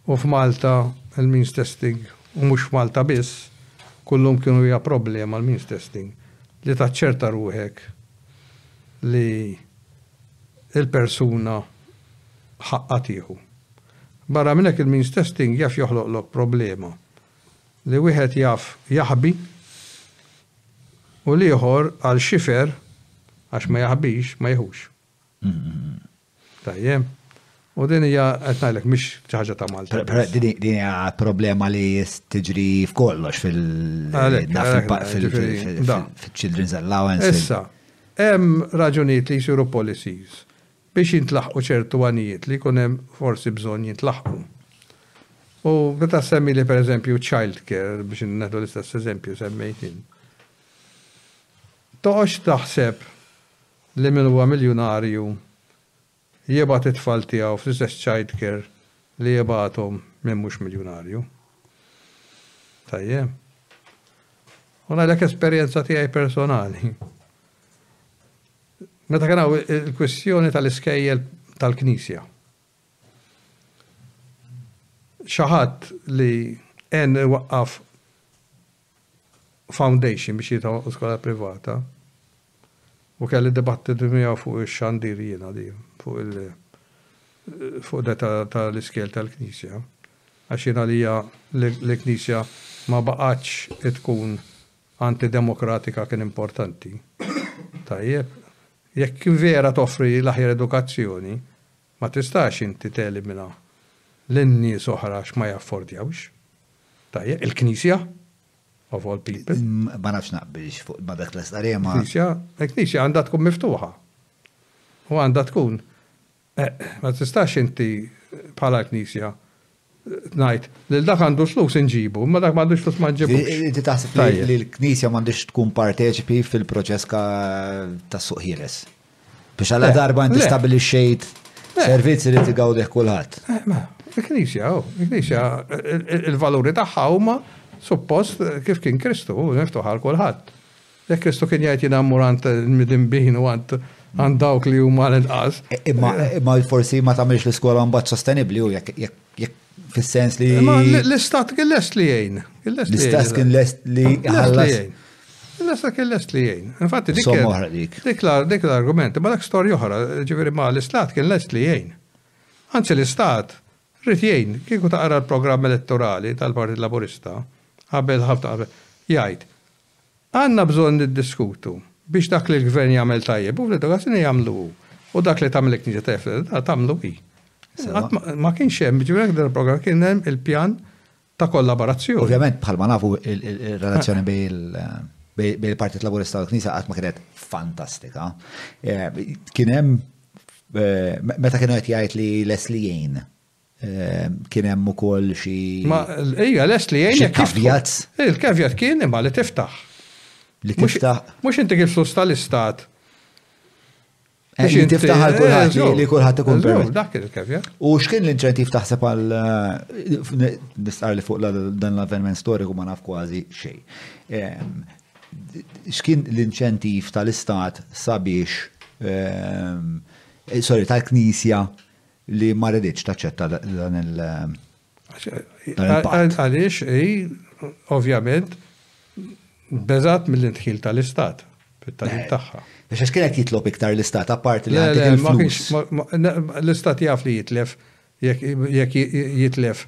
U f'Malta il-means testing, u mhux f'Malta biss, kullum kienu hija problema l-means testing li taċċerta ruħek li il-persuna ħaqqa tieħu. Barra minnek il-means testing jaf joħloqlok problema li wieħed jaf jaħbi U l-ieħor għal xifer għax ma jaħbix ma jieħux. Tajjeb. U din hija qed ngħidlek mhix xi ħaġa ta' Malta. Din hija problema li tiġri f'kollox fil-children's allowance. Issa, hemm raġunijiet li jsiru policies. biex jintlaħqu ċertu għanijiet li jkun hemm forsi bżonn jintlaħqu. U meta ssemmili pereżempju child care, biex neħdu l-istess eżempju semmejt int, toqgħodx taħseb li min huwa miljunarju jibgħat it-tfal tiegħu fl-istess child care li jibgħathom minn mhux miljunarju. Tajjeb. U ngħidlek esperjenza tiegħi personali. Meta kien hawn il-kwistjoni tal-iskejjel tal-Knisja. Xi ħadd li għen iwaqqaf foundation biex jitgħu skola privata u kelli dibattitu miegħu fuq ix-xandir jiena li fuq il fuq deta tal-iskel tal-Knisja. Għax jiena li l-Knisja ma baqgħatx tkun antidemokratika kien importanti. Tajjeb, jekk vera toffri l-aħjar edukazzjoni, ma tistax inti telimina lil nies oħra għax ma jaffordjawx. Tajjeb, il-Knisja, of all people. Ma nafx naqbilx fuq ma dak l-istqarrija ma. Il-Knisja, il-Knisja għandha tkun miftuħa. U għandha tkun Ma tistax inti bħala l-Knisja ngħid lil dak għandu flus inġibu, imma dak m'għandux flus ma nġibux. Inti taħseb li l-Knisja m'għandix tkun parteċipi fil-proċess tas-suq ħieles. Biex għala darba inti stabilixxejt servizzi li tigawdih kulħadd. Il-Knisja, oh, il-Knisja, il-valuri tagħha huma suppost kif kien Kristu, niftuħ għal kulħadd. Jekk Kristu kien jgħid jiena mmur għand il-midinbin u għand dawk li huma l-inqas. Imma forsi ma tagħmilx l-iskola mbagħad sostenibbli u jekk fis-sens li. L-istat kien lest li jgħin. L-istat kien lest li ħallas. L-istat kien lest li jgħin. Infatti dik. Dik l-argument, ma dak storja oħra, ġifieri ma l-istat kien lest li jgħin. Anzi l-istat rrid jgħin kieku taqra l-programm elettorali tal-Partit Laburista qabel ħafna jgħid Għandna bżonn niddiskutu biex dak li l-Gvern jagħmel tajjeb hu fl-edukazzjoni jagħmlu hu u dak li tagħmel il-Knisja tajjeb fl-identità tagħmlu hi. Qatt ma, ma kienx hemm, jiġifieri anke dan il-programm kien hemm il-pjan ta' kollaborazzjoni. Ovvjament bħalma nafu r-relazzjoni bejn il-Partit Laburista u l-Knisja qatt ma kienet fantastika. Kien hemm meta kienu qed jgħid li les li jgħin Kien hemm ukoll xi. Ma hija lest li jgħinek kif. Kavjat. Il-kavjat kien imma li tiftaħ. Li tiftaħ. Mhux inti kif flus tal-istat. Li tiftaħ għal kulħadd li kulħadd ikun permess. Dak kien il-kavjat. U x'kien l-inċentiv taħseb għal nistqar li fuq dan l-avveniment storiku ma naf kważi xejn. X'kien l-inċentiv tal-istat sabiex sorry tal-knisja Li ma riditx taċċetta dan il-patt. Għaliex hi ovvjament beżgħet mill-indħil tal-Istat fit-tagħlim tagħha. Biex għax kien qed jitlob iktar l-Istat apparti li jagħtik il-flus. L-Istat jaf li jitlef jekk jitlef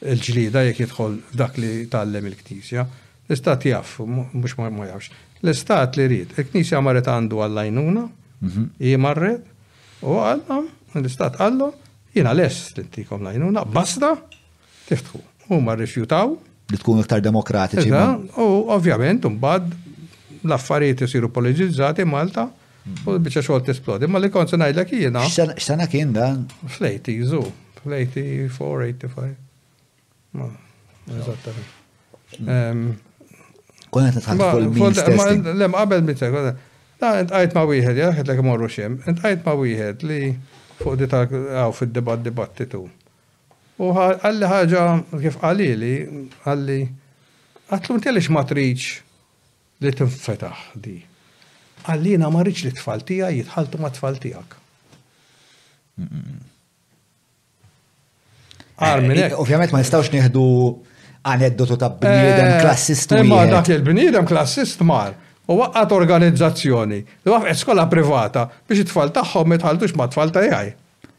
il-ġlieda jekk jidħol dak li tgħallem il-Knisja. L-Istat jaf, mhux ma jafx. L-Istat li ried, il-Knisja marret għandu għall-għajnuna, hi marret, u għalhom, l-Istat qallhom, jiena lest intikom l-għajnuna, basta tiftħu. Huma rrifjutaw. Li tkunu iktar demokratiċi. U ovvjament, imbagħad l-affarijiet isiru politizzati Malta, U l-biċċa xogħol tisplodi. Imma li kont se ngħidlek jiena. X'sena kien dan? Fl-80 u fl-84, 85. Eżattament. Konet nitħantu fuq il-means testing. Lem, qabel minn sekk, la, intqajt ma' wieħed, ja, xed l-ek morru xem, intqajt ma' wieħed li fuq di ta' għaw fil-dibat dibattitu. U għalli ħaġa kif għalili, għalli, għatlu inti għalix matriċ li tinfetaħ di. Qal jiena ma rridx li t-tfal tiegħi jitħalltu mat-tfal tiegħek. Qal minn hekk. Ovvjament ma nistgħux nieħdu aneddotu ta' bniedem Eh, klassist Imma wieħed. dak il-bniedem klassist mar u waqqat organizzazzjoni li waqqet skola privata biex it-tfal tagħhom ma jitħaltux ma' tfal ta' jaj.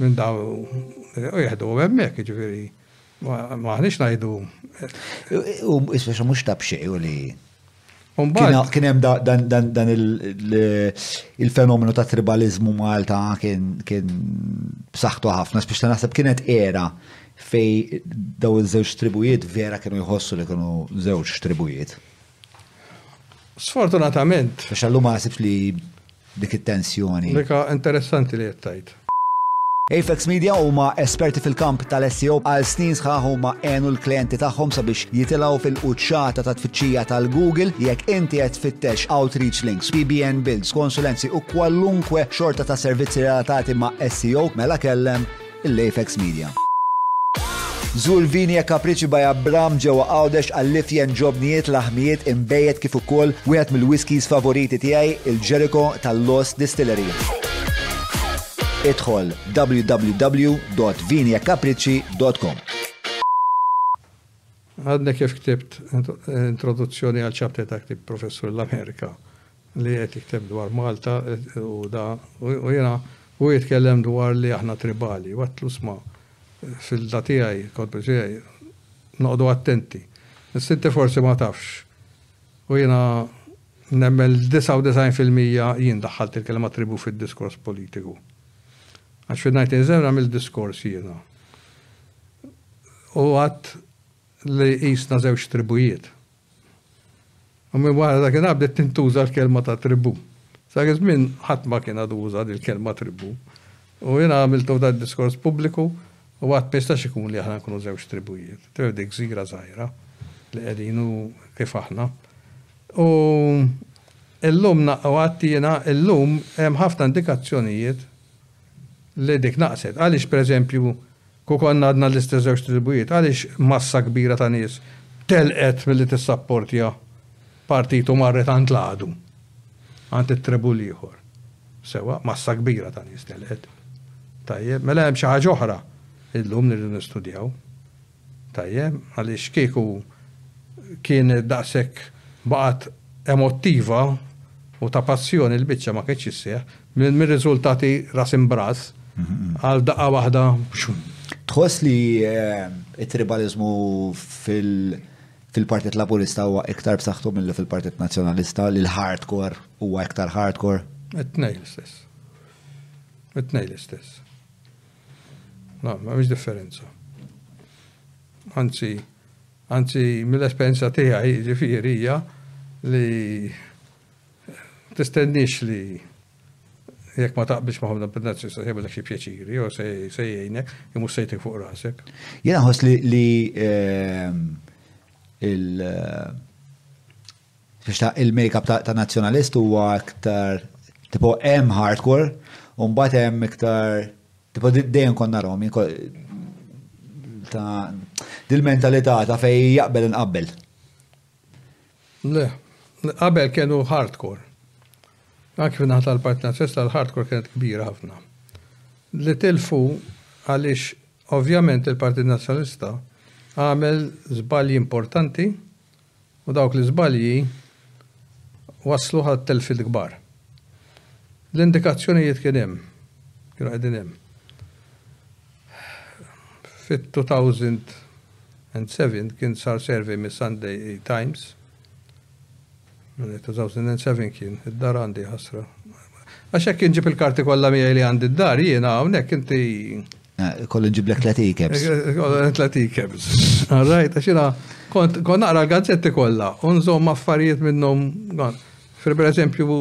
minn dawn u jieħdu hemmhekk, jiġifieri ma aħniex ngħidu. U ispeċa mhux tab xejn u li. Kien hemm dan il-fenomenu ta' tribalizmu Malta kien b'saħħtu ħafna, biex ta' naħseb kienet era fej daw iż-żewġ tribujiet vera kienu jħossu li kienu żewġ tribujiet. Sfortunatament. Għax allum ma nasibx li dik it-tensjoni. Dika interessanti li jettajt. Apex Media huma esperti fil-kamp tal-SEO għal snin sħaħ huma għenu l-klijenti tagħhom sabiex jitilgħu fil-quċċata ta' tfittxija tal-Google jekk inti qed tfittex outreach links, PBN builds, konsulenzi u kwalunkwe xorta ta' servizzi relatati ma' SEO mela kellem l-Apex Media. Żur Vini e Capricci by Abram ġewwa Għawdex għall-ifjen ġobnijiet, laħmijiet, inbejjed kif ukoll wieħed mill-whiskies favoriti tiegħi, il-Jericho tal-Lost Distillery. Idħol www.viniecapricci.com. Għadni kif ktibt introduzzjoni għal ċapter ta' ktieb Professur l-Amerika. li qed jikteb dwar Malta u da u jiena hu jitkellem dwar li aħna tribali u għedtlu sma' filda tiegħi kotba tiegħi noqogħdu attenti iżda inti forsi ma tafx u jiena nemmen li 99 fil-mija jien daħħalt il-kelma tribù fid-diskors politiku għax fin-1970 għamilt diskors jiena u għadt li qisna żewġ tribujiet. U minn wara dakinhar bdiet tintuża l-kelma ta' tribù. F'dak iż-żmien ħadd ma kien għadu uża dil-kelma tribù. U jiena għamiltu f'dan id-diskors pubbliku u għedt ma jistax ikun li aħna nkunu żewġ tribujiet. Trib dik gżira żgħira li qegħdin u kif aħna. U illum u għedt jiena illum hemm ħafna indikazzjonijiet li dik naqset. Għaliex pereżempju Kieku konna għadna l-istess żewġ tribujiet, għaliex massa kbira ta' nies telqet milli tissapportja partit u marret għand l-għadu, għand it-tribù l-ieħor? Sewwa, massa kbira ta' nies telqet. Tajjeb, mela hemm xi ħaġa oħra illum li rridu nistudjaw. Tajjeb, għaliex kieku kienet daqshekk baqgħet emottiva, u ta' passjoni il-biċċa ma kienx isseħħ, mir-riżultati ras imb'ras, għal daqqa waħda xum. Tħoss li t-tribaliżmu fil-Partit Laburista huwa iktar b'saħħtu milli fil-Partit Nazzjonalista, li l-hardcore huwa iktar hardcore? It-tnejn l-istess. It-tnejn l-istess. M'hemmx differenza. Anzi, Anzi, mill-esperjenza tiegħi, jiġifieri, hija li ma tistenniex li jekk ma taqbilx ma' Ħamdan Pennazzi se jagħmilek xi pjaċiri jew se jgħinek jew mhux se jtik fuq rasek. Jien nħoss li il-makeup ta' nazzjonalist huwa aktar tipo hemm hardcore u mbagħad hemm iktar Tipo dejjem konna Romi ta' dil-mentalità ta' fej jaqbel inqabbel. Le, qabel kienu hardcore. Anki fil naħta l-Partit Nazzjonalista l-hardcore kienet kbira ħafna. Li tilfu għaliex ovvjament il-Partit Nazzjonalista għamel żbalji importanti U dawk l-iżbalji wasslu għal telfiet kbar. L-indikazzjonijiet kien hemm, kienu qegħdin hemm. Fit-2007 kien sar survey mis-Sunday Times, mela 2007 kien, id-dar għandi ħasra. Għax hekk inġib il-karti kollha miegħi li għandi d-dar jiena hawnhekk inti Kollu ġiblek tlet ikebs. Kollu tlet ikebs. Għarrajt, għaxina, kont naqra gazzetti kolla, unżom affarijiet minnom, fil per eżempju,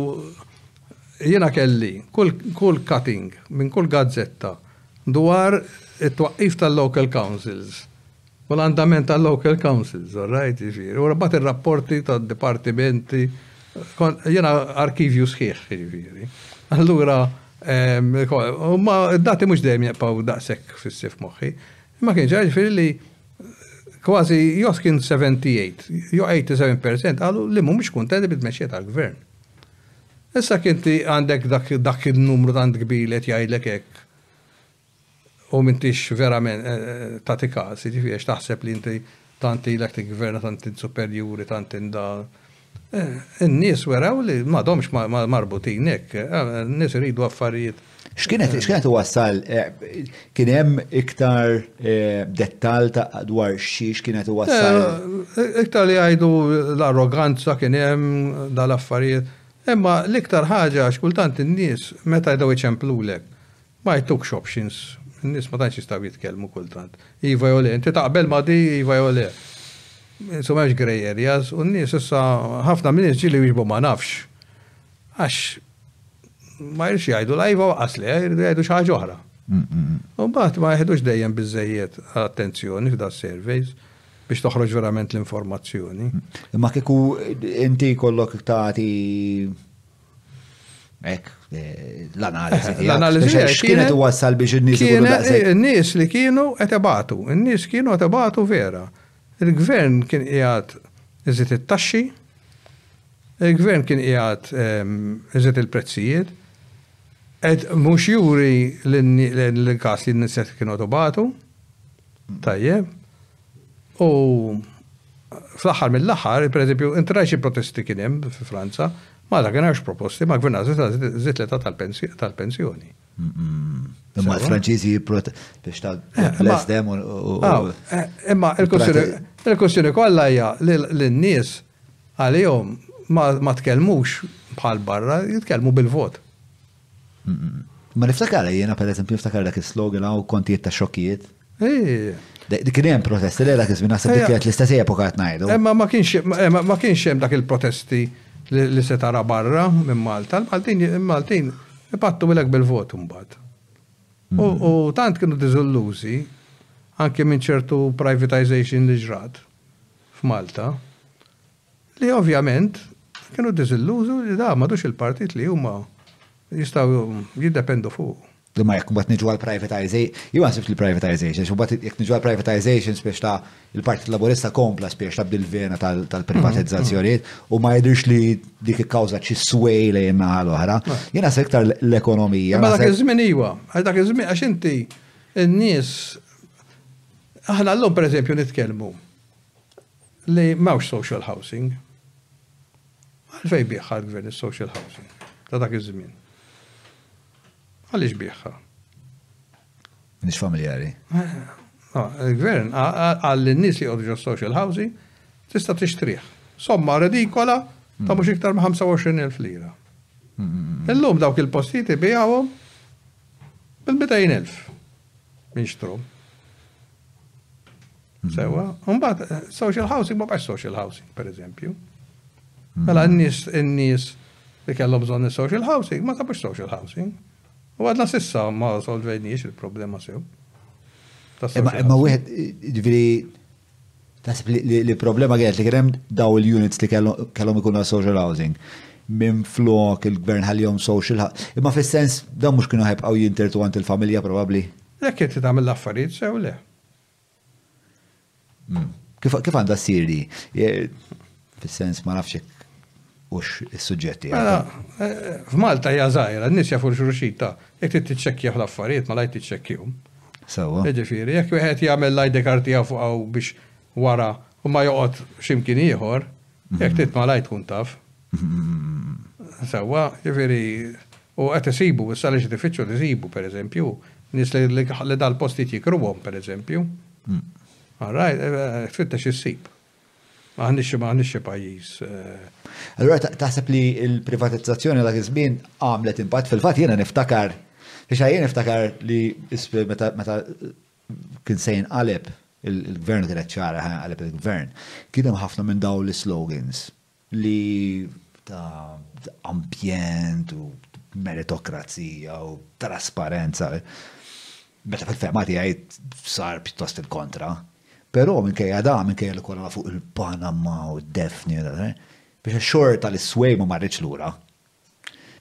jena kelli kull cutting minn kull gazzetta dwar it-twaqif tal-local councils U l-andament tal-local councils, all right, jiġifieri. U mbagħad ir-rapporti tad-dipartimenti, jiena arkivju sħiħ, jiġifieri. Allura, ma d-dati mhux dejjem jaqbgħu daqshekk fis-sif moħħi. Ma kienx jiġifieri li kważi jos kien 78, jo 87% qalu li mhumiex kuntenti bit-tmexxija tal-gvern. Issa kinti għandek dak in-numru tant kbir li qed jgħidlek hekk. U m'intix verament tagħti każ, jiġifieri għax taħseb li inti tant ilek tiggverna, tant int superjuri, tant int da. In-nies werew li m'għadhomx marbutin hekk, in-nies iridu affarijiet. X'kienet x'kienet iwassal kien hemm iktar dettall ta' dwar xi x'kienet iwassal? Iktar li jgħidu l-arroganza kien hemm dal-affarijiet. Imma l-iktar ħaġa x'kultant in-nies meta jdew iċemplulek, Ma jtux options. In-nies ma tantx jistgħu jitkellmu kultant. Iva jew le. Inti taqbel ma' di iva jew le. Insomma m'hemmx grey areas u n-nies issa ħafna min-nies ġieli jwieġbu ma nafx. Għax ma jridx jgħidu la iva u laqqas le, jridu jgħidu xi ħaġa oħra. U mbagħad ma jiħdux dejjem biżżejjed attenzjoni f'das-surveys biex toħroġ verament l-informazzjoni. Imma kieku inti jkollok tagħti Ek, eh, l-analizi. L-analizi. X'kienet u wassal biex in-nies eh, N-nies li kienu qed ibatu, n-nies kienu qed ibatu vera. Il-gvern kien qiegħed iżid it-taxxi, il-gvern kien qiegħed ehm, iżid il-prezzijiet, qed mhux juri l-każ li n-nies kienu qed ibatu. Tajjeb. U fl-aħħar mill-aħħar, pereżempju, inti rajt xi protesti kien hemm fi Franza, Malta kien hawnx proposti, ma gvern żied l-età tal-pensjoni. Imma l-Franċiżi biex ta' eh, l-esdem u. Eh, imma il-kwestjoni kollha hija li n-nies għalihom ma tkellmux bħal barra, jitkellmu bil-vot. Ma niftakar, jena per eżempju niftakar dak il-slogan għaw kontijiet ta' xokkijiet. Dik kien hemm protesti li dak iż-żmien naħseb dik kienet l-istess epoka qed ngħidu. Imma ma kienx ma kienx hemm dak il-protesti li se tara barra minn Malta. Maltin Maltin ipattu ilek bil-vot imbagħad. U tant kienu diżillużi anke minn ċertu privatization li ġrat f'Malta. Li ovvjament kienu diżillużu li dan m'għadux il-partit li huma jistgħu jiddependu fuqu. Imma jekk imbagħad niġu għall-privatization, jien ma ħsibt li l-privatization, għax imbagħad jekk niġu għall-privatization spiex ta' il-Partit Laburista kompla spiex ta' bil-vena tal-privatizzazzjonijiet u ma jidhirx li dik ikkawżat xi sway lejn naħa l-oħra. Jien naħseb iktar l-ekonomija. Imma dak iż-żmien iva, għax dak iż-żmien għax inti n-nies aħna llum pereżempju nitkellmu li m'hawnx social housing. Għalfejn biegħha l-Gvern is-social housing ta' dak iż-żmien? Għaliex biegħha? M'iniex familjari. Il-Gvern qal lin-nies li joqgħodu ġos-social housing tista' tixtrih. Somma redikola ta' mhux iktar ma' 25,000 lira. Illum dawk il-postijiet ibiegħuhom bil-200,000. minn xtrom. Sewa, mbagħad eh, social housing ma bħax social housing, per eżempju. Mela mm. n-nies n-nies li kellhom bżonn is-social housing ma sabux social housing. U għadna sissa ma solvejniex il-problema sew. Imma wieħed ġifieri Tasib li problema kienet li kienem daw il-units li kellhom ikunu social housing minn flok il-gvern ħallihom social housing. Imma fis-sens dawn mhux kienu ħajbqgħu jintertu għand il-familja probabbli. Jekk inti tagħmel l-affarijiet sew le. Hmm. Kif għandha ssir di? Fis-sens ma nafx hekk hux is-suġġett tiegħek. Mela, eh, f'Malta hija żgħira, n-nies jafu l-xurxita, jekk trid tiċċekkjah l-affarijiet malajr tiċċekkjhom. Sewwa. Jiġifieri, jekk wieħed jagħmel l-ID card tiegħu fuq hawn biex wara u ma joqgħod x'imkien ieħor, jekk mhm. trid malajr tkun taf. Mhm. Sewwa, jiġifieri u qed isibu issa li xi tifittxu li isibu pereżempju, nies li dal-postijiet jikruhom pereżempju. Mm. All right, eh, eh, tfittex issib. M'aħniex m'aħniex xi pajjiż. Allura taħseb li l-privatizzazzjoni dak iż-żmien għamlet impatt? Fil-fatt jiena niftakar, biex jien niftakar li meta kien se jinqaleb il-gvern kienet ċara ħa jinqaleb il-gvern, kien hemm ħafna minn dawn l-slogans. li ta' ambjent u meritokrazija u trasparenza meta fil-fehma tiegħi sar pjuttost il-kontra. Però minkejja da, minkejja li kollha fuq il-Panama u d-Defni, biex xorta li s-swejma ma rridx lura.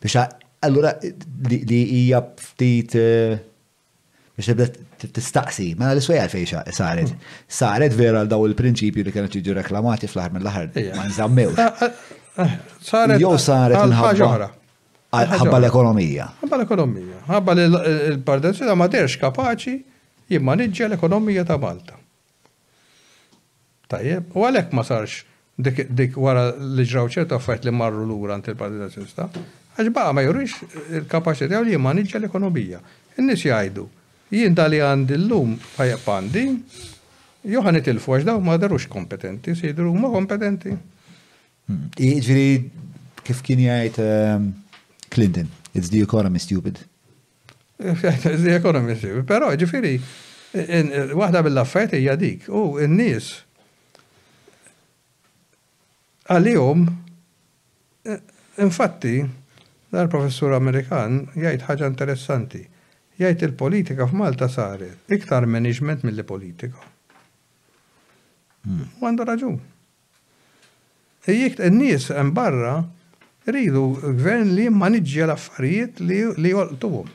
Biex allura li hija ftit eh, Biex tibda tistaqsi, mela l-iswejja fejn saret. Saret vera għal daw il-prinċipju li kienu tiġi reklamati fl-aħħar mill-aħħar ma nżammewx. Eh, eh, saret. Jew saret l-ħaġa. Ħabba l-ekonomija. Ħabba l-ekonomija. Ħabba l-partenza ma derx kapaċi jimmaniġġja l-ekonomija ta' Malta. Tajjeb, u għalhekk ma sarx dik dik wara li ġraw ċertu affarijiet li marru lura għand il-Partit Nazzjonalista, għax baqa' ma jurix il-kapaċità tiegħu li jimmaniġġja l-ekonomija. In-nies jgħidu, jien dak li għandi llum, tajjeb għandi, jew ħa nitilfu għax dawn ma dharux kompetenti, se jidhru huma kompetenti. Jiġri kif kien jgħid ehm, Clinton, it's the economy stupid. The Economist, però ġifieri waħda mill-affarijiet hija dik u n-nies għalihom infatti dan il-professur Amerikan jgħid ħaġa interessanti. Jgħid il-politika f'Malta saret iktar management milli politika. U għandu raġun. Jekk in-nies hemm barra, iridu gvern li jimmaniġġja l-affarijiet li jolqtuhom.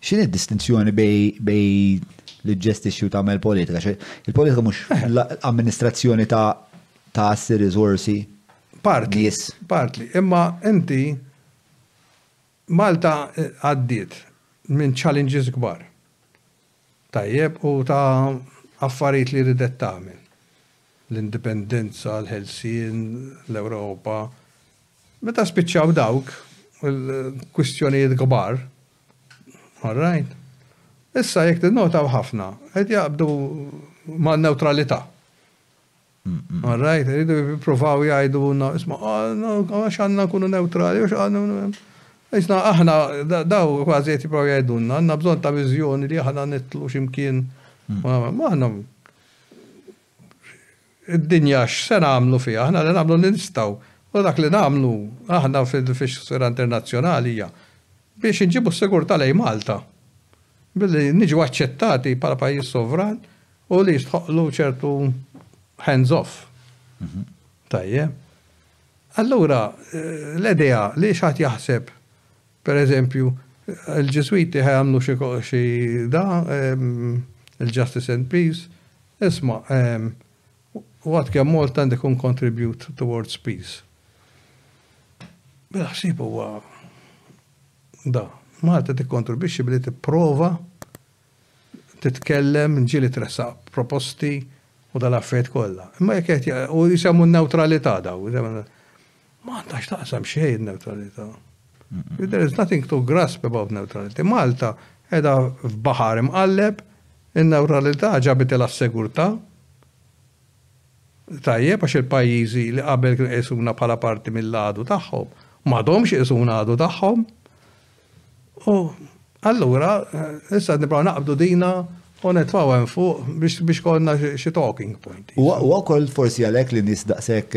X'inhi d-distinzjoni bejn li ġġestixxi u tagħmel politika? Il-politika mhux amministrazzjoni ta' assi, riżorsi, nies? Partly. Imma inti Malta għaddiet minn challenges kbar. tajjeb u ta' affarijiet li ridet tagħmel. L-indipendenza, l-ħelsien, l-Ewropa. Meta spiċċaw dawk il-kwistjonijiet kbar, all right? Issa jekk tinnotaw ħafna, qed jaqbdu ma' neutralità. All right, jridu jippruvaw jgħidulna, isma' għax għandna nkunu neutrali, għax għandna. Isna aħna daw kważi qed jippruvaw jgħidulna, għandna bżonn ta' viżjoni li aħna nitlu x'imkien. Ma aħna id-dinja x'se nagħmlu fiha, aħna li nagħmlu li nistgħu. U dak li nagħmlu aħna fil-fixsira internazzjonali hija biex inġibu s-sigurtà lejn Malta. Billi niġu aċċettati bħala pajjiż sovran U li jistħoqlu ċertu hands off. Mhm. Tajje. Allura, eh, l-edea li xaħt jaħseb, per eżempju, il-ġiswiti ħajamlu xi da, ehm, il-Justice and Peace, isma, ehm, what can Malta and kun contribute towards peace. Mela ħsib huwa da, Malta tikkontribwixxi billi tipprova titkellem, ġieli tressaq proposti u dal-affarijiet kollha. Imma jekk qed u jisemmu n-newtralità daw, ma għandhax taqsam xejn in-newtralità. There is nothing to grasp about neutrality. Malta edha f'baħar imqalleb, in-newtralità ġabit il sigurtà Tajjeb għax il-pajjiżi li qabel kienu qisuna bħala parti mill-għadu tagħhom, m'għadhomx iqisuna għadu tagħhom. U allura issa nibqgħu naqbdu dina u nitfgħu hemm fuq biex ikollna xi talking point. Huwa wkoll forsi għalhekk li nies daqshekk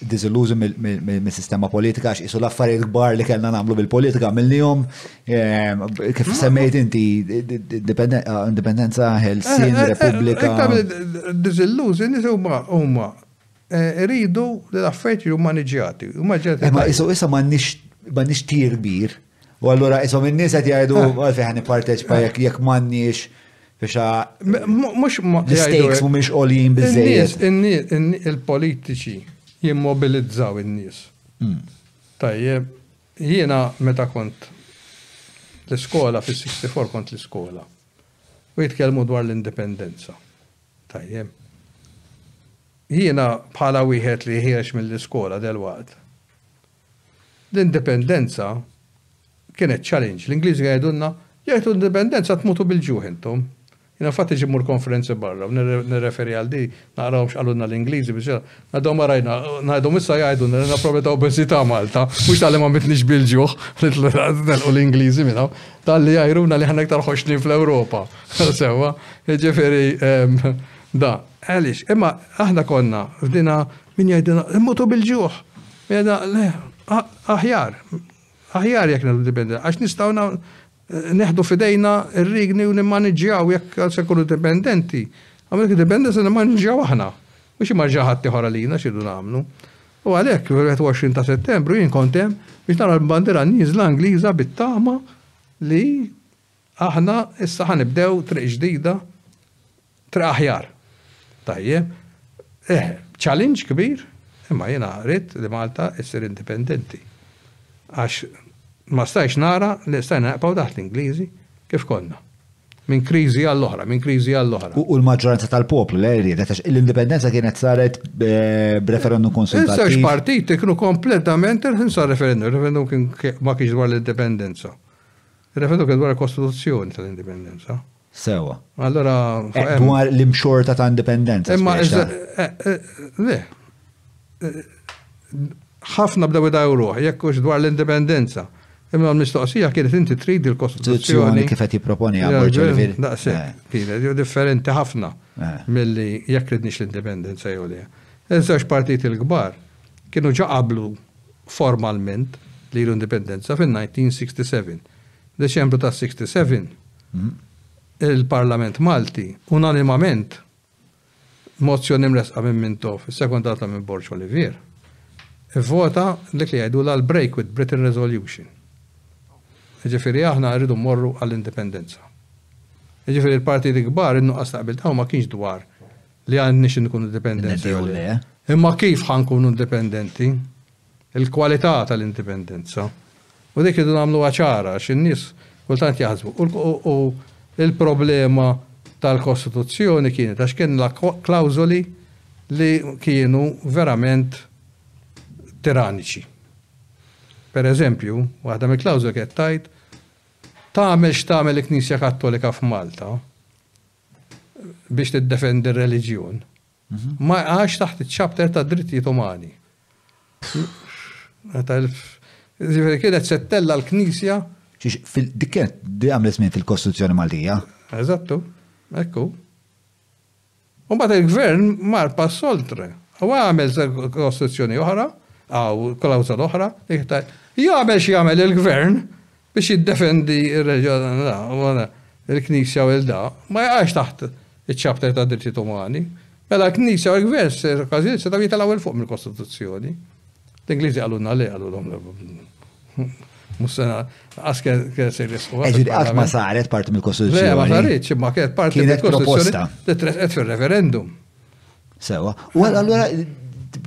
diżillużi mis-sistema politika għax qisu l-affarijiet kbar li kellna nagħmlu bil-politika għamilniehom kif semmejt inti indipendenza, ħelsien, repubblika. Diżillużi nies huma Irridu li l-affarijiet jiġu mmaniġġjati. Imma qisu issa m'għandniex tir kbir. U allura qishom in-nies qed jgħidu għalfejn ħa nipparteċipa jekk m'għandniex biex Mhux ma. L-istakes mhumiex għoljin biżżejjed. Il-politiċi jimmobilizzaw in-nies. Tajjeb, jiena meta kont l-iskola fis-64 kont l-iskola. U jitkellmu dwar l-indipendenza. Tajjeb. Jiena bħala wieħed li ħiereġ mill-iskola delwaqt, l-indipendenza kienet challenge. L-Ingliżi kien jgħidulna, jekk trid indipendenza tmutu bil-ġuħ intom. Jiena fatt iġi mmur konferenzi barra u nirreferi għal di, naqrawhom x'qalulna l-Ingliżi biex Għadhom ma rajna, ngħidhom issa jgħidu nirna provi ta' obeżità Malta, mhux tal-li ma mitniex bil-ġuħ, nelqu l-Ingliżi minn hawn, tal-li jgħiruna li aħna iktar ħoxnin fl-Ewropa. Sewwa, jiġifieri da. Għaliex, imma aħna konna f'dina min jgħidilna immutu bil-ġuħ. Jgħidna le, aħjar, aħjar jekk nagħmlu dipendenti, għax nistgħu Neħdu f'idejna r-rigni u nimmaniġġjaw jekk se nkunu dipendenti. Għaliex jekk id-dipendenza se nimmaniġġjaw aħna. Mhux jimmaniġġjaha ħaddieħor għalina x'irridu nagħmlu. U għalhekk, fil-21 ta' Settembru jien kont hemm biex nara l-bandiera nieżla Ingliża bit-tama li aħna issa ħa nibdew triq ġdida Triq aħjar. Tajjeb. Eħe, challenge kbir, imma jiena ridt li Malta issir indipendenti. Għax ma stajtx nara li stajna nibqgħu taħt l-Ingliżi kif konna. Minn kriżi għall-oħra, minn kriżi għall-oħra. U l-maġġoranza tal-poplu le riedet għax l-indipendenza kienet saret b'referendum konsultattiv. Iż-żewġ partiti kienu kompletament il-ħinsa referendum. Il-referendum kien ma kienx dwar l-indipendenza. Il-referendum kien dwar il-Kostituzzjoni tal-Indipendenza. Sewwa. Allura. Dwar l-imxorta ta' indipendenza. Imma le. Ħafna bdew idajru ruħ, jekk hux dwar l-indipendenza. Imma l-mistoqsija kienet inti trid il-Kostituzzjoni. kif qed jipproponi għamlu Daqshekk. Kienet differenti ħafna milli jekk ridniex l-indipendenza jew le. Iż-żewġ partiti l-kbar kienu ġa qablu formalment li l-indipendenza fin-1967. Deċembru ta' 67 il-Parlament Malti unanimament mozzjoni mressqa minn Mintoff, issekondata minn Borg Olivier, ivvota dik li jgħidulha l-break with Britain resolution. Jiġifieri aħna rridu mmorru għall-indipendenza. Jiġifieri l-partijiet il-kbar in-nuqqas ta' qbil tagħhom ma kienx dwar li għandniex inkunu dipendenti jew le, imma kif ħa nkunu indipendenti il-kwalità tal-indipendenza. U dik irridu nagħmluha ċara għax in-nies kultant jaħsbu. U l-problema tal-Kostituzzjoni kienet għax kellha klawżoli li kienu verament tiraniċi. Per eżempju, waħda mill-klawżoli kienet tajt tagħmel x'tagħmel il-Knisja Kattolika f'Malta biex tiddefendi r-reliġjun. ma jaqax taħt iċ-Chapter tad-Drittijiet Umani. Ġifieri kienet se ttella' l-Knisja. Dik kienet di għamlet min fil-Kostituzzjoni Maltija. Eżattu, ekku. U mbagħad il-Gvern mar pass oltre. U għamel kostituzzjoni oħra, għaw klawżol oħra, jagħmel xi jagħmel il-Gvern, Biex jiddefendi r-reġgħa wara l-Knisja u l-da, ma jaqax taħt iċ-ċapter tad-drittijiet umani. Mela l-Knisja u l-Gvern f'ċertu każijiet setgħu jitilgħu 'il fuq mill-Kostituzzjoni. L-Ingliżi qalulna le, qalulhom le. Mhux se qas kien se jrisqu. Ġifieri qatt ma saret parti mill-Kostituzzjoni. Le, ma saritx, imma kienet parti mill-Kostituzzjoni. Kienet proposta. Li tresqet fir-referendum. Sewa. U allura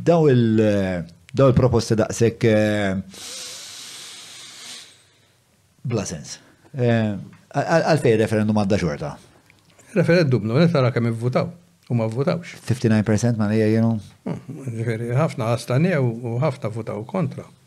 daw il-proposti daqshekk eh, bla sens. Eh, għalfej referendum għadda xorta? Referendum, no, tara kemm ivvutaw. U ma vvutawx. 59% ma li jgħajenu? Hmm, ħafna għastanew u ħafna votaw kontra.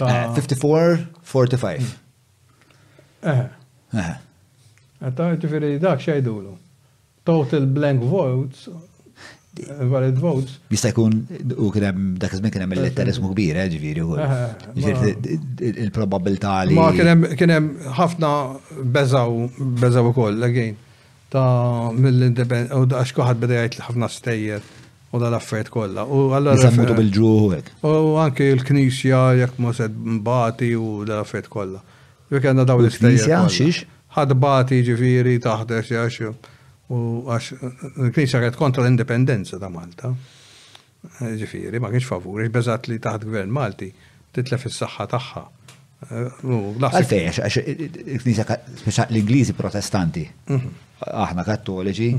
54, 45. Eh. Eh. Għatta ġifiri dak xajdulu. Total blank votes, valid votes. Jista' jkun u kien hemm dak iż-żmien kien hemm il-letterizmu kbir, eh, ġifieri ukoll. Eh, eh, il-probabilità li. Ma kien hemm ħafna beżaw beżaw ukoll again. ta' mill-independ-, u għax kulħadd beda jgħid ħafna stejjer u dal-affarijiet kollha. U allura. Li se mmutu bil-ġuħ u hekk. U anke l-Knisja jekk mhux qed mbagħti u dal-affarijiet kollha. Jekk għandna dawn l-istejjer. Il-Knisja xiex? Ħadd bagħti ġifieri taħdex għax u għax il-Knisja kienet kontra l-indipendenza ta' Malta. Jiġifieri, ma kienx favur għax beżgħet li taħt Gvern Malti titlef is-saħħa tagħha. Għalfejn, għax il-Knisja, speċjal l-Ingliżi Protestanti, mhm. aħna Kattoliċi,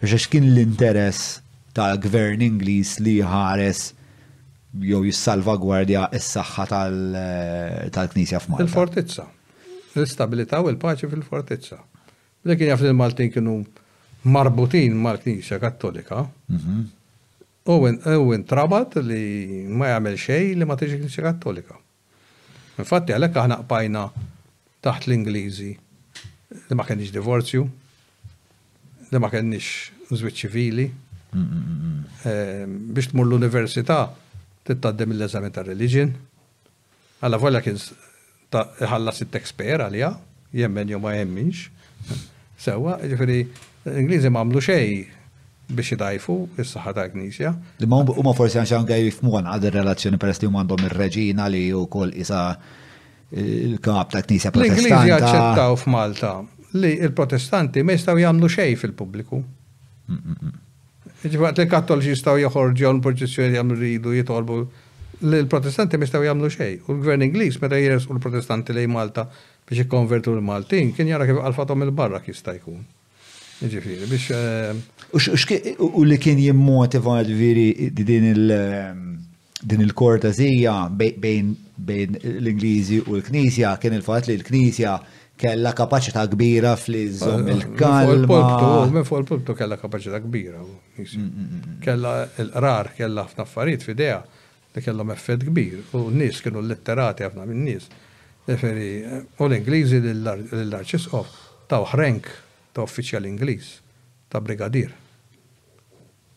biex għax kien l-interess tal-Gvern Ingliż li ħares jew jissalvagwardja s-saħħa tal-Knisja f'Malta. Il-fortizza. L-istabilità u l-paċi fil-fortizza. Li kien jaf li l-Maltin kienu marbutin mal-Knisja Kattolika, hu intrabat li ma jagħmel xejn li ma tiġix il-Knisja Kattolika. Infatti għalhekk aħna qbajna taħt l-Ingliżi li ma kenniex divorzju, li ma kenniex żwieġ ċivili. Biex tmur l-università titgħaddem mill-eżami tar-reliġjon. Allavolja kien ta' iħallas it-taxpayer għaliha, jemmen jew ma jemminx. Sewwa, jiġifieri l-Ingliżi m'għamlu xejn biex idgħajfu s-saħħa tal-Knisja. Imma huma forsi għax anke jifhmu anqas ir-relazzjoni peress li huma għandhom ir-Reġina li hi wkoll qisha l-kap tal-Knisja Protestanta. L-Ingliżi aċċettaw f'Malta li l-Protestanti ma jistgħu jagħmlu xejn fil-pubbliku. Jiġifieri waqt li l-Kattoliċi jistgħu joħorġu jew l-proċessjoni jagħmlu li jridu jitolbu, l-Protestanti ma jistgħu jagħmlu xejn. U l-Gvern Ingliż meta jersqu l-Protestanti lejn Malta biex ikkonvertu lill-Maltin kien jara kif iqalfathom 'il barrak jista' jkun. Jiġifieri biex. U li kien jimmotiva jiġifieri din il. din il-kortezija bejn l-Ingliżi u l-Knisja kien il-fatt li l-Knisja kella kapaċità kbira fl-iżom il-kalma. Minn fuq il-pulptu kella kapaċità kbira. Kella il-qrar, kella ħafna affarijiet f'idea li kellhom effett kbir. U n-nies kienu litterati ħafna minn nies. U l-Ingliżi lill-Arċisqof taw rank ta' uffiċjal Ingliż, ta' brigadier.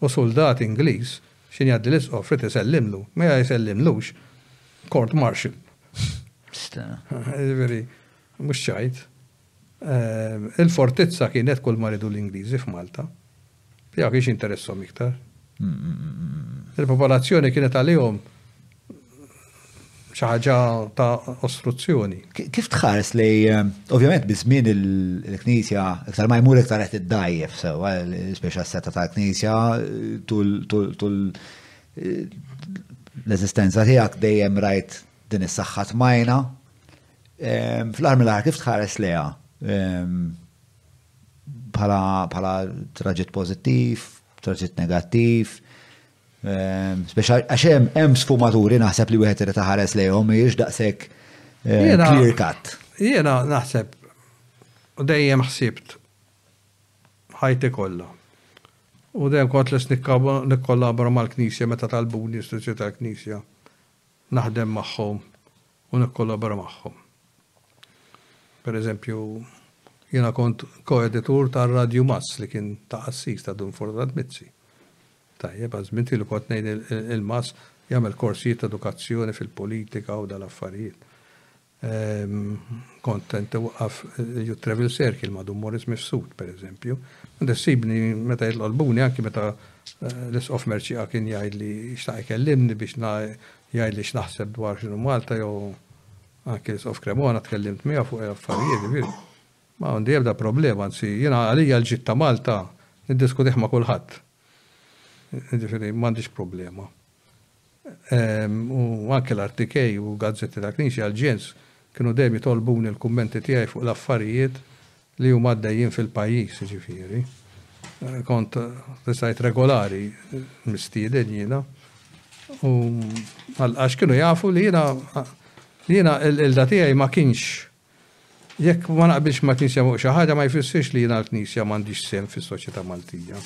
U suldat Ingliż x'in jgħaddi l-Isqof irid isellimlu. Ma jsellimlux, court martial. Jiġifieri, mhux ċajt. Il-fortizza kienet kull ma ridu l-Ingliżi f'Malta. Jew kienx interesshom iktar. Il-popolazzjoni kienet għalihom xi ħaġa ta' ostruzzjoni. Kif tħares li, eh, ovvjament, bizmin il-Knisja, iktar ma jmur iktar qed iddajjef sewwa, speċa s-seta tal-Knisja tul eh, l-eżistenza tiegħek dejjem rajt din is-saħħa tmajna. Eh, fl-armi l kif tħares leha? Bħala traġit pożittiv, traġit negattiv, Speċjal għax hemm hemm sfumaturi naħseb li wieħed irid taħares lejhom mhijiex daqshekk eh, clear cut. Jiena naħseb u dejjem ħsibt ħajti kollha. U dejjem kont les nikkollabora mal-Knisja meta talbuni istituzzjoni tal-Knisja naħdem magħhom u nikkollabora magħhom. Per eżempju, jiena kont koeditur tar-Radju Mass li kien ta' assis ta' Dun Fordat Mizzi Tajjeb, għal żmien ilu kont ngħin il-Mas jagħmel korsijiet ta' edukazzjoni fil-politika u dal-affarijiet. Kont inwaqqaf il-Youth Travel Circle ma' Dun Morris Mifsud, per eżempju. Għand issibni meta jitqolbuni anki meta l-Isqof Merċieqa kien jgħid li xtaq ikellimni biex jgħid li x'naħseb dwar x'inhu Malta jew anki l-Isqof Cremona tkellimt miegħu fuq l-affarijiet, jiġifieri. Ma għandi ebda problema, anzi jiena għalija l-ġid ta' Malta niddiskutih ma' kulħadd. Jiġifieri m'għandix problema. U anke l-RTK u gazzetti ta' Knisja għall-Ġens kienu dejjem jitolbuni l-kummenti tiegħi fuq l-affarijiet li huma għaddejjin fil-pajjiż, jiġifieri kont stajt regolari mistieden jiena u għax kienu jafu li jiena li jiena l-qilda tiegħi ma kienx Jekk ma naqbilx ma' knisja fuq xi ħaġa ma jfissirx li jiena l-knisja m'għandix sehem fis-soċjetà Maltija.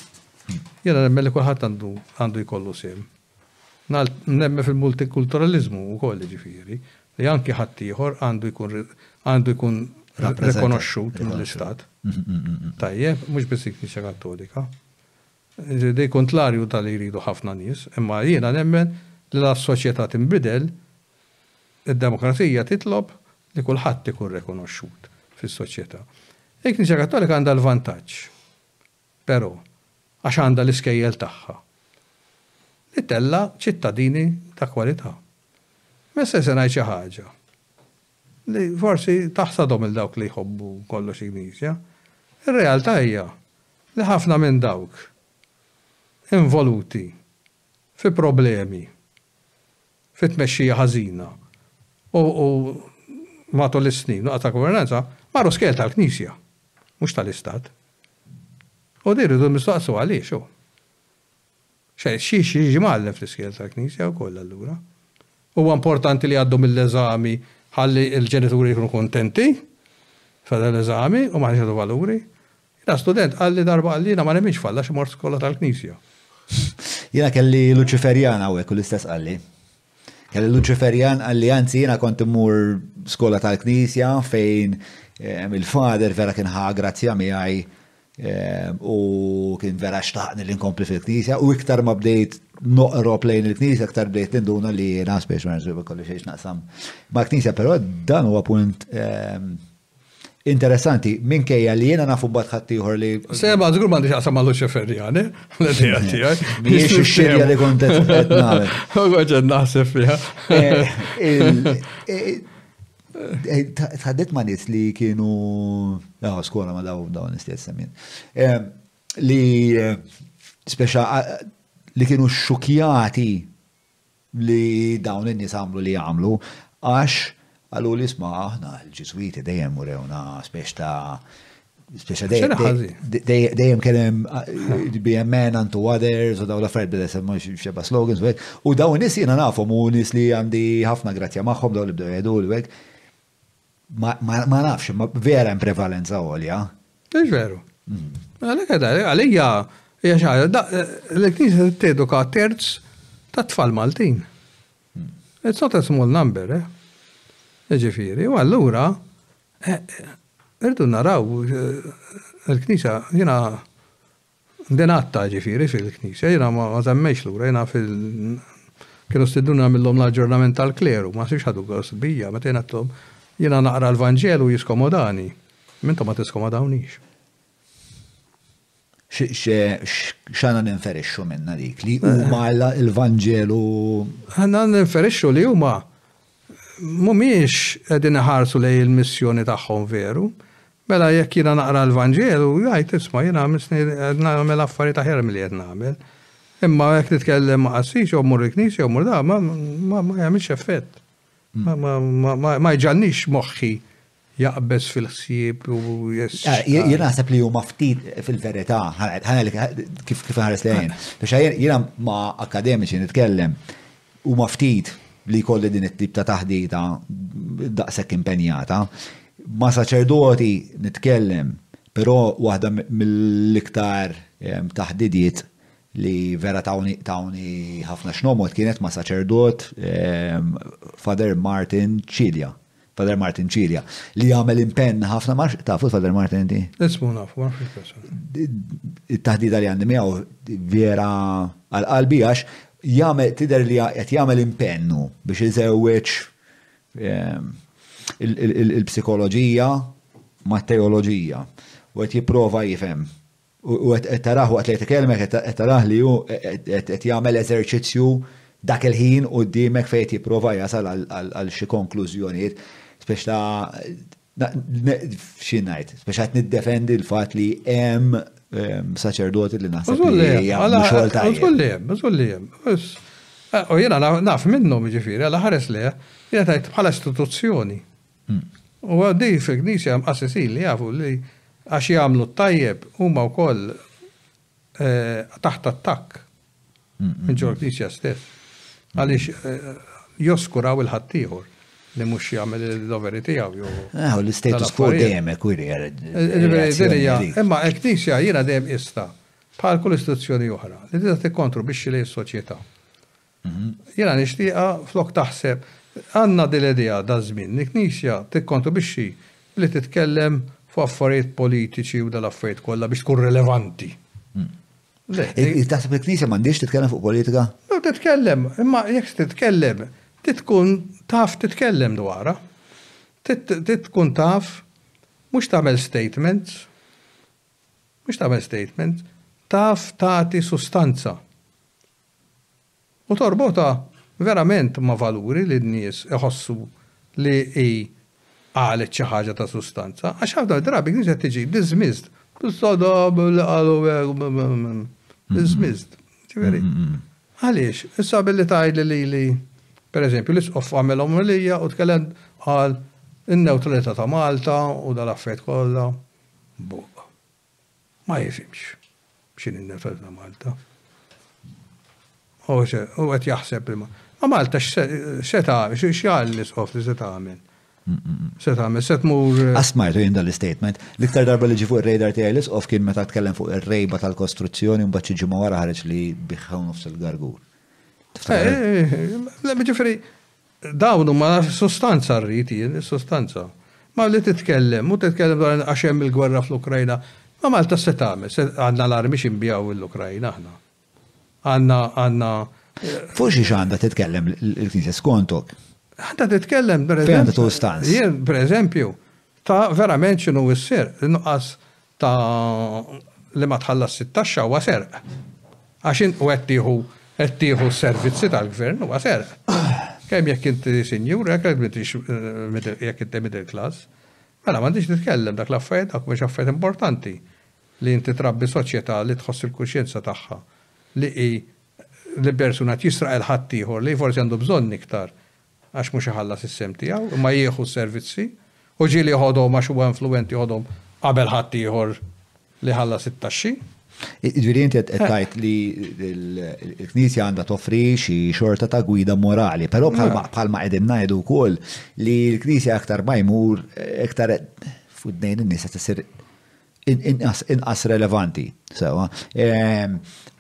Jiena nemmen li kulħadd għandu għandu jkollu sehem. Nemmen fil-multikulturaliżmu wkoll jiġifieri li anki ħaddieħor għandu jkun għandu jkun rikonoxxut mill-istat. Tajjeb, mhux biss il-Knisja Kattolika. Li kuntrarju ta' li jridu ħafna nies, imma jiena nemmen li la s-soċjetà tinbidel, id-demokrazija titlob li kulħadd ikun rekonoxxut fis-soċjetà. Il-Knisja Kattolika għandha l-vantaġġ, però, għax għandha l-iskejjel tagħha, li tella' ċittadini ta' kwalità. Ma jistax se ngħid xi ħaġa. li forsi taħsadhom lil dawk li jħobbu kollox Ignisja, ir-realtà hija li ħafna minn dawk involuti fi problemi, fi tmexxija ħażina u matul is-snin, nuqqas ta' governanza, marru skejjel tal-Knisja, mhux tal-Istat. U din irridu nistaqsu għaliex hu. Xiex jiġi mgħallem fl-iskejjel tal-Knisja wkoll allura? Huwa importanti li jgħaddu mill-eżami ħalli l-ġenituri jkunu kuntenti f'dan l-eżami u m'aħniex nagħtu valuri. Jiena student qalli darba qalli jiena ma nemminx f'Alla għax imort skola tal-Knisja. Jiena kelli Luċiferjan hawnhekk u l-istess qalli. Kelli Luċiferjan qalli anzi jiena kont immur skola tal-Knisja fejn ehm, il-Fader vera kien ħa grazzja miegħi ehm, u kien vera xtaqni li nkompli fil-Knisja u iktar ma bdejt noqrob lejn il-Knisja iktar bdejt ninduna li jiena spiex ma kolli xejn naqsam ma' Knisja, però dan huwa punt ehm, Interessanti, minkejja li jiena nafu bat ħaddieħor li. Seba, żgur m'għandix aqsam ma' Luċiferjani, l-idea tiegħek. Mhijiex ix-xirja li kont qed nagħmel. Għoġed naħseb fiha. Tħaddit ma' nies li kienu daw skola ma' daw dawn istess semmin. Li speċa li kienu xukjati li dawn in-nies għamlu li għamlu għax qaluli isma' aħna l-Ġiżwiti dejjem urewna spiex ta' spiex dejjem kien hemm BMN unto others u dawn l-affarijiet bdew semmu xeba slogans u dawn nies jiena nafhom u nies li għandi ħafna grazzja magħhom dawn li bdew jgħidu l Ma nafx, ma vera hemm prevalenza għolja. Mhux veru. Għalija, hija xi ħaġa, l-Knisja teduka terz ta' tfal Maltin. It's not a small number, eh? Ġifieri, u allura, irdu naraw, il-Knisja, jiena Din għadtha, ġifieri, fil-Knisja. Jiena ma żammejtx lura, jiena fil. Kienu stidnuni nagħmillhom l-aġġornament tal-kleru, ma nasibx ħadu gost bija, meta jien għedthom, jiena naqra l-Vanġelu jiskomodani, imma intom ma tiskomodawniex. X'għandna ninferixxu minnha dik li huma l-Vanġelu? Għandna ninferixxu li huma mhumiex qegħdin iħarsu lejn il-missjoni tagħhom veru. Mela jekk jiena naqra l-Vanġelu, jgħid isma' jiena għamil snin qed nagħmel affarijiet aħjar milli qed nagħmel. Imma jekk nitkellem ma' qassis jew mmur il-knisja jew mmur da ma jagħmilx effett. Ma jġallnix moħħi Jaqbeż fil-ħsieb u jess. Ah, jien naħseb li huma ftit fil-verità, ħanalik kif kif ħares lejn. Biex jiena ma' akademiċi nitkellem huma ftit li jkolli din it-tip ta' taħdita daqshekk impenjata. Ma' saċerdoti nitkellem, però waħda mill-iktar ehm, taħdidiet li vera tawni tawni ħafna xnomot kienet ma' saċerdot ehm, Father Martin Cilia Father Martin Cilia, li għamel impenn ħafna ma tafu Father Martin inti? Ismu nafu, ma nafx Il-taħdida li għandi miegħu vera għal-qalbi għax jagħmel tidher li qed jagħmel impennu biex iżewweġ ehm, il-psikoloġija ma' teoloġija u qed jipprova jifhem U qed tarah waqt li qed ikellmek qed tarah li hu qed jagħmel eżerċizzju dak il-ħin quddiemek fejn qed jipprova jasal għal xi konklużjonijiet. Spiex ta' xi ngħid, spiex qed niddefendi l-fatt li hemm saċerdoti li naħseb li jagħmlu xogħol tajjeb. Żgur li hemm, żgur li hemm. U jiena naf minnhom jiġifieri, għala ħares lejha, jiena tgħid bħala istituzzjoni. U għaddej fil-Knisja hemm qassisin li jafu li għax jagħmlu t-tajjeb huma wkoll taħt attakk minn ġol-Knisja stess għaliex joskuraw il-ħaddieħor li mhux jagħmel il-doveri tiegħu jew. Aħ, l-istatus quo dejjem hekk wiri Imma l-Knisja jiena dejjem qista bħal kull istituzzjoni oħra li tista' tikkontribwixxi lejn is-soċjetà. Jiena nixtieqha flok taħseb. Għandna din l-idea daż-żmien li l-Knisja tikkontribwixxi billi titkellem fuq affarijiet politiċi u dal-affarijiet kollha biex tkun rilevanti. Le. Taħseb li l-Knisja m'għandhiex titkellem fuq politika? Le titkellem, imma jekk se titkellem, trid tkun taf titkellem dwarha. Trid tkun taf mhux tagħmel statements, mhux tagħmel statements, taf tagħti sustanza. u torbotha verament ma' valuri li n-nies iħossu li hi qalet xi ħaġa ta' sustanza, għax ħafna drabi kienx qed tiġi dismissed, tista' tagħmel billi qalu hekk, dismissed. Jiġifieri, għaliex? Issa billi tgħidli lili, per eżempju, l-Isqof għamel omelija u tkellem għal in-newtralità ta' Malta u dal-affarijiet kollha, buh. Ma jifhimx x'inhi n-nefqa ta' Malta. U qed jaħseb li ma Malta x'se tagħmel, x'jagħmel l-isqof li se tagħmel? Se tagħmel, se tmur. Asmajtu jien dan l-istatement. L-iktar darba li ġie fuq ir-radar tiegħi l-isqof kien meta tkellem fuq ir-rejba tal-kostruzzjoni u mbagħad xi ġimgħa wara ħareġ li biħħew nofs il-gargur. Tiftakar? Jiġifieri Dawn huma sustanza rrid jien, is-sustanza. Ma li titkellem, u titkellem dwar għax hemm il-gwerra fl-Ukrajna, ma Malta x'se tagħmel? Għandna l-armi xi nbigħu lill-Ukrajna aħna? Għandna għandna Fuq xiex għandha titkellem il-Knisja skontok? Għandha titkellem Fejn għandha tuża s-sans? Jien, pereżempju, ta' verament x'inhu s-sirq, in-nuqqas ta' li ma tħallasx it-taxxa huwa serq. Għax int u qed tieħu qed tieħu s-servizzi tal-gvern huwa serq. Kemm jekk inti sinjur u jekk m'intix middle jekk inti middle class. Mela m'għandix titkellem dak l-affarijiet dawk mhumiex affarijiet importanti li inti trabbi soċjetà li tħoss il-kuxjenza tagħha li hi li persuna qed jisraq 'il ħaddieħor li hi forsi għandu bżonn iktar għax mhux iħallas is-sehem tiegħu, imma jieħu s-servizzi, u ġieli jħodhom għax huwa influwenti jħodhom qabel ħaddieħor li jħallas it-taxxi. Jiġifieri inti qed tgħid li l-Knisja għandha toffri xi xorta ta' gwida morali, però bħalma qegħdin ngħidu wkoll li l-Knisja aktar ma jmur aktar f'widnejn in-nies qed isir inqas relevanti. Sewa.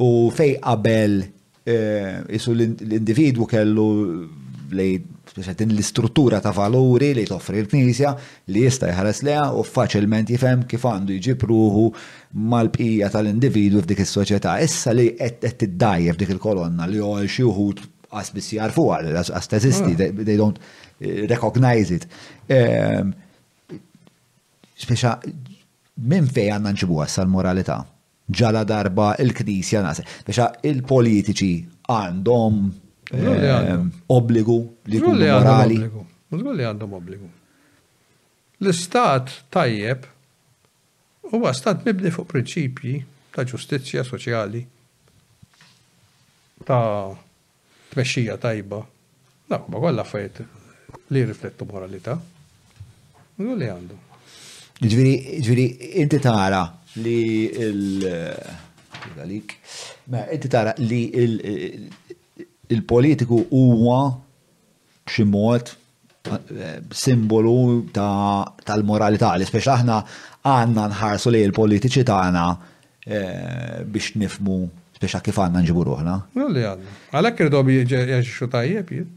U fej qabel Qisu l-individwu kellu din l-istruttura ta' valuri li toffri l-Knisja li jista' jħares lejha u faċilment jifhem kif għandu jġib ruħu mal-bqija tal-individwi f'dik is-soċjetà. Issa li qed tiddgħajjef dik il-kolonna li għal xi wħud qas biss jagħrfuha, qas teżisti, they don't recognize it, spiċċa minn fejn għandna nġibuha issa l-moralità? Ġaladarba l-Knisja naqset. Biex il-politiċi għandhom obbligu li jkunu morali. Żgur li għandhom obbligu. L-istat tajjeb huwa stat mibni fuq prinċipji ta' ġustizzja soċjali, ta' Tmexxija tajba, dawn huma kollha affarijiet li jirriflettu moralità. Hu li għandu. Ġifieri, ġifieri inti tara li l għalik, ma inti tara li l-politiku huwa b'xi mod simbolu tal-moralità li speċi aħna għandna nħarsu lejn il-politiċi tagħna biex nifhmu speċi kif għandna nġibu ruħna. U li għandna. Għalhekk irdhom jaġixxu tajjeb jien.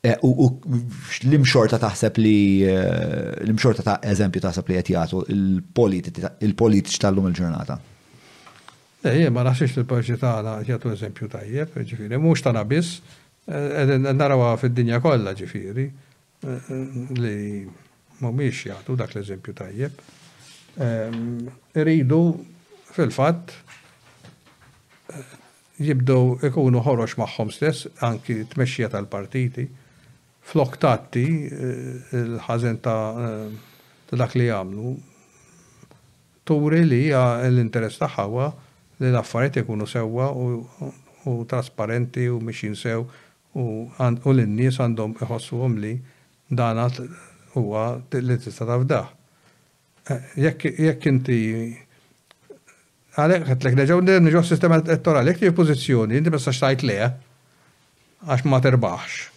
Eh, u l-imxorta taħseb li eh, l-imxorta ta' eżempju taħseb li qed jagħtu il-politiċi tal-lum il-ġurnata. Ejje, eh, ma naħsibx li l-paċi tagħna jagħtu eżempju tajjeb, ġifieri mhux tagħna biss, Qegħdin narawha fid-dinja kollha, ġifieri, li mhumiex jagħtu dak l-eżempju tajjeb. Iridu, fil-fatt, jibdew ikunu ħorox magħhom stess, anki t-tmexxija tal-partiti, flok tgħatti l-ħażen ta' dak li jagħmlu, turi li hija l-interess tagħha huwa li l-affarijiet ikunu sewwa u trasparenti u mixjin sew u u li n-nies għandhom iħossuhom li dan għad huwa li tista' tafdah. Jekk jekk inti għalhekk għedtlek nerġgħu nerġgħu għas-sistema elettorali. Jekk tieħu pożizzjoni inti ma tistax tgħid le għax ma tirbaħx.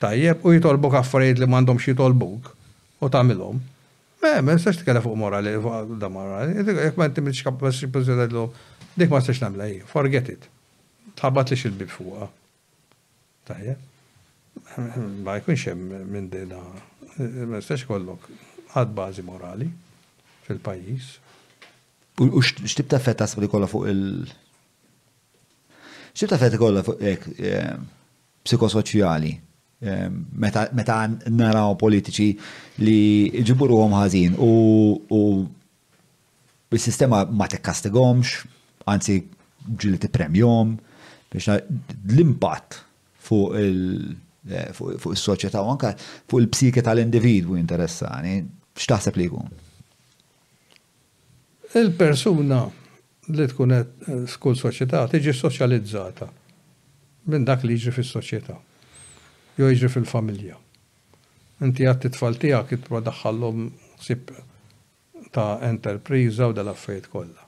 Tajjeb, u jitolbok affarijiet li m'għandhomx jitolbuk u tagħmilhom. Le, ma nistax nitkellem fuq morali, fuq da morali. Jekk ma inti m'intix kapaċi tippreżenta llum, dik ma nistax nagħmilha jien. Forget it. Tħabbatlix il-bieb fuqha. Tajjeb. Ma jkunx hemm minn dina. Ma jistax ikollok ħadd bażi morali fil-pajjiż. U x'tib ta' effett taħseb li jkollha fuq il- x'tib ta' effett ikollha fuq hekk psikosoċjali meta naraw politiċi li jġibu ruhom ħażin u s-sistema ma tikkastigomx, anzi ġili tippremjhom biex l-impatt fuq is-soċjetà u anke fuq il-psike tal-individwu jinteressani, x'taħseb li jkun? Il-persuna li tkun qed f'kull soċjetà tiġi ssoċjalizzata minn dak li jiġri fis-soċjetà jew jiġri fil-familja. Inti għedt it-tfal tiegħek int ma daħħallhom ħsieb ta' enterpriża u dal-affarijiet kollha.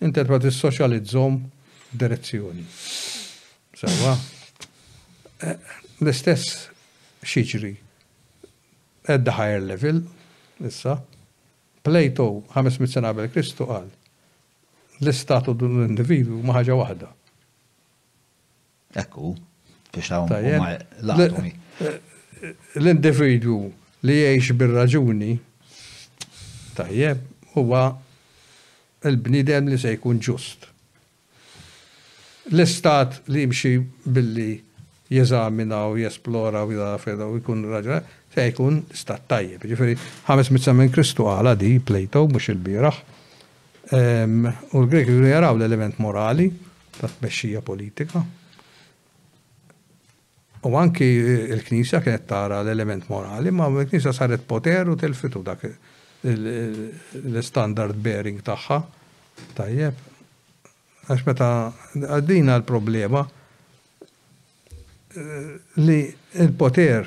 Int qed ma tissoċjalizzhom f'direzzjoni. Sewwa? L-istess x'jiġri at the higher level issa. Plato, ħames mitt sena qabel Kristu, qal, L-Istat u l-individwu huma ħaġa waħda. Hekk hu, biex dawn huma l-atomi. L-individwu li jgħix bir-raġuni, tajjeb, huwa l-bniedem li se jkun ġust. L-Istat li jimxi billi jeżamina u jesplora u jara fejn u jkun raġonevoli, se jkun Stat tajjeb. Jiġifieri, ħames mitt sena minn Kristu qalha di, Plato, mhux ilbieraħ. U l-Greki kienu jaraw l-element morali tat-tmexxija politika. U anki l-Knisja kienet tara l-element morali, ma l-Knisja saret poter u telfitu dak l-standard bearing tagħha. Tajjeb. Għax meta għaddina l-problema li l-poter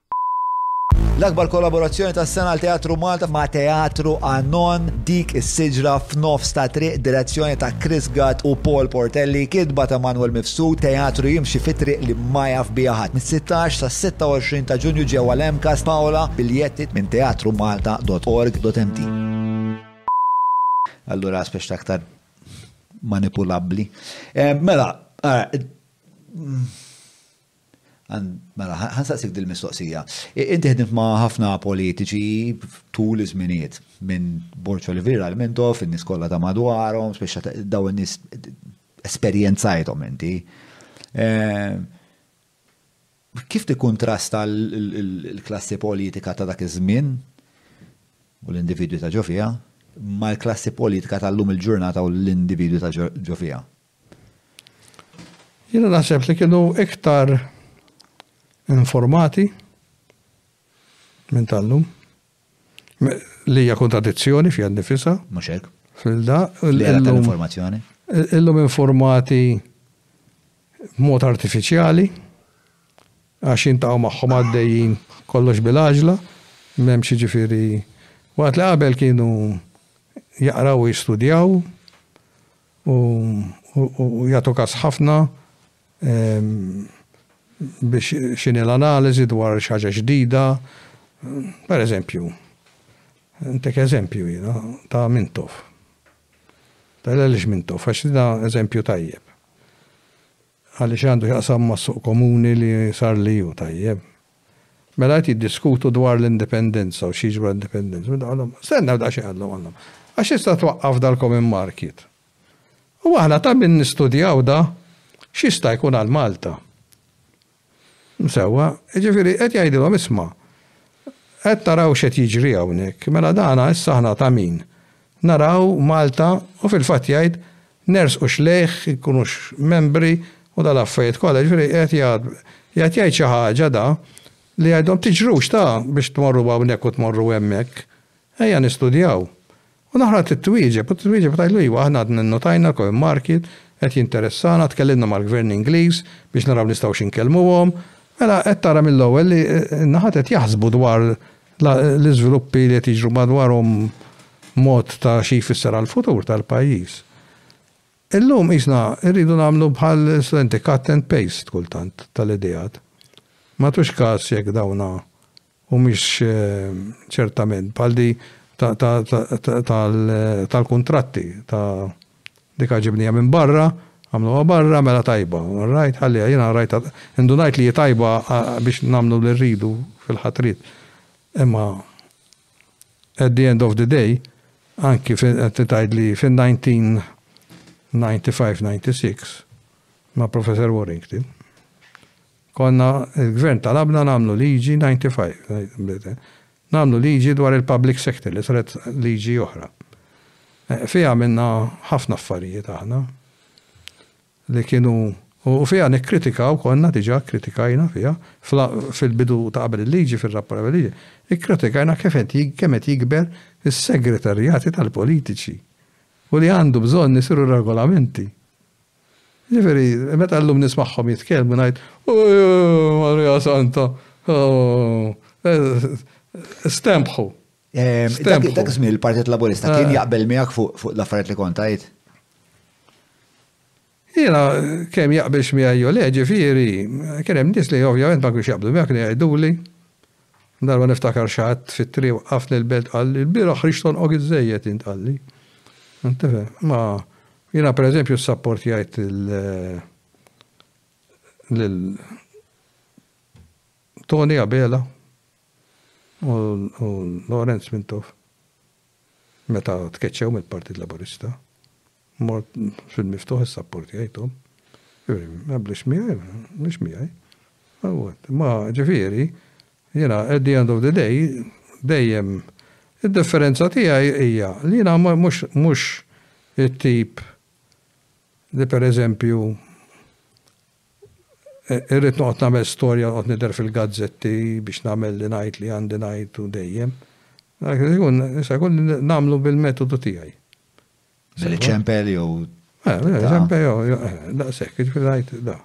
L-akbar kollaborazzjoni tas sena għal Teatru Malta ma' Teatru Anon dik is-siġra f'nofs ta' triq direzzjoni ta' Chris Gatt u Paul Portelli kitba ta' Manuel Mifsud teatru jimxi fi triq li ma jaf biha ħadd. Mis-16 sas-26 ta' Ġunju ġewwa l-MCAST Paola, biljetti minn teatrumalta.org.mt. Allura speċ ta' aktar manipulabbli. Mela, Mela, ħa nsaqsik dil-mistoqsija. Inti ħdimt ma' ħafna politiċi tul iż-żminijiet minn Borċ Olivier għal Mintoff, in-nies kollha ta' madwarhom, spiċċa daw in-nies esperjenzajthom inti. Kif tikkuntrasta l-klassi politika ta' dak iż-żmien u l-individwi ta' ġo fiha mal-klassi politika tal-lum il-ġurnata u l-individwi ta' ġo fiha? Jiena naħseb li kienu iktar informati minn tal-lum. Li hija kontradizzjoni fija nifisa. Mhux hekk. Fil-da. Li għal tal-informazzjoni. Illum informati b'mod artifiċjali għax jintaqgħu magħhom għaddejjin kollox bil-għaġla, m'hemmx jiġifieri waqt li qabel kienu jaqraw jistudjaw, u jagħtu kas ħafna biex x'inhi l-analiżi dwar xi ħaġa ġdida. Pereżempju, ntik eżempju jiena ta' Mintoff. Tgħidli għaliex Mintoff, għax jiena eżempju tajjeb. Għaliex għandu x'jaqsam mas-suq komuni li sar li hu tajjeb. Mela qed jiddiskutu dwar l-indipendenza u x'jiġri mal-indipendenza. Mela qalhom, stennew daqsxejn qalhom, qalhom, għax tista' twaqqaf dal-common market. U aħna ta' min nistudjaw da x'jista' jkun għal Malta. Sewwa, jiġifieri qed jgħidilhom isma', qed taraw x'qed jiġri hawnhekk, mela dana issa aħna ta' min? Naraw Malta u fil-fatt jgħid nersqu x'lejh, inkunu membri u dal-affarijiet kollha, jiġifieri qiegħed jgħid qiegħed jgħid xi ħaġa da li jgħidhom tiġrux ta' biex tmorru hawnhekk u tmorru hemmhekk. Ejja nistudjaw. U l-oħra trid twieġeb, u twieġeb u tgħidlu iva, aħna qed ninnutajna l-coin market qed jinteressana, tkellimna mal-Gvern Ingliż biex naraw nistgħux inkellmuhom. Mela qed tara mill-ewwel li n-naħat qed jaħsbu dwar l-iżviluppi li qed jiġru madwarhom mod ta' xi jfisser għall-futur tal-pajjiż. Illum qisna rridu nagħmlu bħal studenti cut and paste kultant tal-ideat. Ma tux każ jekk dawna u mhix ċertament bħal di tal-kuntratti ta' dik għaġibnija minn barra, għamluha barra, mela tajba, all right, ħalliha, jiena rajtha, indunajt li hi tajba biex nagħmlu li rridu fil-ħatriet. Imma at the end of the day, anki qed tgħidli fin-19 95-96 ma' Professor Warrington. Konna, il-Gvern talabna nagħmlu liġi, 95, nagħmlu liġi dwar il-public sector li saret liġi oħra. Fiha għamilna ħafna affarijiet aħna li kienu u fiha nikkritikaw konna diġà kkritikajna fiha fil-bidu ta' qabel il-liġi fir-rapport qabel liġi ikkritikajna kif kemm qed jikber is-segretarjati tal-politiċi u li għandu bżonn isiru regolamenti. Jiġifieri, meta llum nismagħhom jitkellmu ngħid, Ooh, Marija Santa, ooh. Stenbħu. Stenbħu. Dak iż-żmien il-Partit Laburista kien jaqbel miegħek fuq l-affarijiet li kont tgħid? Jiena kemm jaqbilx miegħi jew le, ġifieri, kien hemm nies li ovvjament ma kinux jaqblu miegħek li jgħiduli. Darba niftakar xi ħadd fit-triq waqqafni l-belt qalli, Ilbieraħ ħriġt tonqok iżżejjed int, qalli. Tifhem? Ma jiena pereżempju ssapportjajt lil lil Tony Abela u Lawrence Mintoff meta tkeċċew mill-Partit Laburista. Mort fil-miftuħ issapportjajthom. Ġifieri, ma qblitx miegħi, mhux miegħi. Imma ġifieri, jiena at the end of the day dejjem id-differenza tiegħi hija li jiena mhux it-tip li pereżempju irrid noqgħod nagħmel storja u noqgħod nidher fil-gazzetti biex nagħmel li ngħid li għandi ngħid u dejjem. Issa jkun nagħmlu bil-metodu tiegħi. Bil-ċempel jew. Eh, bil-ċempel jew, eh, daqshekk, jiġifieri rajt da.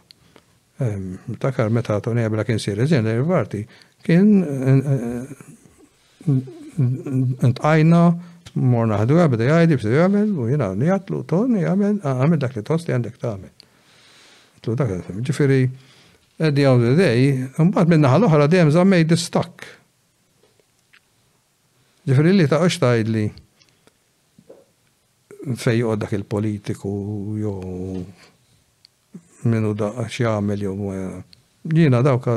Takar meta Tony Abela kien sir iżin il-varti, kien ntqajna morna ħadu għabda jgħajdi b'si għamil u jina nijatlu Tony għamil għamil dak li tosti għandek tagħmel. Tlu dak ġifieri at the end of the day, mbagħad minna ħal oħra dejjem żammej distakk Ġifieri li taqgħodx tgħidli fejn joqgħod dak il-politiku jew min hu daqqa x'jagħmel jew jiena dawk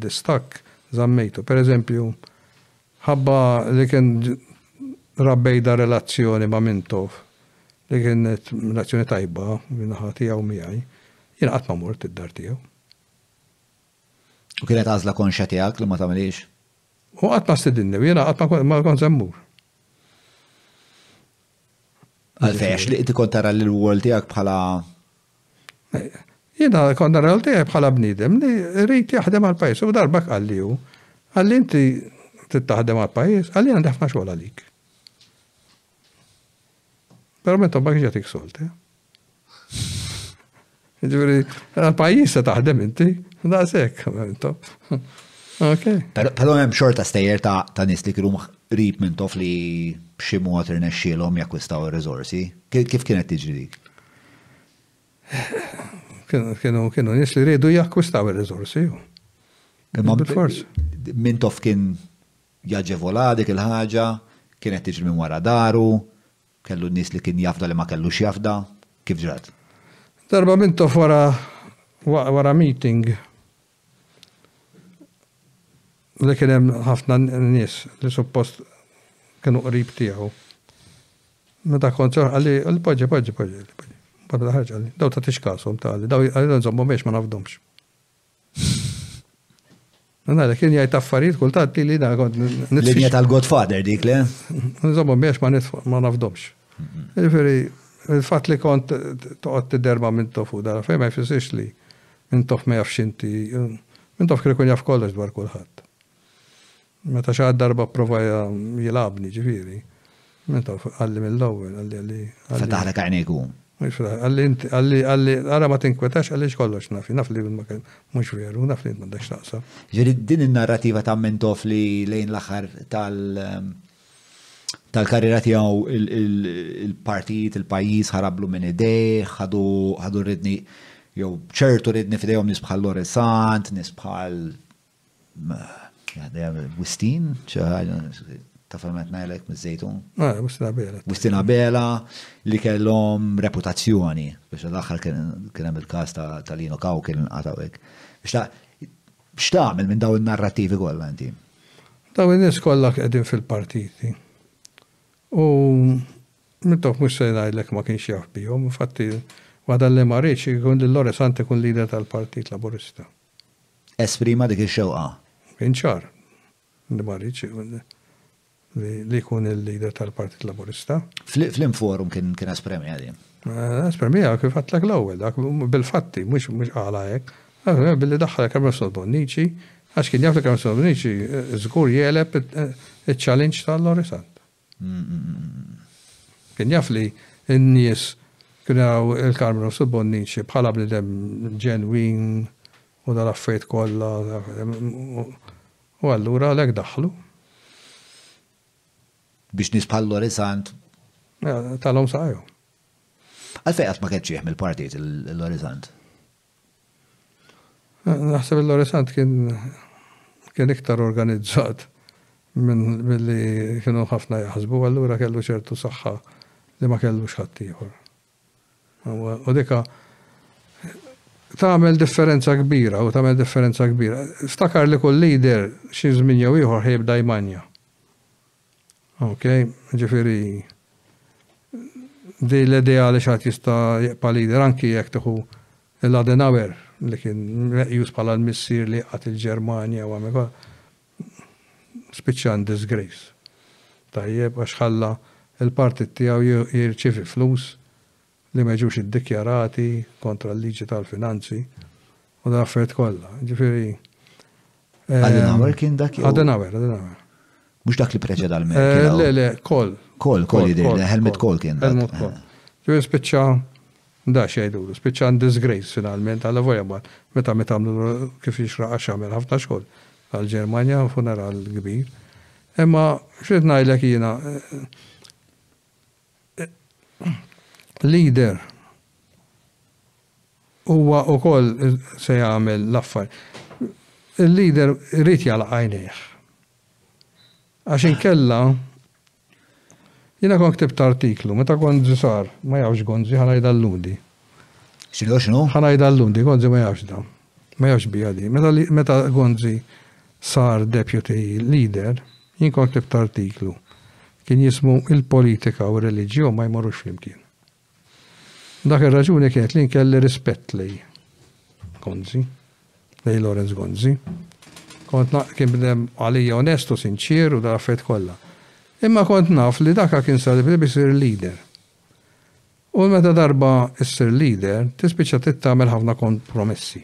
distakk żammejtu. Pereżempju, ħabba li kien rabbejda relazzjoni ma' Mintoff li kienet relazzjoni tajba minn naħa tiegħu miegħi, jien qatt ma mort id-dar tiegħu. U kienet għażla konxja tiegħek li ma tagħmilhiex? Hu qatt ma stidinni u jiena qatt ma kont se mmur. Għalfejn? Għax inti kont tara l-irwol tiegħek bħala. Jiena kont nara l-irwol tiegħi bħala bniedem li jrid jaħdem għall-pajjiż. U darba qalli hu, qalli inti trid taħdem għall-pajjiż, qalli għandi ħafna xogħol għalik. Pero meta ma kienx jatik solti. Ġveri, għal-pajis se taħdem inti, da' sekk, intom. Ok. Pero hemm xorta stejjer ta' nis li kienu rib minn tof li b'xi mod irnexxielhom jakkwistaw ir-riżorsi. Kif kienet tiġri dik? Kienu kienu nis li rridu jakkwistaw ir-riżorsi. Imma bil-fors. Minn tof kien Jaġevolà dik il-ħaġa, kienet tiġri minn wara daru, kellu n-nies li kien jafda li ma kellux jafda. Kif ġrat? Darba Mintoff wara wara meeting li kien hemm ħafna nies li suppost kienu qrib tiegħu. Meta kont qalli poġġi poġġi poġġi. Bada ħarġ qalli, daw ta' tixkasom tali, daw għalli nżommhom ma nafdomx. Nara, kien jgħid affarijiet kultant li li da kont. Linja tal-Godfather dik le? Nżommu biex ma nitfa ma nafdomx. Ġifieri, il-fatt li kont toqgħod tidderba minn tofu dara fejn ma jfissirx li minn tof ma jafx inti, minn tof kien ikun jaf kollox dwar kulħadd. Meta xi darba pprova jilgħabni, ġifieri, meta qalli mill-ewwel, qalli qalli. Fetaħlek għajnejk hu. Qalli qalli qalli ara ma tinkwetax għaliex kollox naf, naf li mhux veru, naf li m'għandekx taqsam. Ġifieri din in-narrativa ta' Mintoff li lejn l-aħħar tal tal-karriera tiegħu il-partijiet, il-pajjiż ħarablu minn idejh, ħadu ridni jew ċertu ridni f'idejhom nies bħal Loresant, nies bħal Wistin, ċaħġa, tafamet najlek mizzejtun. Ah, Wistina Bela. Wistina Bela li kellhom reputazzjoni, biex l-axar kien hemm il-kas ta' Lino Kaw kien għatawek. Biex ta' għamil minn daw il-narrativi kollha inti? Daw il-nis kollha qegħdin fil-partiti. U mittok mux se ngħidlek ma kienx jaf bihom, infatti waħda li ma rridx ikun li Lore Sant ikun lider tal-Partit Laburista. esprima dik ix-xewqa. Kien ċar li ma riedx li jkun il-leader tal-Partit Laburista. F'liema forum kien espremiha din? Espremiha kif għedtlek l-ewwel, dak bil-fatti, mhux qalha hekk. Billi daħħal il-Kermessol Bonnici, għax kien jaf li Kermessol Bonnici żgur jegħleb iċ-challenge ta' Lorry Sant. Kien jaf li n-nies kienu jaraw il-Karmenu u Subbonniċi bħala bniedem ġenwin u dal-affarijiet kollha u allura għalhekk daħlu. Biex nies bħal Lorisant. Talhom saqajhom. Għalfejn qatt ma kien ċieħ mill-partit il-Lorisant? Naħseb il-Lorisant kien kien iktar organizzat minn milli kienu ħafna jaħsbu, allura kellu ċertu saħħa li ma kellux ħaddieħor. U dika tagħmel differenza kbira u tagħmel differenza kbira. Ftakar li kull leader xi żmien jew ieħor ħejbda jmanja. Ok, ġifieri di l-idea li x'ħadd jista' jibqa' leader anki jekk tieħu lil Adenauer li kien meqjus bħala l-missier li jqgħad il-Ġermanja u għamel kollha, spiċċa in disgrace. Tajjeb, għax ħalla l-partit tiegħu jirċievi flus li ma jiġux iddikjarati kontra l-liġi tal-finanzi u dawn l-affarijiet kollha. Ġifieri. Adenauer ehm, kien dak jew. Adenauer, Adenauer. Mhux dak li preċeda l-Merkel. Eh, le, le, kol. Kol, kol jidher, Helmut Kol kien. Helmut Kol. Eh. Ġifieri spiċċa da xejdu, spiċċa disgrace finalment għal voja bat, meta meta għamlu kif jixraq għax għamel ħafna xogħol għal-Ġermanja funeral kbir. Imma xrid ngħidlek jiena eh, leader huwa wkoll se jagħmel l-affar. Il-leader irid jalaq għajnejh. Għax inkella jiena kont ktibt artiklu meta Gonzi sar, ma jafx Gonzi ħanajda l-ludi. Xinu xinu? Ħanajda l-ludi, Gonzi ma jafx dan. Ma jafx biha din. Meta li, meta Gonzi sar Deputy Leader, jien kont ktibt artiklu. Kien jismu Il-politika u r-reliġjon ma jmorrux flimkien. Dak ir-raġuni kienet li jien kelli rispett lej Gonzi, lej Lawrence Gonzi. Kont na, kien bnem għalija onest u sinċier u dal-affarijiet kollha. Imma kont naf li dak kien sar biex isir leader. U meta darba ssir leader tispiċċa trid tagħmel ħafna kompromessi.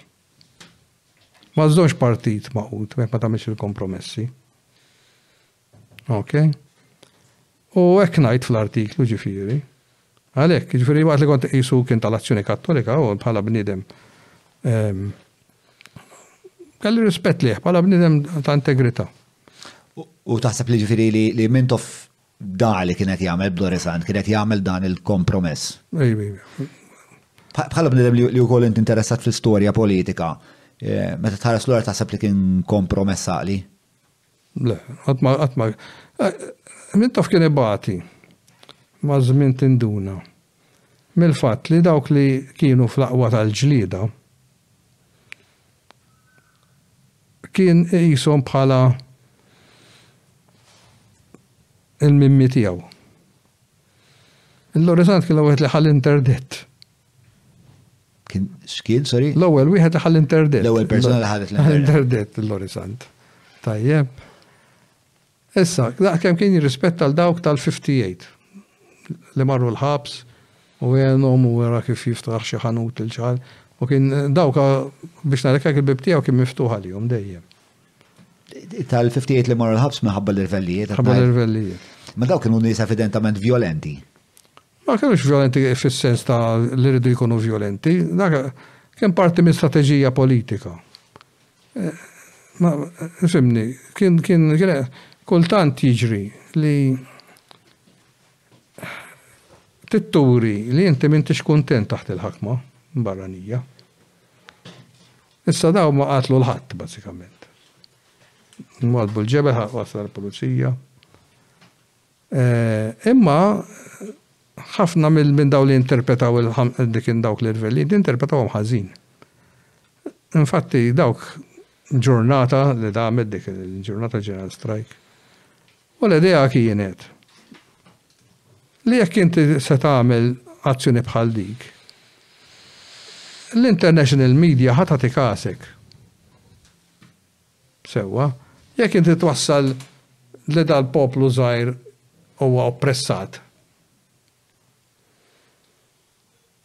Ma żżomx partit magħqud jekk ma tagħmilx il-kompromessi. Ok? U hekk ngħid fl-artiklu ġifieri. Għalhekk, ġifieri waqt li kont qisu kien tal-Azzjoni Kattolika u bħala bniedem ehm, kelli rispett liħ bħala bniedem ta' integrità. U taħseb li ġifieri li minn tof Da li kien qed jagħmel b'Dorisant, kien qed jagħmel dan il-kompromess. Bħalhom nidem li wkoll int interessat fl-istorja politika, eh, meta tħares lura taħseb li kien kompromess għaqli? Le, għatma, għatma. Eh, min taf kien ibati ma' żmien tinduna mill-fatt li dawk li kienu fl-aqwa tal-ġlida Kien iqishom bħala l-mimmi tiegħu. Il-Lorizant kien l-ewwel wieħed li ħa l-interdett. Kien x'kien, sorry? L-ewwel wieħed li ħa l-interdett. L-ewwel persuna li ħadet l-interdett. L-interdett il-Lorizant. Tajjeb. Issa, daqs kemm kien jirrispett għal dawk tal-Fifty Eight, li marru l-ħabs, u għenhom u wera kif jiftaħ xi ħanut lil xi ħadd, u kien dawk, biex ngħidlek hekk, il-bieb tiegħu kien miftuħ għalihom dejjem. Tal-Fifty Eight li marru l-ħabs minħabba l-irvellijiet? Minħabba l-irvellijiet. Ma dawk kienu nies evidentament vjolenti. Ma kienux vjolenti fis-sens ta' li rridu jkunu vjolenti, dak kien parti minn strateġija politika. Ma fimni, kien kien kultant jiġri li trid turi li inti m'intix kuntent taħt il-ħakma barranija. Issa dawn ma qatlu 'l ħadd bażikament. Walbu l-ġebel ħa wasal il-pulizija. Imma ħafna minn dawk li interpretaw dik dawk l-irvelli interpretawhom ħażin. Infatti dawk ġurnata li damet dik il-ġurnata ġeneral strike. U l-idea kienet li jekk inti se tagħmel azzjoni bħal dik, l-international media ħa tagħti kasek. Sewwa, jekk inti twassal li dal-poplu żgħir huwa oppressat.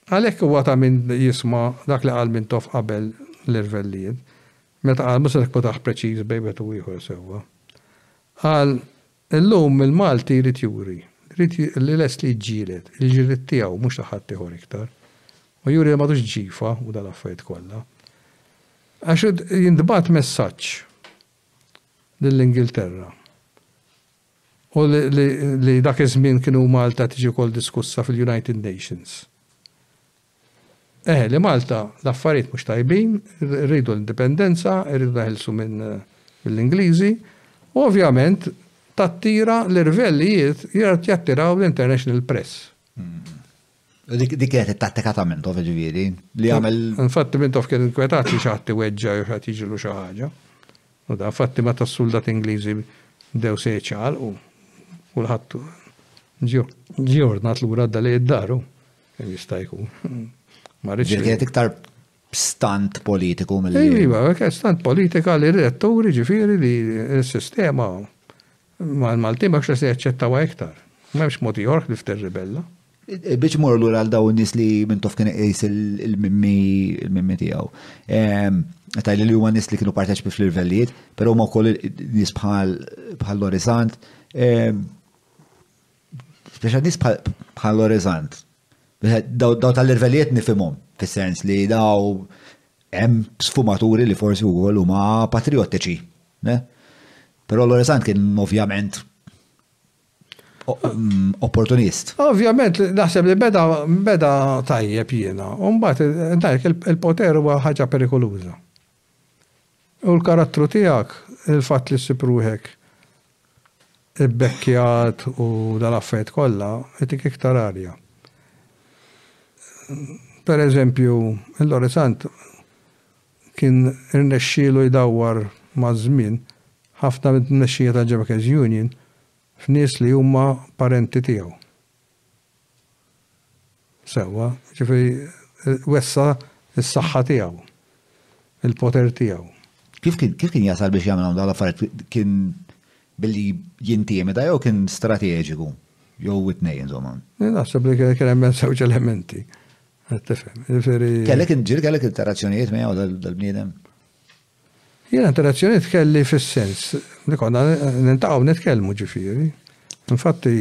Għalhekk huwa ta' min jisma' dak li qal Mintoff qabel l-irvellijiet, meta qal mhux se nisputaħ preċiż bejn wieħed u ieħor sewwa. Qal Illum il-Malti jrid juri, jrid li lest li jġġieled, il-ġlied tiegħu mhux ta' ħaddieħor iktar, u juri li m'għadux ġifa u dan l-affarijiet kollha. Għax jintbagħat messaġġ lill-Ingilterra u li dak iż-żmien kien huma għal ta' tiġi wkoll diskussa fil-United Nations. Eħe li Malta l-affarijiet mhux tajbin, irridu l-indipendenza, irridu neħilsu minn l-Ingliżi u ovvjament tattira l-irvellijiet jrid jattiraw l-international press. Dik kienet it-tattika ta' Mintoff ġifieri li għamel. Infatti Mintoff kien inkwetat li xi ħadd iweġġa' jew xi ħadd jiġilu xi ħaġa. U da fatti meta s-suldat Ingliżi bdew se jiċċaqalqu kulħadd ġie ordnat lura d-dali id-daru. Kemm jista' jkun. Ma rridx. Ġifieri kienet iktar stant politiku mill-li. Iva, kien stant politika li rrid turi ġifieri li s-sistema mal-Malti ma se jaċċettawa iktar. M'hemmx mod ieħor li f'terribella. Biex morru lura għal dawn nies li minn tof kien iqis il-mimmi il-mimmi tiegħu. Ehm, Tajli li huma nies li kienu parteċipi fl-irvellijiet, però huma wkoll nies bħal Lorisant. Ehm, Speċa nis bħal Lorizant, daw tal-irvelijiet nifimhom, fis-sens li daw hemm sfumaturi li forsi wkoll huma patriottiċi. Però Lorizant kien ovvjament mm, opportunist. Ovvjament, naħseb li beda, beda tajjeb jiena, u mbagħad il-poter huwa ħaġa perikoluża. U l-karattru tiegħek, il-fatt li ssib ruħek ibbekkjat u dal-affarijiet kollha, jtik iktar arja. Per eżempju, il-Lorezzant kien irnexxielu jdawwar maż-żmien ħafna mit-tmexxija tal-Jabakez Union f'nies li huma parenti tiegħu. Sewwa, jiġifieri wessa' s-saħħa tiegħu, il-poter tiegħu. Kif kien, kif kien jasal biex jagħmilhom dawn l-affarijiet? Kien billi jintimida jew kien strateġiku? Jew it-tnejn, insomma? Jien naħseb li kien hemm żewġ elementi. Qed tifhem? Jiġifieri. Kellek, ġieli kellek interazzjonijiet miegħu dal-bniedem? Jiena interazzjonijiet kelli fis-sens li konna niltaqgħu nitkellmu ġifieri. Infatti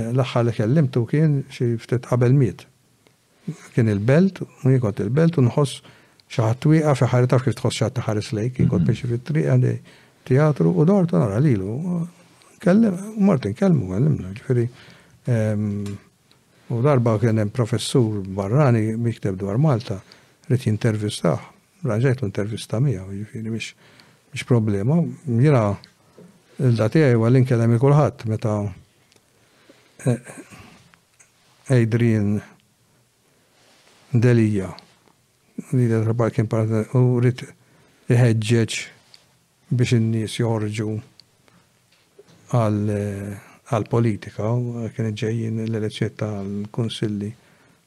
l-aħħar li kellimtu kien xi ftit qabel miet. Kien il-Belt u jien kont il-Belt u nħoss xi ħadd wieqaf iħares taf kif tħoss xi ħadd iħares lejk. Jien kont miexi fit-triq ħdej tjatru u dort u nara lilu. Mort inkellmu kellimna ġifieri. U darba kien hemm professur barrani jikteb dwar Malta, ried jintervistah, rranġajtlu intervista miegħu, jiġifieri mhix problema. Jiena l-ilda tiegħi huwa li nkellem lil kulħadd meta Adrian Delia leader tal-Balkan Partner u ried iħeġġeġ biex in-nies joħorġu għall-politika u kienet ġejjin l-elezzjonijiet tal-kunsilli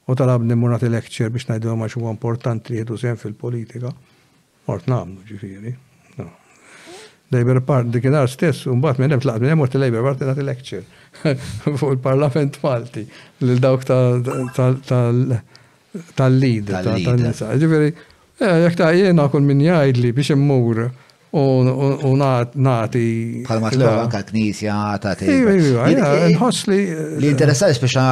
u talabni mmur nagħti lecture biex ngħidilhom għax huwa importanti li jieħdu sehem fil-politika. Mort nagħmlu ġifieri. Labour Party, dikinhar stess, u mbagħad minn hemm tlaqt minn hemm mort Labour Party nagħti lecture fuq il-Parlament Malti lil dawk tal-lead tal-nisa. Ġifieri, eh, jekk ta' jiena kull min jgħidli biex immur u nati. Bħal ma tkoll anka l-knisja ta' Nħoss li. Li interessali speċa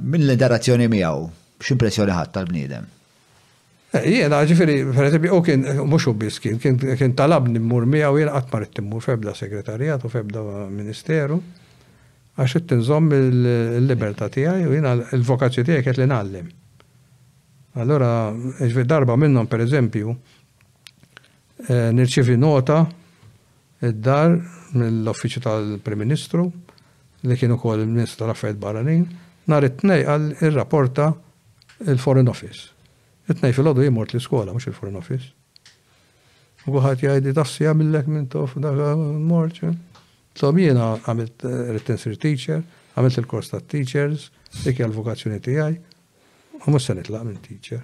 minn l-interazzjoni miegħu, x'impressjoni ħadd tal-bniedem. Eh, jiena ġifieri, per eżempju, u kien mhux u biss kien kien talabni mmur miegħu jiena qatt marit timmur febda segretarjat u febda ministeru għax qed tinżomm il-libertà tiegħi u jiena l-vokazzjoni tiegħi qed li nagħllim. Allora, ġifieri darba minnhom per eżempju, Nirċievi nota d-dar mill-Uffiċċju tal-Prim Ministru, li kien ukoll il-Ministru tal-Affarijiet Barranin, nhar it-Tnejn qal li rrapporta l-Foreign Office. It-Tnejn filgħodu jien mort l-iskola mhux il-Foreign Office. U kulħadd jgħidli tassi għamillek minn tof dak mort. Tom jiena għamilt rid insir teacher, għamilt il-kors tat-teachers, dik hija l-vokazzjoni tiegħi, u mhux se nitlaq minn teacher.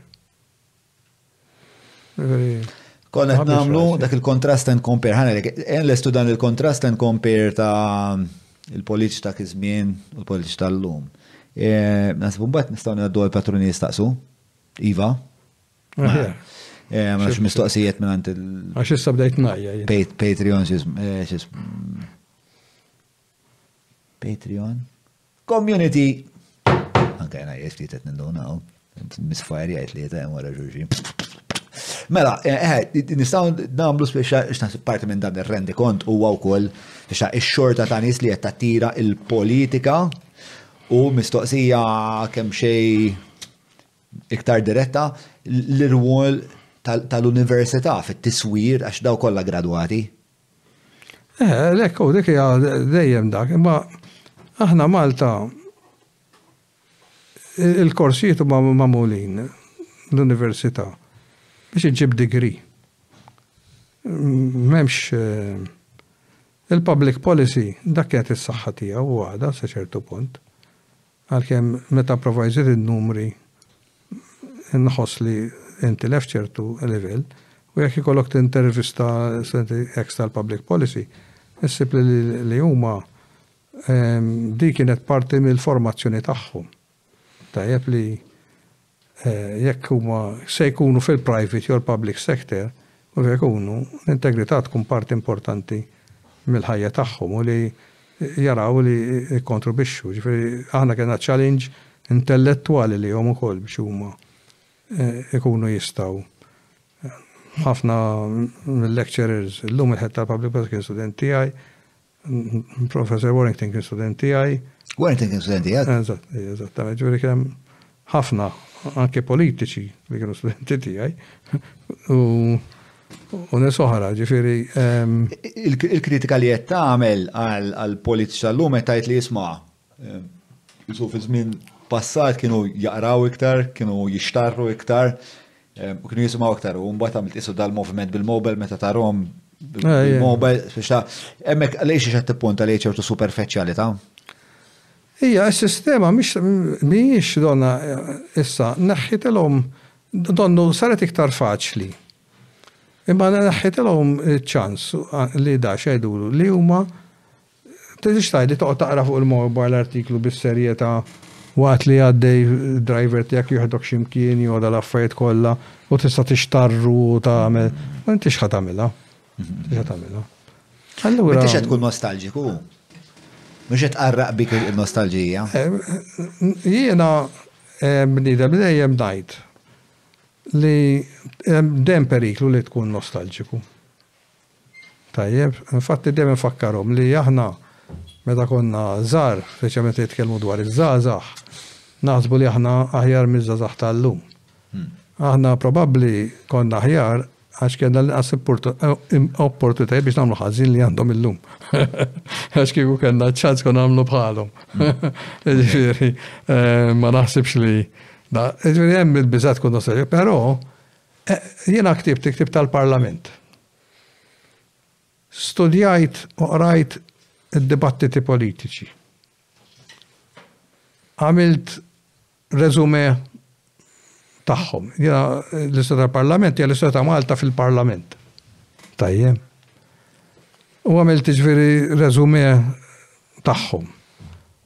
Konna qed nagħmlu dak il-contrast and compare. Ħana lek, lestu dan il-contrast and compare ta' il-politiċ ta' kizmien u l-politiċ tal-lum. E, Nasib mbagħad nistgħu ngħaddu għall-patruni jistaqsu. Iva. E, ma nafx mistoqsijiet minn għand il- Għax issa bdejt najja. Patreon xis. E, Patreon. Community. Anke jena jgħid li qed ninduna hawn. Misfajr jgħid li qed wara ġurġin. Mela, eh, eh, nistaw namlu speċa x'naħseb parti minn dan ir-rendi kont huwa wkoll speċa x-xorta ta' nies li qed tattira il-politika u mistoqsija kemm xej iktar diretta l-irwol tal-università fit-tiswir għax daw kollha gradwati Eh, lek, u dik hija dejjem dak, imma aħna Malta il-korsijiet huma magħmulin l-università biex iġib digri. M'hemmx eh, il-public policy dak qed is-saħħa tiegħu għada sa ċertu punt. Għalkemm meta nipprova nżid in-numri nħoss li ntilef ċertu livell u jekk ikollok tintervista studenti ex tal-Public Policy issib li li huma din kienet parti mill-formazzjoni tagħhom. Tajjeb li jekk huma se jkunu fil-private jew il-public sector, u jekk ikunu, l-integrità tkun parti importanti mill-ħajja tagħhom u li jaraw li jikkontribwixxu. Jiġifieri aħna kellna challenge intellettwali lihom ukoll biex huma jkunu jistgħu ħafna mill-lecturers illum il-Head tal-Public Prosecution student tiegħi Professor Warrington kien student tiegħi. Warrington kien student tiegħek? Eżatt, eżattament. Ġifieri kien hemm ħafna anke politiċi li kienu studenti tiegħi. U nis oħra, ġifiri. Ehm, Il-kritika li qed tagħmel għal-politiċi tal-lum qed tgħid li jisma' Jisu fi żmien passat kienu jaqraw iktar, kienu jixtarru iktar, u kienu jisimaw iktar. U mbagħad għamilt isu dal-moviment bil-mobile meta tarom ah, bil-mobile, biex ta' hemmhekk għaliex xi tippunta li ċertu superfeċjalità. Ija, s-sistema mhijiex donna issa naħħitilhom donnu saret iktar faċli. Imma naħħitilhom ċans li da xejdulu li huma Tridx tgħid li toqgħod taqra fuq il-mobile artiklu bis-serjetà waqt li għaddej driver tiegħek jieħdok xi mkien jew għadha l-affarijiet kollha u tista' tixtarru u tagħmel. Ma intix ħa tagħmilha. Intix ħa tagħmilha. Allura. Intix qed tkun nostalġiku. Mhux qed qarraq bik il-nostalġija. Jiena bniedem li dejjem ngħid li dem periklu li tkun nostalġiku. Tajjeb, infatti dejjem infakkarhom li aħna meta konna żgħar, speċjalment meta jitkellmu dwar iż-żgħażagħ, naħsbu li aħna aħjar miż-żgħażagħ tal-lum. Aħna probabbli konna aħjar għax kellna l-inqas opportunitajiet biex nagħmlu ħażin li għandhom illum. Għax kieku kellna ċans kon nagħmlu bħalhom. Ġifieri, eh, ma naħsibx li. Ġifieri hemm il-biżat kun nostalġi, però Jiena ktibt il-ktieb tal-Parlament. Studjajt u qrajt id-dibattiti politiċi. Għamilt reżumè tagħhom. Jiena l-istoria tal-Parlament hija l-istoria ta' Malta fil-Parlament. Tajjem. U għamilt ġifieri reżumè tagħhom.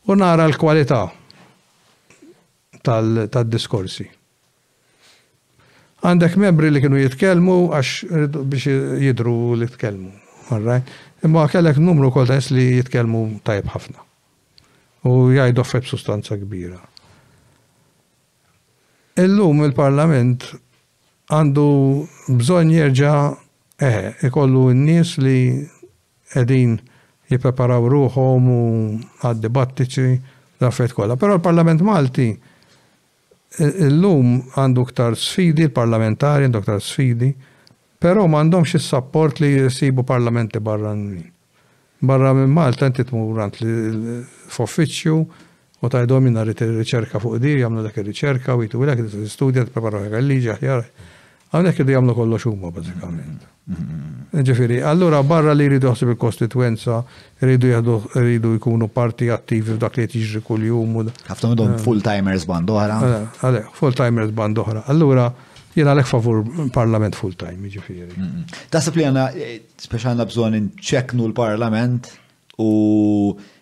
U nara l-kwalità tad-diskorsi. Għandek membri li kienu jitkellmu għax biex jidhru li tkellmu. All right? Imma kellek numru wkoll ta' nies li jitkellmu tajjeb ħafna. U jgħidu affarijiet b'sustanza kbira. Illum il-Parlament għandu bżonn jerġa' eħe, ikollu n-nies li qegħdin jippreparaw ruħhom u għad-dibattiti l-affarijiet kollha. Però l-Parlament Malti Illum għandu ktar sfidi, il-parlamentari għandu ktar sfidi, pero m'għandhomx is-sapport li jsibu parlamenti barranin. Barra minn Malta inti tmur għand f'uffiċċju u tgħidhom jiena rrid ir-riċerka fuq di, jagħmlu dak ir-riċerka u jtuwilek, studja tipprepara ruħek għal-liġi aħjar. Hawnhekk jridu jagħmlu kollox huma bażikament. Ġifieri, allura barra li jridu jaħseb il-kostitwenza, jridu jieħdu jridu jkunu parti attivi f'dak li qed jiġri kuljum. Ħafna minnhom eh. full-timers band oħra. Eh, għalek, full-timers band oħra. Allura, jien għalek favur parlament full-time, ġifieri. Taħseb li għandna eh, speċi għandna bżonn inċeknu l-parlament u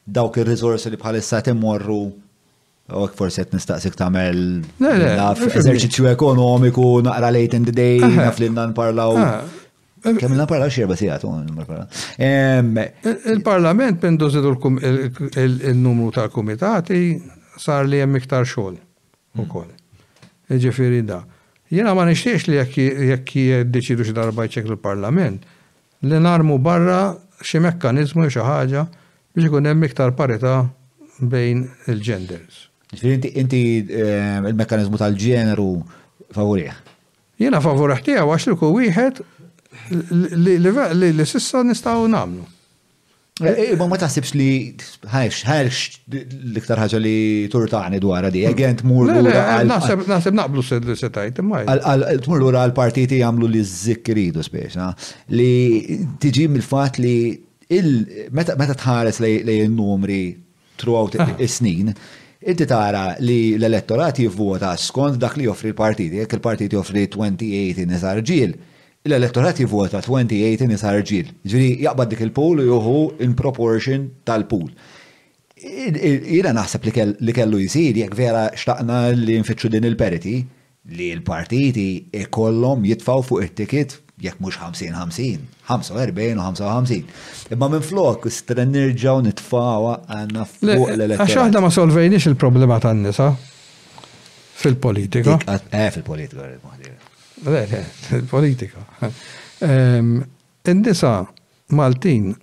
dawk ir-riżorsi li bħalissa temorru U għak forse għet nistaqsik tamel. Le, le. Naf, eżerċizzju ekonomiku, naqra late in the day, naf li nan parlaw. Kemm il parlaw xirba sijat, Il-parlament pendu zidu il-numru tal-komitati sar li jem iktar xol. U mm. kol. Ġifiri da. Jena ma nishtiqx li jekk jiddeċidu xi darba jċeklu l-parlament, Li narmu barra xi mekkaniżmu jew xi ħaġa biex ikun hemm iktar parità bejn il-genders. Jiġifieri inti l-mekkaniżmu tal-ġeneru favurih? Jiena favurih tiegħu għax dak hu wieħed li s'issa nistgħu nagħmlu. Imma ma taħsibx li ħajx, ħajx l-iktar ħaġa li turtani dwar di, għagent hmm. mur l-ura għal. Naħseb naqblu li setajt, imma. Tmur l-ura għal partiti għamlu li z-zik ridu speċa, li tiġi mill-fat li meta tħares lej il-numri throughout is-snin, inti tara li l-elettorat jivvota skont dak li joffri l-partit. Jekk il-partit joffri 28 nisa rġiel, l-elettorat jivvota 28 nisa rġiel. Ġifieri jaqbad dik il-pool u jieħu in proportion tal-pool. Jiena naħseb li kellu jsir jekk vera xtaqna li nfittxu din il-parity, li l-partiti jkollhom jitfgħu fuq it-ticket jekk mhux ħamsin ħamsin, ħamsa u erbgħin u ħamsa u ħamsin. Imma minflok se nerġgħu nitfgħuha għandna fuq l-elettorat. Għax aħna ma solvejniex il-problema tan-nisa fil-politika. Eh, fil-politika. Le, le, fil-politika. Ehm, in-nisa Maltin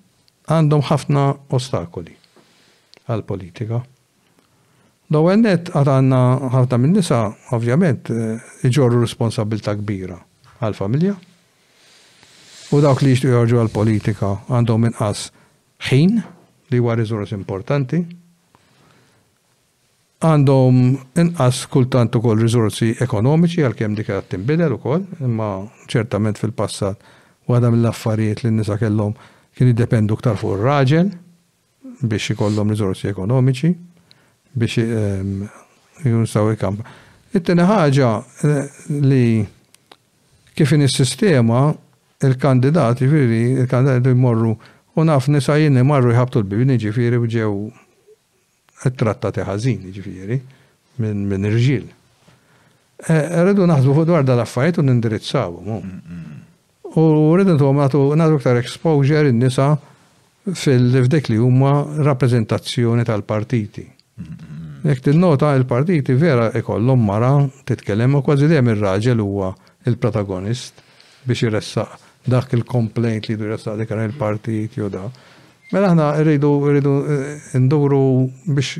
għandhom ħafna ostakoli għal-politika. L-ewwel nett għad għandna ħafna min-nisa ovvjament iġorru responsabbiltà kbira għall-familja u dawk li jixtiequ joħorġu għall-politika għandhom inqas ħin li huwa riżors importanti. Għandhom inqas kultant ukoll riżorsi ekonomiċi għalkemm dik qed tinbidel ukoll imma ċertament fil-passat waħda mill-affarijiet li n-nisa kellhom kien jiddependu iktar fuq ir-raġel. biex ikollhom riżorsi ekonomiċi biex jinsaw il-kamp. It-tieni ħaġa li kif in is-sistema il-kandidati veri, il-kandidati jmorru u naf nisa jien marru jħabtu l-bibni ġifieri u ġew trattati ħażin ġifieri minn irġiel. Eh, rridu naħsbu fuq dwar dal-affarijiet u nindirizzawhom. U rridu intuhom nagħtu nagħtu iktar exposure in-nisa f'dik li huma rappreżentazzjoni tal-partiti. Jekk tinnota l-partiti vera ikollhom mara titkellem u kważi dejjem ir-raġel huwa l-protagonist biex iressaq dak il-complaint li jridu jressaq dik il-partit jew da. Mela aħna rridu rridu nduru biex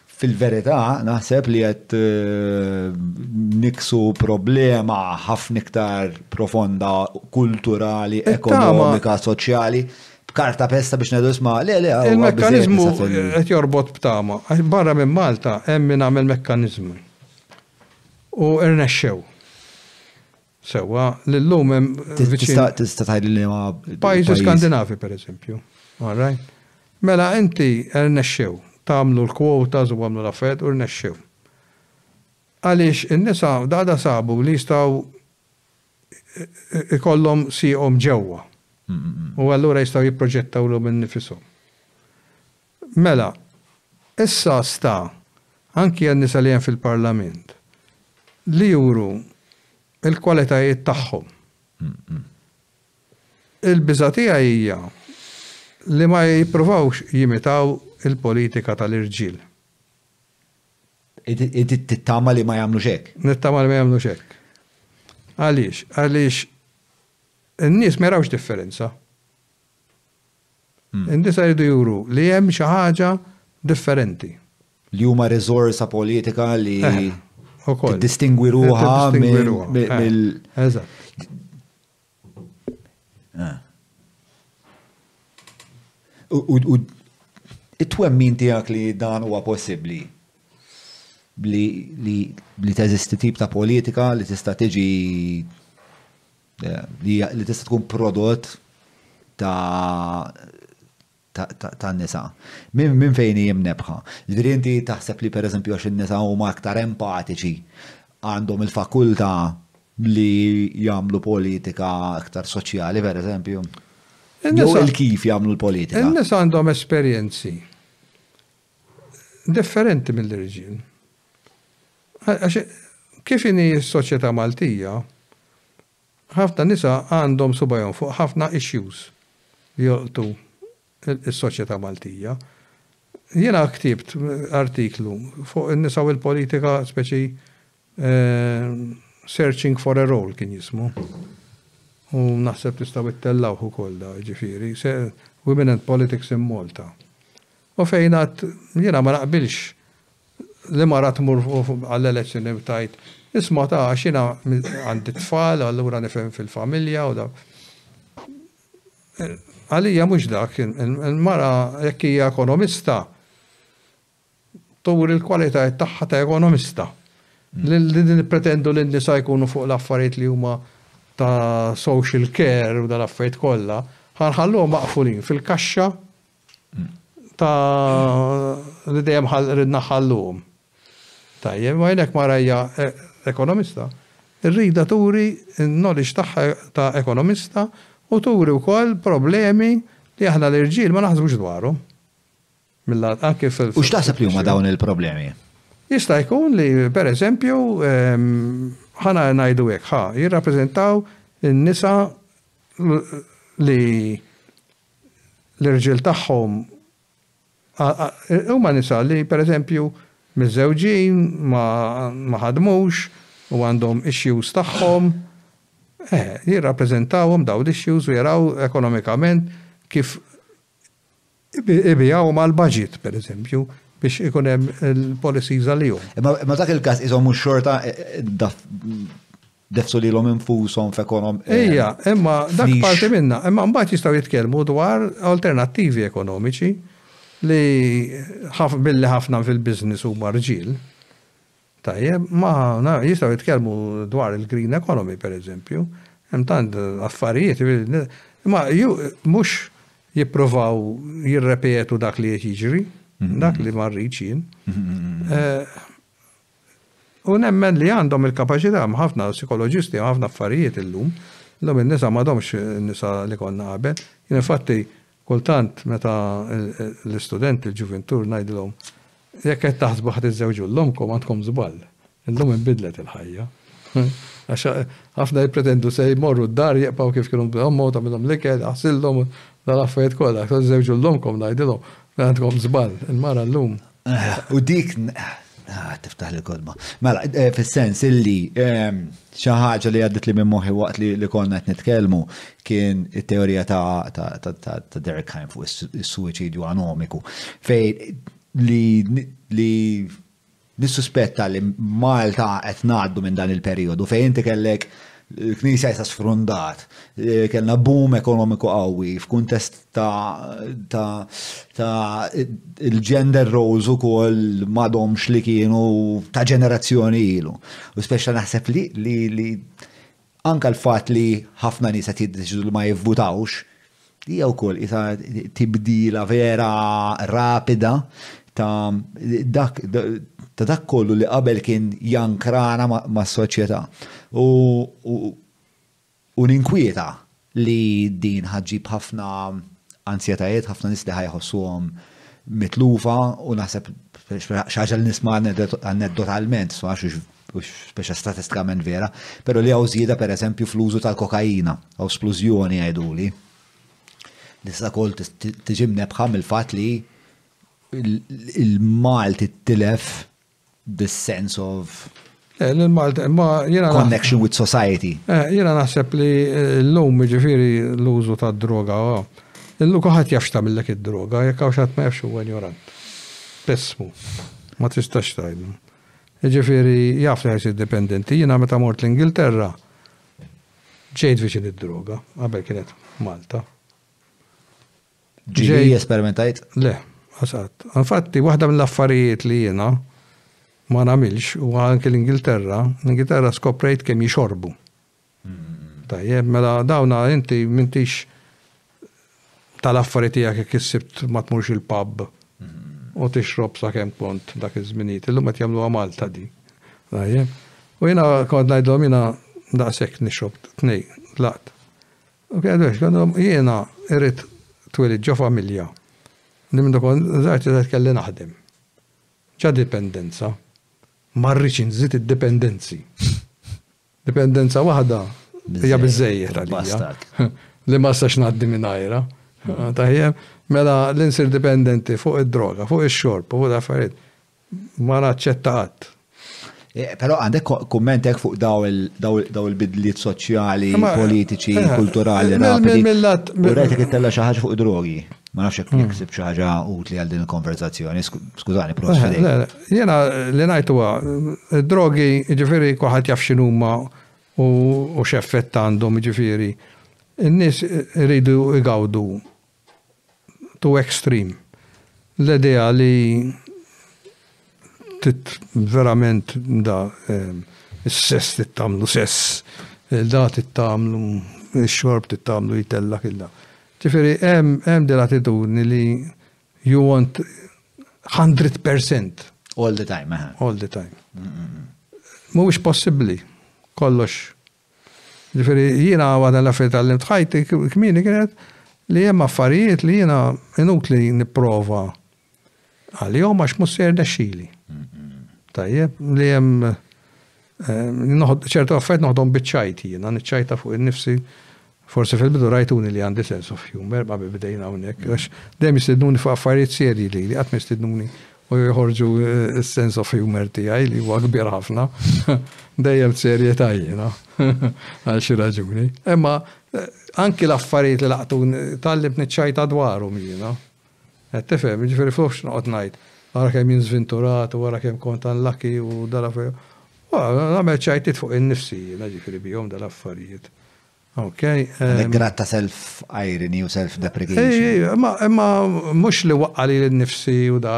Fil-verità, naħseb li qed niksu problema ħafna iktar profonda, kulturali, ekonomika, soċjali, b'karta pesta biex ngħidu isma' le, le, hawn huwa biżżejjed nisa fil-Unjoni. Il-mekkaniżmu qed jorbot b'tama. Barra minn Malta hemm min għamel mekkaniżmu u rnexxew. Sewwa, l-lum hemm. Tista' tgħidli li ma. Pajjiżi Skandinavi, per eżempju. All right? Mela inti rnexxew, tagħmlu l-kwotas u għamlu l-affarijiet u rnexxew. Għaliex in-nisa daqda sabu li jistgħu ikollhom sieqhom ġewwa. U allura jistgħu jipproġettawlhom innifishom. Mela, issa sta anki għan-nisa li hemm fil-Parlament li juru l-kwalitajiet tagħhom. Il-biża' tiegħi hija li ma jippruvawx jimitaw il-politika tal-irġiel. Inti tittama li ma jagħmlux hekk? Nittama li ma jagħmlux hekk. Għaliex? Għaliex in-nies ma jarawx differenza. In-nisa jridu juru li hemm xi ħaġa differenti. Li huma riżorsa politika li tiddistingwi ruħha mill. Eżatt. U it-twemmin tiegħek li dan huwa possibbli li teżisti tip ta' politika li tista' tiġi Li tista' tkun prodott ta' ta' nisa. Minn fejn hi mnebħa? Ġifieri inti taħseb li pereżempju għax in-nisa huma aktar empatiċi għandhom il-fakultà li jagħmlu politika aktar soċjali pereżempju? Jew il-kif jagħmlu l-politika? In-nisa għandhom esperjenzi differenti mill-irġiel. Għax kif inhi s-soċjetà Maltija, ħafna nisa għandhom subajhom fuq ħafna issues li jolqtu s-soċjetà Maltija. Jiena ktibt artiklu fuq in-nisa u l-politika speċi Searching for a Role kien jismu. U naħseb tistgħu ttellgħuh ukoll da, jiġifieri, Women and Politics in Malta. U fejn għedt jiena ma naqbilx L-imara tmur għall-elezzjoni u tgħid, isma' ta' għax jiena għandi t-tfal u allura nifhem fil-familja u da. Għalija mhux dak, il-mara jekk hija ekonomista turi l-kwalitajiet tagħha ta' ekonomista. Li nippretendu li n-nisa jkunu fuq l-affarijiet li huma ta' social care u dal-affarijiet kollha, ħa nħalluhom maqfulin fil-kaxxa ta' li dejjem ridna ħalluhom. Tajjeb, ma jnek marajja e, ekonomista, rrida turi n-knowledge tagħha ta' ekonomista u turi wkoll problemi li aħna l-irġiel ma naħsbux dwarhom. U x'taħseb li huma dawn il-problemi? Jista' jkun li, per eżempju, ħana ngħidu hekk, ħa, jirrappreżentaw in-nisa li l-irġiel tagħhom huma nisa li pereżempju miżżewġin, ma ħadmux u għandhom issues tagħhom. Eh, jirrappreżentawhom dawn l-issues u jaraw ekonomikament kif ibigħuhom għall-baġit pereżempju biex ikun hemm il-policies għalihom. Imma dak il-każ ishom mhux xorta eh, eh, Dezzu lilhom infushom f'ekonom. Ejja, imma dak parti minnha. Imma mbagħad jistgħu jitkellmu dwar alternattivi ekonomiċi li billi ħafna fil-business huma rġiel. Tajjeb, ma jistgħu jitkellmu dwar il-green economy pereżempju, hemm tant affarijiet, imma mhux jippruvaw jirrepetu dak li qed jiġri, dak li ma rridx jien. U nemmen li għandhom il-kapaċità, hemm ħafna psikoloġisti, hemm ħafna affarijiet illum, illum in-nisa m'għadhomx in-nisa li konna qabel. Jien infatti kultant meta l-istudenti, l-ġuvintur ngħidilhom, jekk qed taħsbu ħa tiżżewġu lil ommkom għandkom żball. Illum inbidlet il-ħajja. Għax ħafna jippretendu se jmorru d-dar jibqgħu kif kienu ommhom tagħmilhom l-ikel, aħsillhom, dal-affarijiet kollha. Żewġu lil ommkom ngħidilhom, għandkom żball. Il-mara llum. U dik Ah, tiftaħ li kodma. Mela, eh, fil-sens illi ehm, xi ħaġa li għaddit li minn moħi waqt li konna qed nitkellmu kien it-teorija ta' Derek Heim fuq is-suwiċidju anomiku fejn li nissuspetta li Malta qed ngħaddu minn dan il-perjodu fejn inti kellek Il-Knisja jisa sfrundat, kellna boom ekonomiku qawwi f'kuntest ta' il-gender roles ukoll m'għadhomx li kienu ta' ġenerazzjoni ilu. U speċa naħseb li anka l-fatt li ħafna nies qed jiddeċidu li ma jivvutawx, Hija wkoll qisha tibdila vera rapida ta' dak ta' dak kollu li qabel kien jankrana mas-soċjetà. U u ninkwieta li din ħa ġġib ħafna anzjetajiet, ħafna nies li ħa jħossuhom mitlufa u naħseb xi ħaġa li nisma' aneddotalment, speċa statistikament vera, pero li għaw zjida per eżempju fl-użu tal-kokaina, għaw splużjoni għajduli. Li sa kol tiġi mnebħa mill-fat li il-Malti t-tilef this sense of eh, l-Malti, ma jena. Connection with society. Eh, jena naħseb li eh, l-lum ġifiri l-użu ta' droga. L-lum kuħat jafx ta' millek id-droga, jekk għaw xat ma jafx u għanjorant. Pesmu. Ma tistax tajnu. Jiġifieri jaf li ħa jsir dipendenti. Jiena meta mort l-Ingilterra ġejt viċin id-droga, qabel kienet Malta. GD esperimentajt? Le, qas qatt. Infatti waħda mill-affarijiet li jiena ma nagħmilx u anke l-Ingilterra, l-Ingilterra skoprejt kemm jixorbu. Tajjeb, mela dawn inti m'intix tal-affari tiegħek jekk is-Sibt ma tmurx il-pub u tixrob sakemm kont dak iż-żminijiet. Illum qed jagħmluha Malta din. Tajjeb. U jiena kont ngħidlhom jiena daqshekk nixrob tnej dlaqt. U kien għedu għandhom jiena irrid twilid ġo familja li minn dokon żgħar tista' tkelli naħdem. Ġa dipendenza. Ma rridx inżid id-dipendenzi. Dipendenza waħda hija biżżejjed għalija. Li ma nistax ngħaddi mingħajrha. Tajjeb, mela li nsir dipendenti fuq id-droga, fuq ix-xorb, fuq l-affarijiet, ma naċċetta qatt. Però għandek kummentek fuq daw il-bidliet soċjali, politiċi, kulturali, rapidi. U rajtek ittella xi ħaġa fuq id-drogi. Ma nafx jekk niksib xi ħaġa utli għal din il-konverzazzjoni. Skużani, proċedi. Jiena li ngħid huwa, id-drogi, jiġifieri kulħadd jaf x'inhuma u x'effett għandhom, jiġifieri n-nies iridu jgawdu to extreme. L-idea li trid verament da s-sess trid tagħmlu sess, da trid tagħmlu x-xorb trid tagħmlu jtellgħek il-da. Jiġifieri hemm din l-attitudni li You want 100%. All the time, aha. All the time. Mhuwiex possibbli kollox. Ġifieri jiena waħda l-affarijiet għallimt ħajti kmieni kienet li hemm affarijiet li jiena inutli nipprova għalihom għax mhux ser nexxili. Tajjeb, li hemm ċertu affarijiet noħdhom biċ-ċajt jiena, niċċajta fuq innifsi. Forsi fil-bidu rajtuni li għandi sense of humor, ma bidejna hawnhekk, għax dejjem jistidnuni fuq affarijiet serji li li qatt ma jistidnuni u joħorġu eh, s-sense of humor tiegħi li huwa kbir ħafna. Dejjem serjetà jiena għal xi raġuni. Imma eh, anki l-affarijiet li laqtun tallimt niċċajta dwarhom jiena. Qed tifhem? Jiġifieri flok x'noqgħod ngħid, ara kemm jien żvinturat u ara kemm kont unlucky u dal-affarijt. Nagħmel ċajtiet fuq innifsi jiena jiġifieri bihom dal-affarijiet. Ok? Għandek grad ta' self irony u self deprecation. Ej, imma mhux li waqqa' lili nnifsi u da.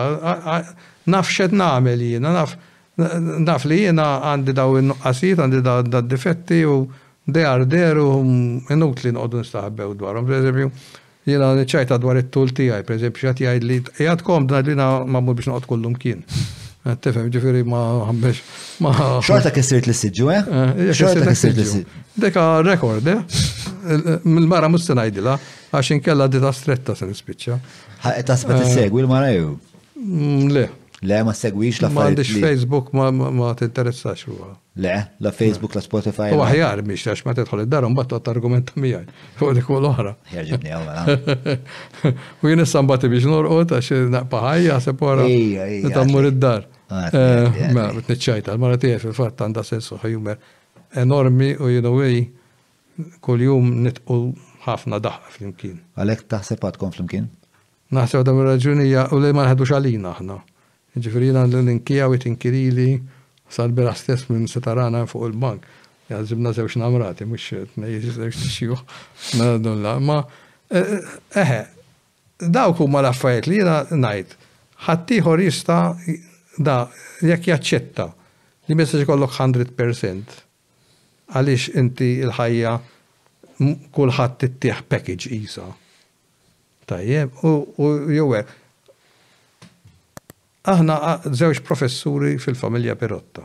Naf x'qed nagħmel jiena, naf naf li jiena għandi dawn in-nuqqasijiet, għandi dad-difetti u they are there u inutli noqogħdu nistaħbew dwarhom. Pereżempju, Jiena niċċajta dwar it-tul tiegħi, pereżempju, xi ħadd jgħidli, Qiegħed komd? Ngħidlu, Jiena magħmul biex noqgħod kull imkien. Qed tifhem, jiġifieri ma ħabbiex ma. Xorta kissirt l-issiġġu, eh? eh xorta kissirt l-issiġġu. Deka rekord, eh? Mill-mara mhux se ngħidilha għax inkella dita stretta se nispiċċa. Ħaqet aspet eh. segwi l-mara jew? Mm, le. Le, ma segwix la Ma għandix Facebook ma tinteressax huwa. Le, la Facebook, la Spotify. U aħjar biex għax ma tidħol id-dar un bat tot argumenta miegħi. U dik u l-oħra. Jaġibni għaw mela. U jien issa mbagħad biex norqod għax naqpa ħajja se pora. Ija, ija. Ta' mur id-dar. Ah, eh, ma tniċċajta, l-mara tiegħi fil-fatt għandha sensu ħajumer enormi u jenu wej kull-jum nitqu ħafna daħqa fl-imkien. Għalek taħseb għadkom fl-imkien? Naħseb waħda mir-raġuni hija u li ma naħdux għalina aħna. Jiġifieri jien għandi l-inkija u hi tinkirili, sal-bieraħ stess min se tarana hemm fuq il-bank, jagħżibna żewġ namrati, mhux tnej żewġ xjuħ, ngħaddu l. Ma eħe, dawk huma l-affarijiet li jiena ngħid, ħaddieħor jista' da jekk jaċċetta li ma jistax ikollok hundred per cent għaliex inti l-ħajja kulħadd ittih package qisha. Tajjeb, u jew hekk. Aħna żewġ professuri fil-familja Pirotta.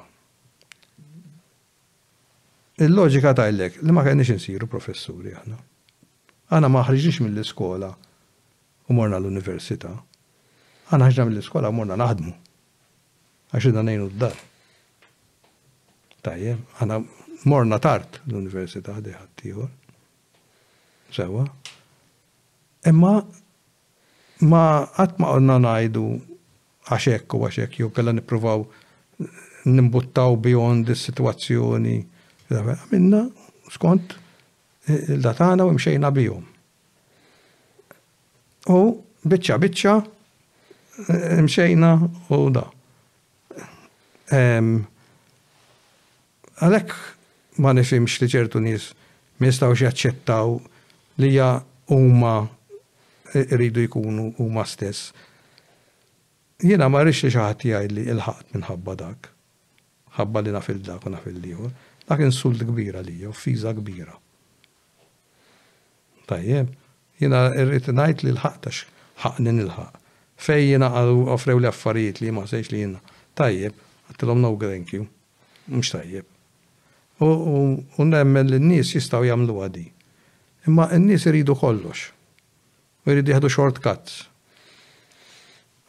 Il-loġika tgħidlek li ma kellniex insiru professuri aħna. Aħna ma ħriġniex mill-iskola u morna l-università. Aħna ħriġna mill-iskola u morna naħdmu. Għax idna ngħinu d-dar. Tajjeb, aħna morna tard l-università ħdejħadd ieħor. Sewa. Imma ma qatt ma qodna ngħidu għax hekk u għax hekk jew kellha nippruvaw nimbuttaw beyond is-sitwazzjoni. Għamilna skont il-da tagħna u imxejna bihom. U biċċa biċċa imxejna u da. Għalhekk ma nifhimx li ċertu nies ma jistgħux jaċċettaw li hija huma jridu jkunu huma stess. Jiena ma rridx li xi ħadd jgħidli ilħaqt minħabba dak, ħabba li naf lil dak u naf lil ieħor. Dak insult kbir għalija, offiża kbira. Tajjeb? Jiena rrid ngħid li lħaqt għax ħaqqni nilħaq. Fejn jiena offrewli affarijiet li jien ma ħsejtx li jien Tajjeb, għattilhom no grenk you. mhux tajjeb. U nemmen li n-nies jistgħu jagħmluha din. Imma n-nies iridu kollox. U jridu jieħdu short cuts.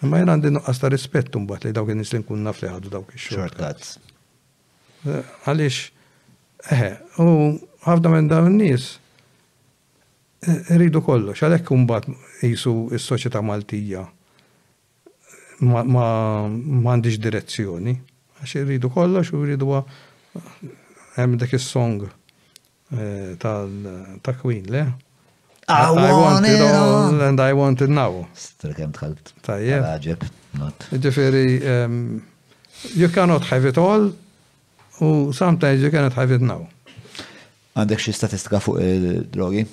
Imma jien għandi nuqqas ta' rispett imbagħad li dawk in-nies li nkun naf li ħadu dawk ix-short cuts. Għaliex, eħe, u ħafna minn dawn in-nies iridu kollox, għalhekk imbagħad qisu s-soċjetà Maltija ma għandix direzzjoni, għax irridu kollox u rridu hemm dak is-song eh, ta' Queen le. I want it all and I want it now. Strekem tħalt. Tajjeb. Għagħeb, not. Ġifiri, ehm, you cannot have it all u sometimes you cannot have it now. Għandek xie statistika fuq il-drogi?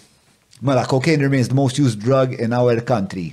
Mela, cocaine remains the most used drug in our country.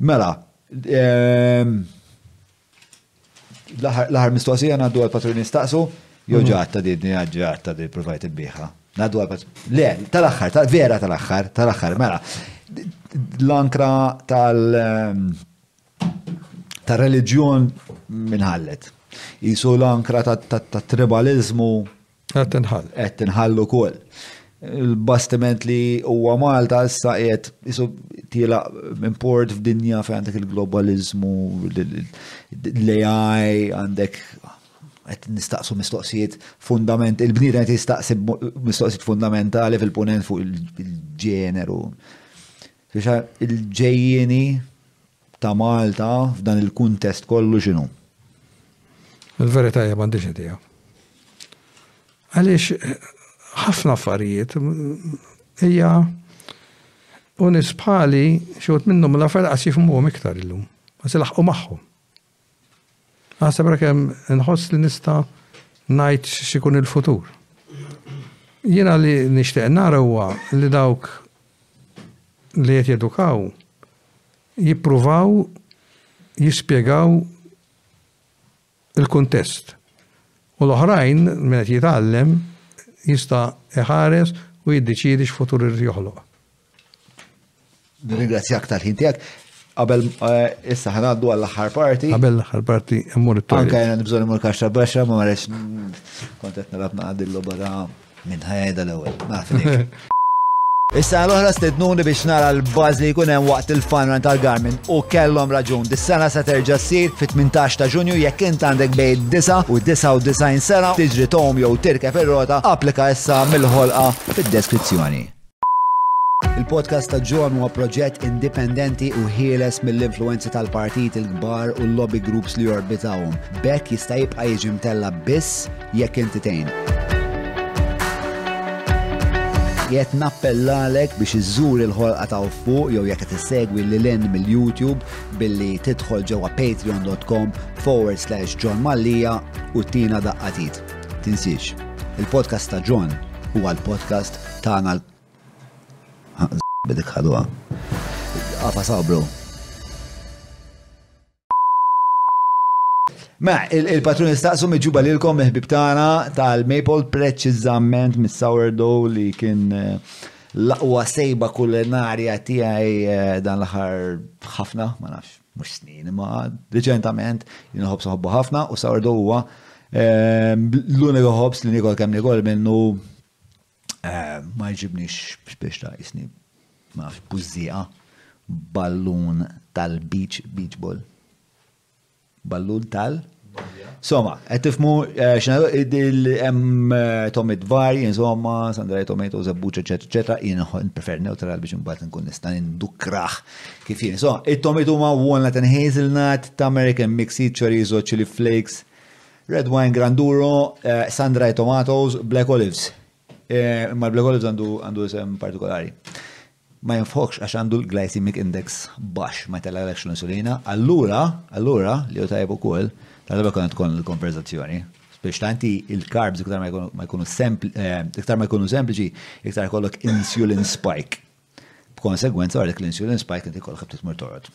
Mela, l-aħħar mistoqsija ngħaddu għal patruni staqsu, jew ġatta din ġatta din provajt ibbieħa. Ngħaddu għal patruni. Le, tal-aħħar, vera tal-aħħar, tal-aħħar, mela. L-ankra tal-reliġjon minħallet. Isu l-ankra tat-tribalizmu Qed tinħall. Qed tinħall ukoll. Il-bastiment li huwa Malta issa qiegħed isu tiela minn port f'dinja fejn għandek il-globalizmu, l-AI, għandek qed nistaqsu mistoqsijiet fundament, il-bniedem qed jistaqsi mistoqsijiet fundamentali fil-punent fuq il-ġeneru. Il-ġejjini ta' Malta f'dan il-kuntest kollu x'inhu? Il-verità hija m'għandix idea. Għaliex ħafna affarijiet hija u nisbħali xogħod minnhom l-affarijiet qas jifhmuhom iktar illum. Qas ilaħqu magħhom. Naħseb kemm inħoss li nista' ngħid x'ikun il-futur. Jiena li nixtieq nara huwa li dawk li qed jedukaw jippruvaw jispjegaw il-kuntest. U l-oħrajn minn qed jitgħallem jista' iħares u jiddeċiedi x'futur irid joħloq. Nirringrazzjak tal-ħin tiegħek. Qabel eh, issa ħanaddu għall-aħħar parti. Qabel l-aħħar parti immur it Anke jena nibżon immur kaxxa braxxa ma marrex kont qed nilgħab naqgħad il-logħba ta' minn ħajda l-ewwel. Nafnik. Issa l-oħra stednuni biex nara l-baż li jkun hemm waqt il-fanran tal-Garmin u kellhom raġun. Dis-sena se terġa' ssir fit-18 ta' Ġunju jekk int għandek bejn 9 u 99 sena tiġri tom jew tirkef ir-rota applika issa mill-ħolqa fid-deskrizzjoni. Il-podcast ta' John huwa proġett indipendenti u ħieles mill-influenzi tal-partit il-kbar u l-lobby groups li jorbitawhom. Bekk jista' jibqa' jiġi mtella biss jekk inti tgħin. Jett nappellalek biex iżżur il-ħolqa ta' fuq jew jekk qed issegwi lil hinn mill-YouTube billi tidħol ġewwa patreon.com forward slash John Mallija u tina daqqatit. Tinsiex, il-podcast ta' John huwa l-podcast tagħna bidik ħadwa. Għafa sabru. Ma, il-patrun istaqsu miġuba li l-kom il-ħbib tagħna tal-Maple preċiżament mis-sourdough li kien eh, l-aqwa sejba kulinarja tiegħi eh, dan l-aħħar ħafna, ma nafx, mhux snin, ma reċentament jien ħobs ħobbu ħafna u sourdough huwa eh, l-unika ħobs li nikol kemm nikol minnu Eh, ma jġibnix biex ta' jisni, ma nafx, bużżieqa, ballun tal-beach, beach ball. Ballun tal? Soma, qed tifmu eh, xina hemm eh, tomit vari, insomma, sandra tomatoes, abbuċa, eċetera, eċetera, jien prefer neutral biex imbagħad nkun nista' indukraħ kif jien. So, it-tomit huma walnut and hazelnut, ta' American mix, chorizo, chili flakes, Red wine Granduro, sun-dried tomatoes, black olives. Imma l-black olives għandu isem partikolari. Ma jinfokx għax għandu l-glycemic index baxx ma jtellgħalekx l-insulina. Allura, allura, li hu tajjeb ukoll, ta' darba konna tkun il-konverżazzjoni, biex tant hi l-carbs iktar ma jkunu sempliċi, iktar ikollok insulin spike. B'konsegwenza wara dik l-insulin spike inti jkollok ħabta tmur torqod.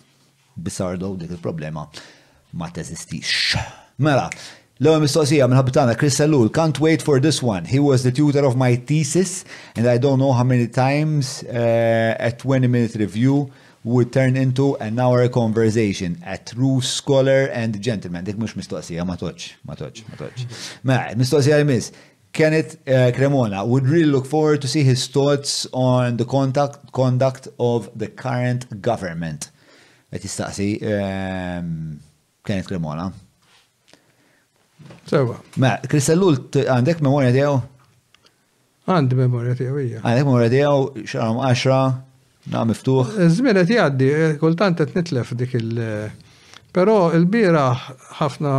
Bizzardo dik il-problema ma teżistix. Mela, L-ewwel mistoqsija minn ħabib tagħna Chris Ellul, can't wait for this one. He was the tutor of my thesis and I don't know how many times uh, a 20 minute review would turn into an hour conversation. A true scholar and gentleman. Dik mhux mistoqsija, ma toċ, ma toċ, ma toċ. Mela, mistoqsija li miss. Kenneth Cremona would really look forward to see his thoughts on the conduct of the current government. Qed jistaqsi Kenneth Cremona. Sewa. Ma, Kristellul għandek memorja tiegħu? Għandi memorja tiegħu hija. Għandek memorja tiegħu x'għam 10 Na miftuħ. Iż-żmien qed jgħaddi, kultant qed nitlef dik il Però il-bieraħ ħafna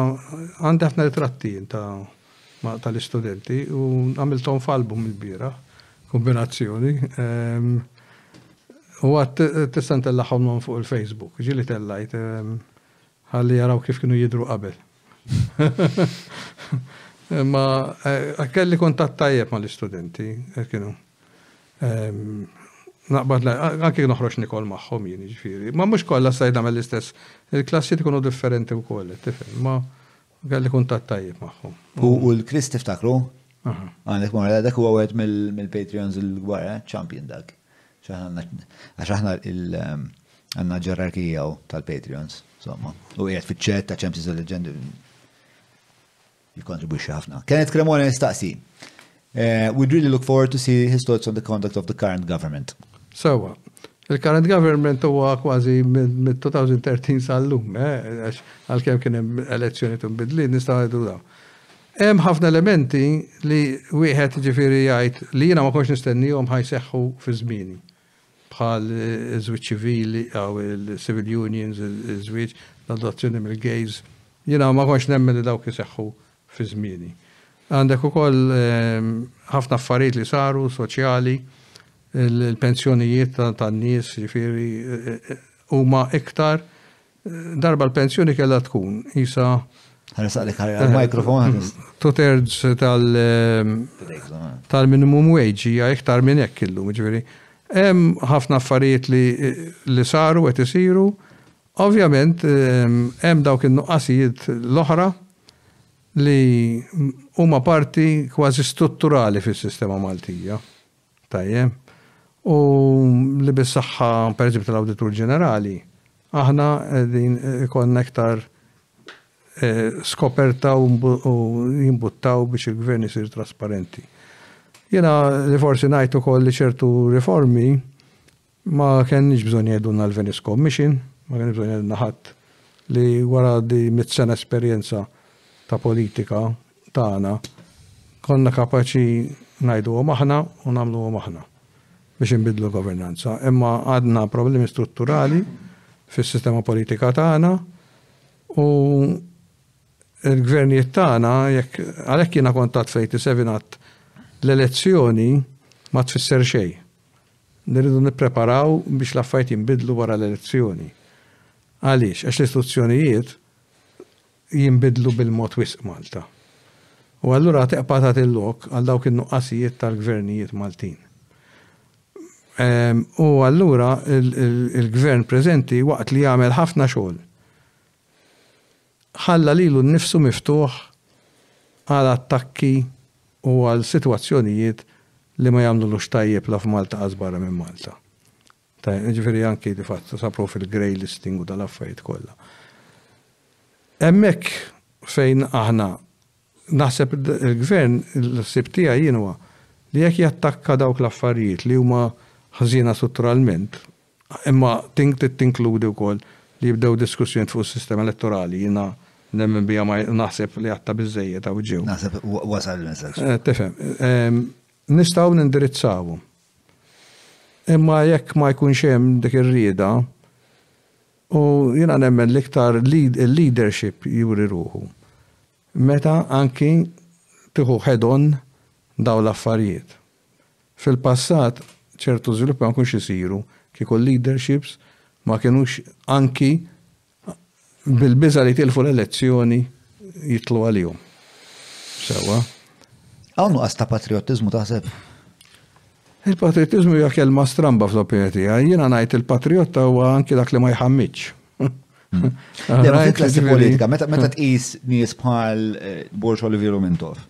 għandi ħafna ritratti ta' tal-istudenti u għamilthom f'album il-bieraħ, kombinazzjoni. Ehm, u għad tista' ntellagħhom fuq il-Facebook, ġieli tellajt. Ehm, Ħalli jaraw kif kienu jidhru qabel. Imma kelli kuntatt tajjeb mal-istudenti, kienu. Naqbad anke kien noħroġ nikol magħhom jien jiġifieri. Ma mhux kollha sajd nagħmel l-istess. Il-klassijiet ikunu differenti wkoll, tifhem. Ma Kelli kuntatt tajjeb magħhom. U l-Chris tiftakru? Aha. Għandek mara dak huwa wieħed mill-Patreons il-kbar, eh? champion dak. Għax aħna il- ehm, għanna ġerarkija tal-Patreons, insomma. U għed fitċet ta' ċemsi tal-leġendi jikontribwixi ħafna. Kenneth Cremona jistaqsi. We'd really look forward to see his thoughts on the conduct of the current government. Sewa, il-current government huwa kważi mid-2013 sal-lum, għax għalkemm kien hemm elezzjoni tu bidli, nistgħu ngħidu daw. Hemm ħafna elementi li wieħed ġifieri jgħid li jiena ma kontx nistennihom ħajseħħu fi żmieni. Bħal iż-żwieġ ċivili jew il-civil unions, iż-żwieġ, l-adozzjoni mill-gays. Jiena ma kontx nemmen li dawk iseħħu fi żmieni. Għandek ukoll ħafna affarijiet li saru soċjali, il-pensjonijiet tan-nies jiġifieri huma iktar darba l-pensjoni kellha tkun isa Ħarisaqlek għal-mikrofon. Two thirds tal-minimum wage hija iktar minn hekk illum, ġifieri. Hemm ħafna affarijiet li saru qed isiru Ovvjament, hemm dawk in-nuqqasijiet l-oħra li huma parti kważi strutturali fis-sistema Maltija. Tajjeb? U li bis-saħħa, pereżempju, tal-Awditur Ġenerali, aħna qegħdin ikollna iktar skoperta u jimbuttaw biex il-Gvern isir trasparenti. Jiena li forsi ngħid ukoll li ċertu riformi Ma kenniex bżonn jgħidulna l-Venice Commission, ma kenniex bżonn jgħidilna ħadd li wara di mitt sena esperjenza ta' politika tagħna konna kapaċi ngħiduhom aħna u nagħmluhom aħna biex inbiddlu l-governanza. Imma għadna problemi strutturali fis-sistema politika tagħna u l-gvernijiet tagħna jekk għalhekk jiena kont għad fejn 87 għad l-elezzjoni ma tfisser xejn. li rridu nippreparaw biex l-affarijiet jinbidlu wara l-elezzjoni. Għaliex? Għax l-istituzzjonijiet jinbidlu bil-mod wisq Malta. U allura tibqa' tagħti l-lok għal dawk in-nuqqasijiet tal-gvernijiet Maltin. U allura il-gvern preżenti waqt li jagħmel ħafna xogħol ħalla lilu nnifsu miftuħ għal attakki u għal sitwazzjonijiet li ma jagħmlulux tajjeb la f'Malta qas barra minn Malta. Jiġifieri anki de facto sapru fil-grey listing u dal-affarijiet kollha. Hemmhekk fejn aħna naħseb il-Gvern il-ħsieb tiegħi jien huwa li jekk jattakka dawk l-affarijiet li huma ħżiena strutturalment Imma trid tinkludi wkoll li jibdew diskussjonijiet fuq is-sistema elettorali. Jiena nemmen biha ma naħseb li għadtha biżżejjed hawn ġew. Naħseb wasal il-messaġġ. Tifhem. Nistgħu nindirizzawhom. Imma jekk ma jkunx hemm dik ir-rieda, u jiena nemmen l-iktar il-leadership juri ruħu meta anki tieħu head-on dawn l-affarijiet. Fil-passat ċertu żviluppi ma kinux isiru kieku l-leaderships ma kinux anki bil-biża' li jitilfu l-elezzjoni jidħlu għalihom. Sewwa. Hawn nuqqas ta' patrijottiżmu taħseb? Il-patrijottiżmu hija kelma stramba fl-opinjoni tiegħi. Jiena ngħid il-patrijotta huwa anki dak li ma jħammitx. Lemma fil-klassi politika, meta tqis nies bħal eh, Borx Oliviero Mintoff,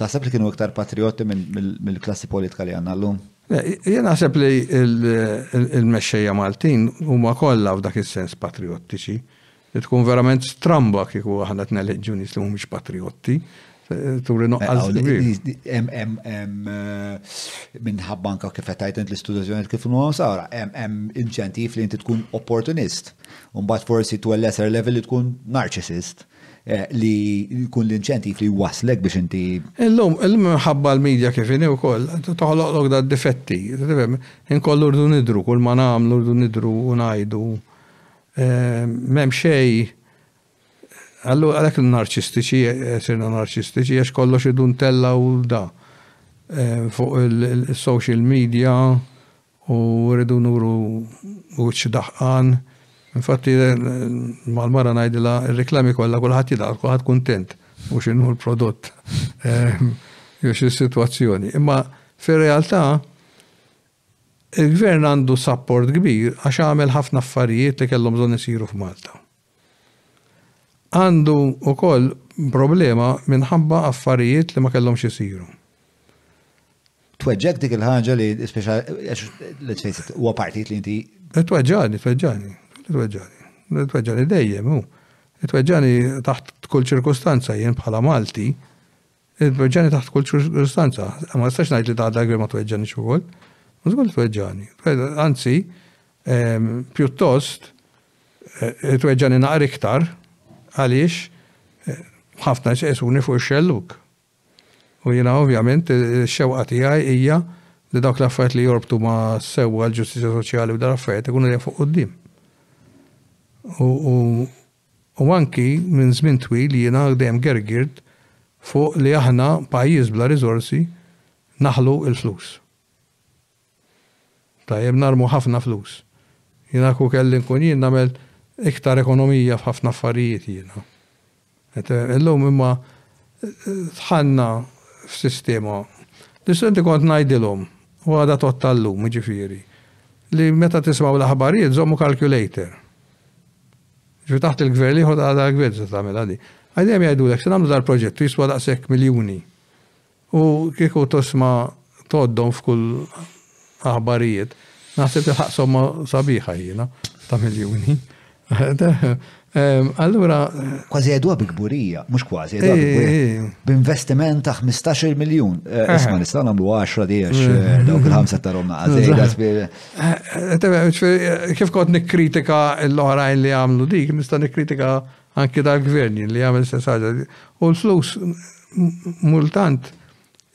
Taħseb li kienu iktar patrioti mill-klassi politika li għandna llum? Jien naħseb li l-mexxejja Maltin huma kollha f'dak is-sens patriottiċi. Tkun verament stramba kieku aħna qed neleġġu nies li mhumiex patrijotti. Turi noqqas kbir. Minħabba anka kif qed tgħid l-istituzzjoni kif huma sara, hemm inċentiv li inti tkun opportunist. Mbagħad forsi tu lesser level li tkun narcissist. Eh, li jkun l-inċentiv li jwaslek biex inti. Illum, illum ħabba l-medja kif inhi wkoll, toħloqlok da difetti. Inkollu rdu nidru, kull ma nagħmlu rdu nidru u ngħidu. Eh, m'hemm xej. Allu għalhekk l-narċistiċi, eh, sirna narċistiċi, għax kollox idu ntella u da. Fuq il-social media, U rridu nuru wiċċ daħqan. Infatti mal-mara ngħidilha r-riklami kollha kulħadd jidħaq, kulħadd kuntent u x'inhu l-prodott jew xi sitwazzjoni. Imma fir-realtà il-gvern għandu sapport kbir għax għamel ħafna affarijiet li kellhom bżonn isiru f'Malta. Għandu wkoll problema minħabba affarijiet li ma kellhomx isiru. Tweġġgħek dik il-ħaġa li speċa għax let's face it, huwa partit li inti. Tweġġani, tweġġani, tweġġani, tweġġani dejjem hu. Tweġġani taħt kull ċirkustanza jien bħala Malti Tweġġagħni taħt kull ċirkustanza. Ma nistax ngħid li taħt dak il-grade ma tweġġagħnix ukoll. Ma żgur li tweġġagħni. Anzi, ehm, pjuttost eh, tweġġagħni naqra iktar għaliex eh, ħafna jsejsuni fuq ix-xelluk. U jiena ovvjament eh, xewqa tiegħi hija li dawk l-affarijiet li jorbtu ma' sewwa l-ġustizzja soċjali u dal-affarijiet ikunu dejjem fuq quddiem. U u anki minn żmien twil jiena dejjem gergirt fuq li aħna pajjiż bla riżorsi naħlu l-flus. Tajjeb narmu ħafna flus. Jiena kieku kelli nkun jien nagħmel iktar ekonomija f'ħafna affarijiet jiena. Illum imma dħalna f'sistema l-istudenti kont ngħidilhom u għadha tgħodd tal-lum jiġifieri li meta tismgħu l-aħbarijiet żommu calculator. Ġifieri taħt il-Gvern l-ieħor ta' dal-Gvern se tagħmilha din. Għax dejjem jgħidulek se nagħmlu dal-proġett u jiswa daqshekk miljuni. U kieku tosma' tgħoddhom f'kull aħbarijiet, naħseb tilħaq somma sabiħa jiena ta' miljuni. Allura. Kważi jgħiduha bi kburija, mhux kważi jgħiduha bi kburija. B'investiment ta' 15-il miljun. Isma' nistgħu nagħmlu 10 diex dawk il-ħamsa tarhom naqas. Kif kont nikkritika l-oħrajn li għamlu dik, nista' nikkritika anki dal-gvern li għamil stess ħaġa. U l-flus multant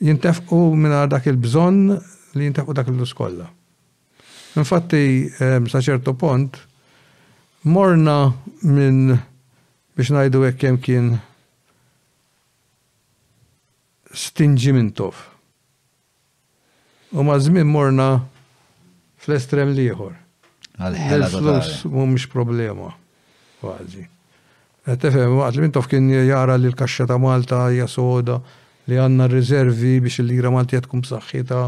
jintefqu minn dak il-bżonn li jintefqu dak il-flus kollha. Infatti, ehm, sa ċertu pont, morna minn biex ngħidu hekk kemm kien stinġi minn tof. U maż-żmien morna fl-estrem l-ieħor. Il-flus mhumiex problema, kważi. Qed tifhem, waqt li Mintoff kien jara li l-kaxxa ta' Malta hija soda, li għandna r-riżervi biex il-lira Maltija tkun b'saħħitha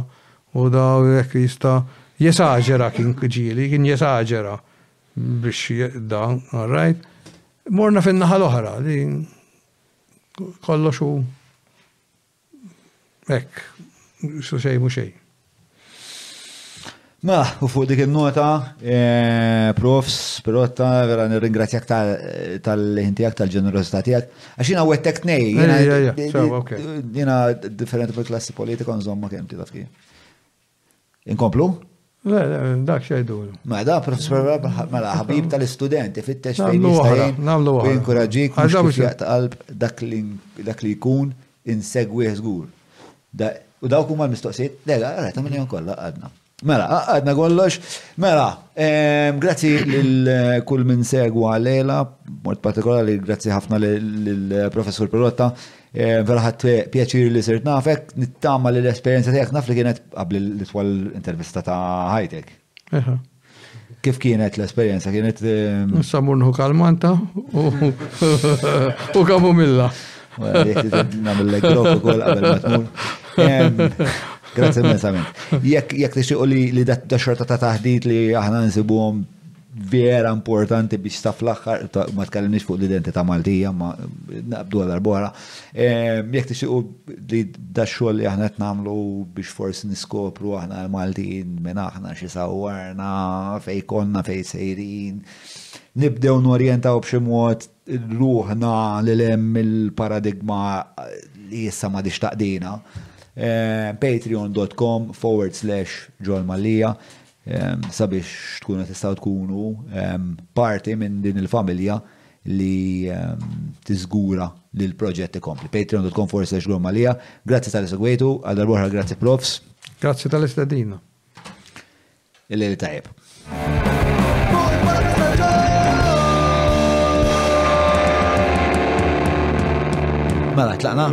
u da hekk jista' jesaġera kien ġieli, kien jesaġera biex da, all right? Morna fin-naħa l-oħra li kollox hu Hekk, su xejn mhux xejn. Ma, mela, u fuq dik il-nota, eh, profs, pirotta, vera nirringrazzjak tal-ħintijak, tal-ġenerosità tijak. Għaxina u għettek nej, jina differenti fil-klassi politika, nżomma kem tijak. Inkomplu? Le, le, dak xejdu. Ma da, professor, mela, ħabib tal-istudenti, fittex fejn jistajn. Namlu għara. Inkuraġik, mux qalb dak li jkun insegwi zgur. U dawk huma l-mistoqsijiet, le, għara, ta' minn kollha għadna. Mela, għadna kollox. Mela, ehm, grazzi lil kull minn segwa lejla, mod partikolari, grazzi ħafna lil professor Pirotta, Eh, vera ħadd eh, pjaċir li sirt nafek, nittama li l-esperjenza tiegħek naf li kienet qabli li twal intervista ta' ħajtek. Kif kienet l-esperjenza? Kienet. Eh, Nissa murnħu kalmanta u kamu milla. Namillek grok u kol qabel ma tmur. Grazie immensament. Jekk tixtiqu li da xorta ta' taħdit li aħna nsibuhom vera importanti biex sa fl-aħħar ma tkellimniex fuq l-identità Maltija ma naqbdu għal darbora. Ehm, jekk tixtiqu li da xogħol li aħna qed nagħmlu biex forsi niskopru aħna l-Maltin minn aħna xi sawwarna fej konna fej sejrin. Nibdew norjentaw b'xi mod ruħna li lem il-paradigma li issa ma dix taqdina. Ehm, Patreon.com forward slash ġol Malija. sabiex tkunu tistgħu tkunu parti minn din il-familja li tiżgura li l-proġett ikompli. Patreon.com forse xgromalija. Grazzi tal segwitu għal darbohra grazzi profs. Grazzi tal-istedina. Il-lejl tajb. Mela, tlaqna.